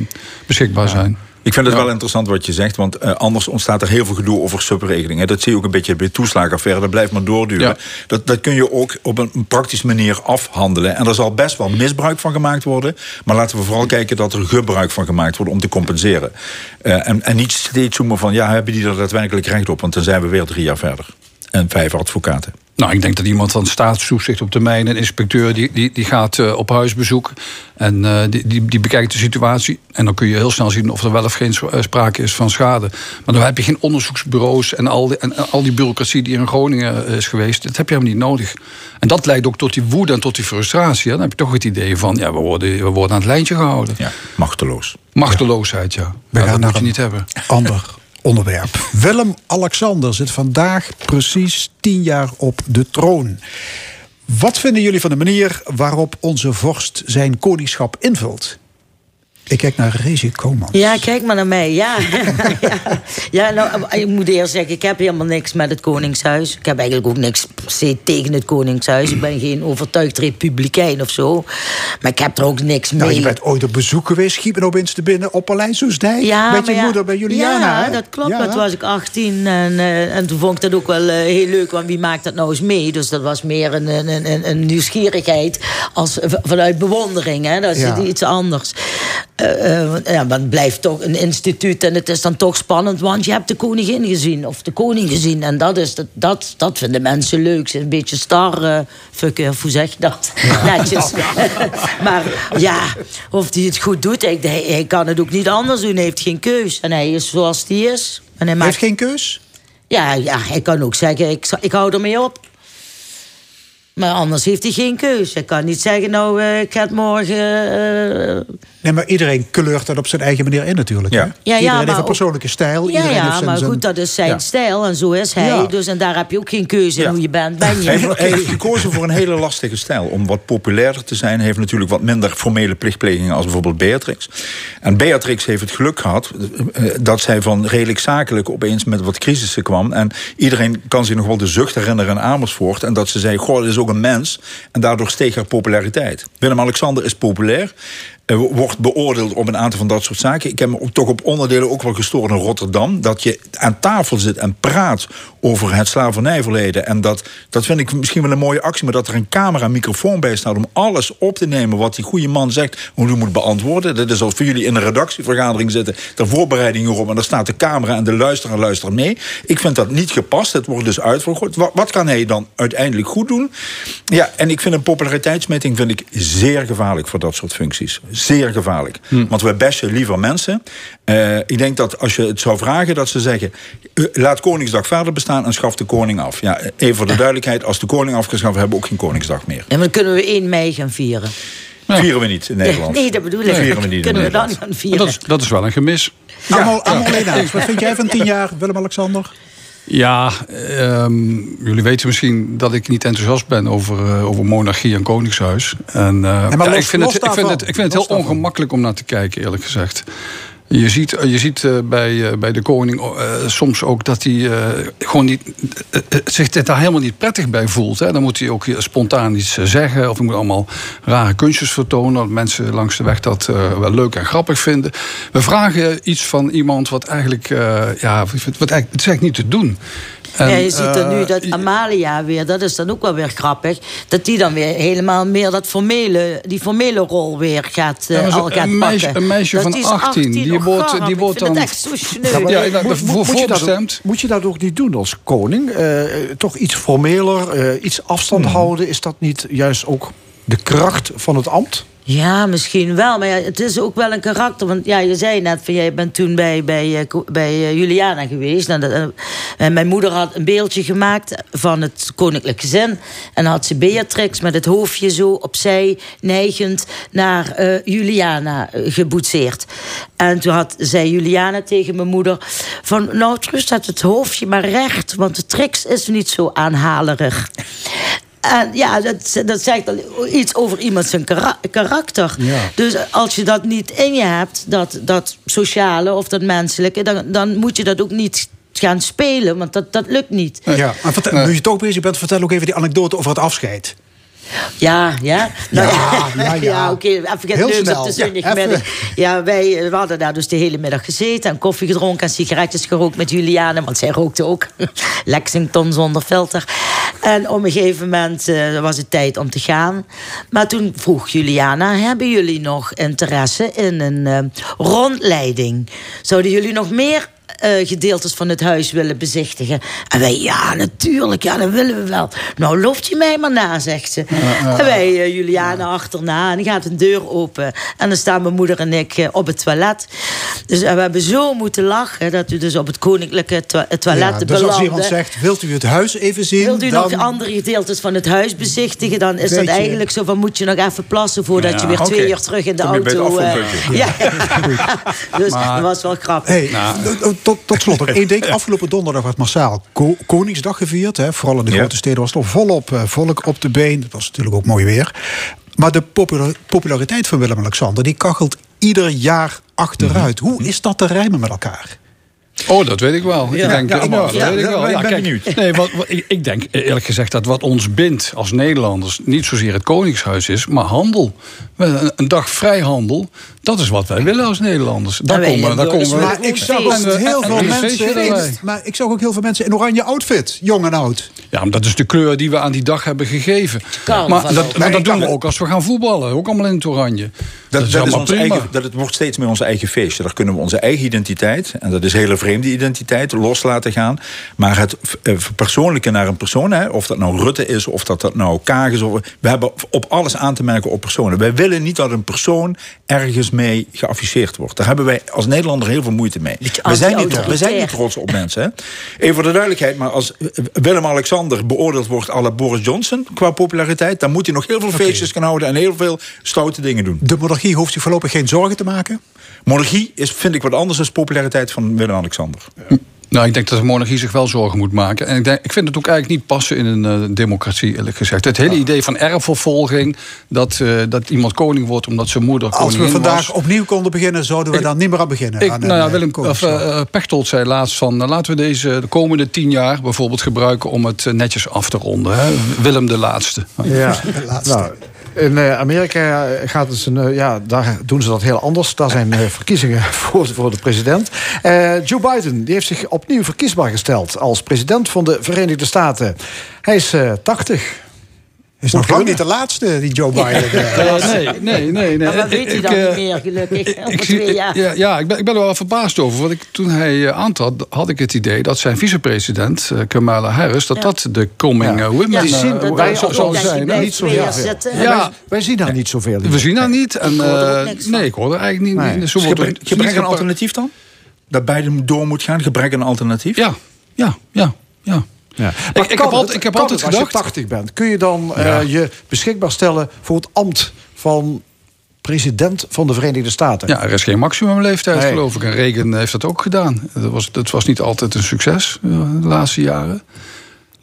beschikbaar zijn. Ik vind het wel interessant wat je zegt, want eh, anders ontstaat er heel veel gedoe over subregelingen. Dat zie je ook een beetje bij toeslagenaffaire, dat blijft maar doorduren. Dat, dat kun je ook op een praktische manier afhandelen. En er zal best wel misbruik van gemaakt worden, maar laten we vooral kijken dat er gebruik van gemaakt wordt om te compenseren. Eh, en, en niet steeds zoomen van, ja, hebben die er daadwerkelijk recht op, want dan zijn we weer drie jaar verder. En vijf advocaten. Nou, ik denk dat iemand van staatstoezicht op termijn, een inspecteur, die, die, die gaat eh, op huisbezoek en eh, die, die, die bekijkt de situatie. En dan kun je heel snel zien of er wel of geen eh, sprake is van schade. Maar dan heb je geen onderzoeksbureaus en al die, en al die bureaucratie die in Groningen is geweest. Dat heb je helemaal niet nodig. En dat leidt ook tot die woede en tot die frustratie. Dan heb je toch het idee van, ja, we worden, we worden aan het lijntje gehouden. Ja, machteloos. Machteloosheid, ja. We ja gaan dat moet je niet hebben. Ander onderwerp. Willem-Alexander zit vandaag precies tien jaar op de troon. Wat vinden jullie van de manier waarop onze vorst zijn koningschap invult? Ik kijk naar Rezi Koman. Ja, kijk maar naar mij. Ja, ja. ja nou, ik moet eerst zeggen, ik heb helemaal niks met het Koningshuis. Ik heb eigenlijk ook niks per se tegen het Koningshuis. Ik ben geen overtuigd republikein of zo. Maar ik heb er ook niks mee. Nou, je bent ooit op bezoek geweest, schiet me opeens te binnen op Paleis Soesdijk. met je ja, moeder bij Juliana. Ja, dat klopt. Ja. Dat was ik 18. En, eh, en toen vond ik dat ook wel eh, heel leuk. Want wie maakt dat nou eens mee? Dus dat was meer een, een, een, een nieuwsgierigheid als, vanuit bewondering. Hè? Dat is Ja. iets anders. Want, ja, maar het blijft toch een instituut. En het is dan toch spannend. Want je hebt de koningin gezien. Of de koning gezien. En dat, is, dat, dat, dat vinden mensen leuk. Ze een beetje star. eh, hoe zeg je dat? Netjes. maar ja, of hij het goed doet. Hij, hij, hij kan het ook niet anders doen. Hij heeft geen keus. En hij is zoals hij is. En hij heeft geen keus? Ja, ja, hij kan ook zeggen, ik, ik hou ermee op. Maar anders heeft hij geen keus. Hij kan niet zeggen, nou, eh, ik ga het morgen... eh, Nee, maar iedereen kleurt dat op zijn eigen manier in natuurlijk. hè? ja, iedereen maar heeft een ook- persoonlijke stijl. Ja, iedereen heeft ja zijn, maar goed, dat is zijn Ja. stijl en zo is hij. Ja. Dus, en daar heb je ook geen keuze in hoe je bent. Ben je. Hij heeft, hij heeft gekozen voor een hele lastige stijl. Om wat populairder te zijn. Hij heeft natuurlijk wat minder formele plichtplegingen als bijvoorbeeld Beatrix. En Beatrix heeft het geluk gehad eh, dat zij van redelijk zakelijk opeens met wat crisissen kwam. En iedereen kan zich nog wel de zucht herinneren in Amersfoort. En dat ze zei, goh, is ook een mens. En daardoor steeg haar populariteit. Willem-Alexander is populair. Eh, wordt beoordeeld op een aantal van dat soort zaken. Ik heb me toch op onderdelen ook wel gestoord in Rotterdam. Dat je aan tafel zit en praat over het slavernijverleden. En dat, dat vind ik misschien wel een mooie actie. Maar dat er een camera en microfoon bij staat om alles op te nemen wat die goede man zegt. Hoe die moet beantwoorden. Dat is als voor jullie in een redactievergadering zitten. Ter voorbereiding erop. En daar staat de camera en de luisteraar luistert mee. Ik vind dat niet gepast. Het wordt dus uitvergroot. Wat, wat kan hij dan uiteindelijk goed doen? Ja, en ik vind een populariteitsmeting vind ik zeer gevaarlijk voor dat soort functies. Zeer gevaarlijk. Want we bashen liever mensen. Eh, ik denk dat als je het zou vragen, dat ze zeggen... eh, laat Koningsdag verder bestaan en schaf de koning af. Ja, even voor de duidelijkheid, als de koning afgeschaft hebben we ook geen Koningsdag meer. Ja, maar dan kunnen we 1 mei gaan vieren. Vieren we niet in Nederland. Nee, dat bedoel ik. Vieren we niet in kunnen we dan gaan vieren. Dat is, dat is wel een gemis. Allemaal, allemaal eens. Wat vind jij van tien jaar, Willem-Alexander? Ja, ehm, jullie weten misschien dat ik niet enthousiast ben over, eh, over monarchie en koningshuis. En, eh, maar ja, los- ik, vind het, ik, vind daarvan. het, ik vind het Los heel daarvan. ongemakkelijk om naar te kijken, eerlijk gezegd. Je ziet, je ziet eh, bij, eh, bij de koning eh, soms ook dat hij eh, gewoon niet, eh, eh, zich daar helemaal niet prettig bij voelt. Hè. Dan moet hij ook spontaan iets eh, zeggen. Of hij moet allemaal rare kunstjes vertonen. Dat mensen langs de weg dat eh, wel leuk en grappig vinden. We vragen iets van iemand wat eigenlijk, eh, ja, wat eigenlijk, het is niet te doen. En, ja, je ziet er nu eh, dat Amalia weer, dat is dan ook wel weer grappig. Dat die dan weer helemaal meer dat formele, die formele rol weer gaat, eh, Ja, zo- al gaat een meisje- pakken. een meisje Dat van is 18, die oh, wordt- die ik wordt vind dan- het echt zo sneu. Ja, Moet- voor- moet, je dat ook, moet je dat ook niet doen als koning? Eh, toch iets formeler, eh, iets afstand Hmm. houden. Is dat niet juist ook de kracht van het ambt? Ja, misschien wel. Maar het is ook wel een karakter. Want ja, je zei net, van, jij bent toen bij, bij, eh, bij eh, Juliana geweest. Nou, eh, en mijn moeder had een beeldje gemaakt van het koninklijk gezin. En had ze Beatrix met het hoofdje zo opzij neigend naar Juliana geboetseerd. En toen had, zei Juliana tegen mijn moeder... van nou, terug staat het hoofdje maar recht... want de Trix is niet zo aanhalerig. En ja, dat, dat zegt al iets over iemand zijn kara- karakter. Ja. Dus als je dat niet in je hebt, dat, dat sociale of dat menselijke... Dan, dan moet je dat ook niet gaan spelen, want dat, dat lukt niet. Ja, maar vertel, nu je toch bezig bent, vertel ook even die anekdote over het afscheid. Ja, ja. Nou, Ja, ja, ja. oké, even Heel het leuks op de zondagmiddag. even. Ja, wij eh, we hadden daar dus de hele middag gezeten... en koffie gedronken en sigaretjes gerookt met Juliane... want zij rookte ook Lexington zonder filter. En op een gegeven moment eh, was het tijd om te gaan. Maar toen vroeg Juliana... hebben jullie nog interesse in een eh, rondleiding? Zouden jullie nog meer eh, gedeeltes van het huis willen bezichtigen. En wij, ja, natuurlijk, ja, dat willen we wel. Nou, loopt je mij maar na, zegt ze. En wij, Juliana, achterna. En dan gaat een deur open. En dan staan mijn moeder en ik eh, op het toilet. Dus we hebben zo moeten lachen... dat we dus op het koninklijke to toilet Ja, dus belanden. als iemand zegt, wilt u het huis even zien? Wilt u dan... nog andere gedeeltes van het huis bezichtigen... dan is dat eigenlijk zo van... moet je nog even plassen voordat Ja, je weer twee uur terug in de Kom je bij het auto... eh, afvalpuntje. ja, dus Maar- dat was wel grappig. Hey, tot, tot slot één ding. Afgelopen donderdag werd massaal Ko- Koningsdag gevierd. Hè. Vooral in de Ja. grote steden was het volop eh, volk op de been. Het was natuurlijk ook mooi weer. Maar de popula- populariteit van Willem-Alexander... die kachelt ieder jaar achteruit. Mhm. Hoe is dat te rijmen met elkaar? Oh, dat weet ik wel. Ik denk, ja, ja, dat weet ik ja, wel. ik Ja, kijk. Nee, wat, wat- ik, ik denk eerlijk gezegd dat wat ons bindt als Nederlanders niet zozeer het Koningshuis is, maar handel. Een, een dag vrijhandel, dat is wat wij willen als Nederlanders. Daar wij komen, daar burgers komen we. Maar ik zag ook heel veel mensen... Maar ik zag ook heel veel mensen in oranje outfit. Jong en oud. Ja, maar dat is de kleur die we aan die dag hebben gegeven. Maar dat, maar dat doen we ook als we gaan voetballen. Ook allemaal in het oranje. Dat, dat, is ons prima. eigen, dat het wordt steeds meer ons eigen feestje. Daar kunnen we onze eigen identiteit, en dat is hele vreemde identiteit, los laten gaan. Maar het eh, persoonlijke naar een persoon, hè, of dat nou Rutte is, of dat dat nou Kaag is, of, we hebben op alles aan te merken op personen. Wij willen niet dat een persoon ergens mee geafficheerd wordt. Daar hebben wij als Nederlander heel veel moeite mee. We zijn, niet, we zijn niet trots op mensen. Hè. Even voor de duidelijkheid, maar als eh, Willem-Alexander beoordeeld wordt à la Boris Johnson qua populariteit, dan moet hij nog heel veel feestjes gaan houden en heel veel stoute dingen doen. De monarchie hoeft zich voorlopig geen zorgen te maken. Monarchie is, vind ik wat anders dan populariteit van Willem-Alexander. Nou, ik denk dat de monarchie zich wel zorgen moet maken. En ik, denk, ik vind het ook eigenlijk niet passen in een eh, democratie, eerlijk gezegd. Het hele idee van erfvervolging, dat, eh, dat iemand koning wordt omdat zijn moeder Als we koningin vandaag was. opnieuw konden beginnen, zouden we Ik- dan niet meer aan beginnen. Ik, aan nou ja, eh, Willem, of, eh, Pechtold zei laatst van... laten we deze de komende tien jaar bijvoorbeeld gebruiken... om het netjes af te ronden. Hè? Willem de Laatste. Ja, laatste. nou, in eh, Amerika gaat het een, eh, ja, daar doen ze dat heel anders. Daar zijn eh, verkiezingen voor, voor de president. Eh, Joe Biden die heeft zich opnieuw verkiesbaar gesteld als president van de Verenigde Staten. Hij is eh 80. Is nog lang niet de laatste, die Joe Biden. nee, nee, nee. nee. Maar wat weet hij Ik, dan eh, niet meer, gelukkig? Ik jaar. ja, ja ik, ben, ik ben er wel verbaasd over. Want ik, toen hij eh, aantrad, had ik het idee dat zijn vicepresident, eh, Kamala Harris, dat Ja. dat de coming Ja. women zien dat wij zou zijn. hè? niet zo twee heel jaar veel. zitten. Ja. Wij, zien daar niet zoveel. We zien dat niet. En, nee, ik hoor er eigenlijk niet. Nee. niet zo Dus wordt gebrek, gebrek gepa- alternatief dan? Dat Biden door moet gaan, gebrek aan alternatief? Ja, ja, ja, ja. Ja. Ik, ik, heb altijd, het- ik heb altijd gedacht. Als je 80 bent, kun je dan eh, je beschikbaar stellen voor het ambt van president van de Verenigde Staten? Ja, er is geen maximumleeftijd, Nee. geloof ik. En Reagan heeft dat ook gedaan. Dat was, dat was niet altijd een succes eh, de laatste jaren.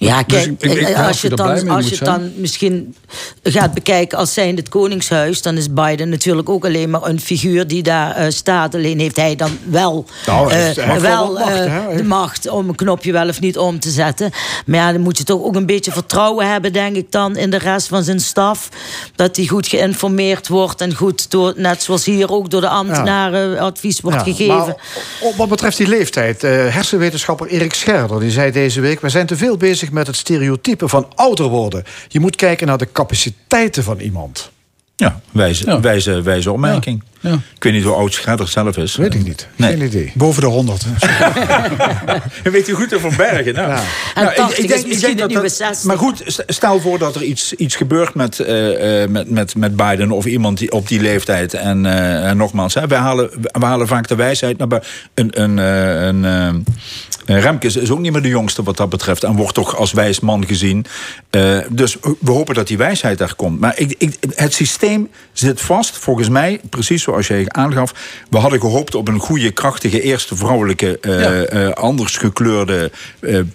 Ja, Dus kijk, ik- ik- ik eh, als je het je dan, als je dan misschien gaat bekijken als zijnde het Koningshuis, dan is Biden natuurlijk ook alleen maar een figuur die daar eh, staat. Alleen heeft hij dan wel, Nou, wel macht, de macht om een knopje wel of niet om te zetten. Maar ja, dan moet je toch ook een beetje vertrouwen hebben, denk ik dan, in de rest van zijn staf. Dat hij goed geïnformeerd wordt en goed, door, net zoals hier ook door de ambtenaren advies wordt Ja, gegeven. maar op wat betreft die leeftijd, eh, hersenwetenschapper Erik Scherder die zei deze week: we zijn te veel bezig met het stereotype van ouder worden. Je moet kijken naar de capaciteiten van iemand. Ja, wijze, wijze, wijze opmerking. Ja. Ik weet niet hoe oud Schredder zelf is. Weet ik niet. Nee. Geen idee. Boven de 100. Weet u goed over Bergen? Nou, nou, 80 is misschien het nieuwe 60. Maar goed, st- stel voor dat er iets, iets gebeurt met, eh, eh, met, met, met Biden of iemand die, op die leeftijd. En, eh, en nogmaals, hè, wij, halen, we halen vaak de wijsheid naar. Een, een, een, eh, Remkes is ook niet meer de jongste wat dat betreft. En wordt toch als wijs man gezien. Eh, dus we hopen dat die wijsheid daar komt. Maar ik, ik, het systeem zit vast, volgens mij, precies zoals jij aangaf. We hadden gehoopt op een goede, krachtige, eerste vrouwelijke, eh, Ja. eh, anders gekleurde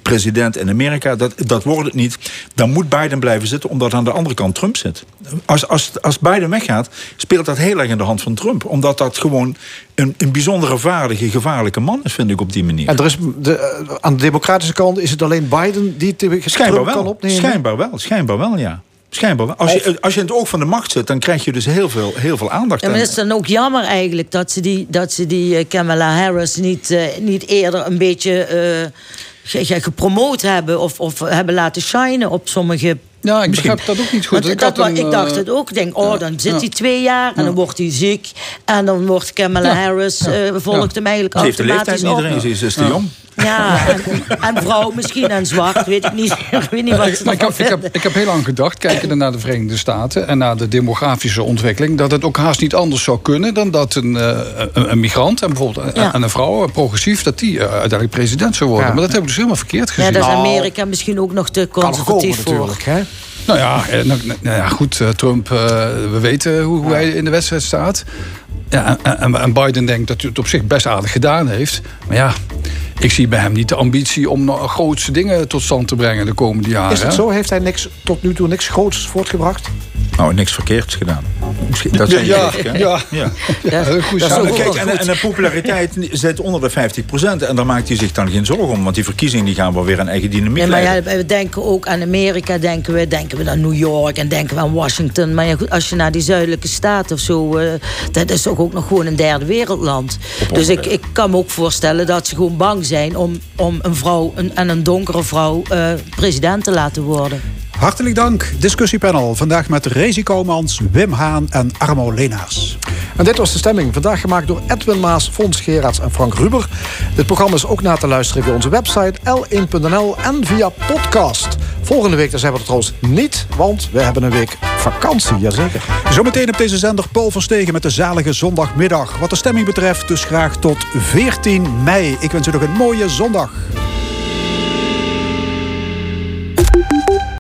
president in Amerika. Dat, dat wordt het niet. Dan moet Biden blijven zitten, omdat aan de andere kant Trump zit. Als, als, als Biden weggaat, speelt dat heel erg in de hand van Trump. Omdat dat gewoon een, een bijzondere vaardige, gevaarlijke man is, vind ik op die manier. En er is de, eh, aan de democratische kant is het alleen Biden die het Schijnbaar Trump kan wel. opnemen. Schijnbaar wel. Schijnbaar wel, ja. Schijnbaar wel. Als je, als je in het oog van de macht zit, dan krijg je dus heel veel, heel veel aandacht. Ja, maar En- het is dan ook jammer eigenlijk dat ze die, dat ze die eh, Kamala Harris niet, eh, niet eerder een beetje eh, ge- ge- gepromoot hebben of, of hebben laten shinen op sommige. Ja, ik Misschien. begrijp dat ook niet goed. Want Ik dat, een, ik dacht eh, het ook. Ik denk, oh, dan zit ja. hij twee jaar en dan wordt hij ziek. En dan wordt Kamala Ja. Harris, Ja. eh, volgt hem eigenlijk Ze heeft de automatisch leeftijd niet erin, ze is, ze is te jong. Ja, en, en vrouw misschien en zwart, weet ik niet. ik weet niet wat ze Maar ik, heb, ik, heb, ik heb heel lang gedacht, kijkende naar de Verenigde Staten en naar de demografische ontwikkeling, dat het ook haast niet anders zou kunnen dan dat een, eh, een, een migrant en bijvoorbeeld een, Ja. en een vrouw, een progressief, dat die eh, uiteindelijk president zou worden. Ja. Maar dat hebben we dus helemaal verkeerd Ja, gezien. dat is Nou, Amerika misschien ook nog te Kan nog komen conservatief voor. Hè? Nou ja, eh, nou, nou ja goed, eh, Trump, eh, we weten hoe, hoe hij in de wedstrijd staat. Ja, en, en- en Biden denkt dat hij het op zich best aardig gedaan heeft. Maar ja, ik zie bij hem niet de ambitie om nog grootste dingen tot stand te brengen de komende jaren. Is het hè. zo? Heeft hij niks, tot nu toe niks groots voortgebracht? Nou, niks verkeerds gedaan. Misschien- Dat zijn Ja, ja. ja. Ja, goed dat ook Nou, kijk, en, en de populariteit zit onder de 50% En daar maakt hij zich dan geen zorgen om. Want die verkiezingen die gaan wel weer een eigen dynamiek Nee, maar leiden. ja, we denken ook aan Amerika, denken we, denken we aan New York en denken we aan Washington. Maar ja, goed, als je naar die zuidelijke staten of zo, eh, dat is toch ook nog gewoon een derde wereldland. Dus ik, ik kan me ook voorstellen dat ze gewoon bang zijn om, om een vrouw een, en een donkere vrouw eh, president te laten worden. Hartelijk dank. Discussiepanel. Vandaag met Rezi Koumans, Wim Haan en Armo Leenaars. En dit was de stemming. Vandaag gemaakt door Edwin Maas, Fons Geraerts en Frank Ruber. Dit programma is ook na te luisteren via onze website l1.nl en via podcast. Volgende week daar zijn we er trouwens niet, want we hebben een week vakantie, jazeker. Zometeen op deze zender Paul Verstegen met de zalige zondagmiddag. Wat de stemming betreft dus graag tot 14 mei. Ik wens u nog een mooie zondag.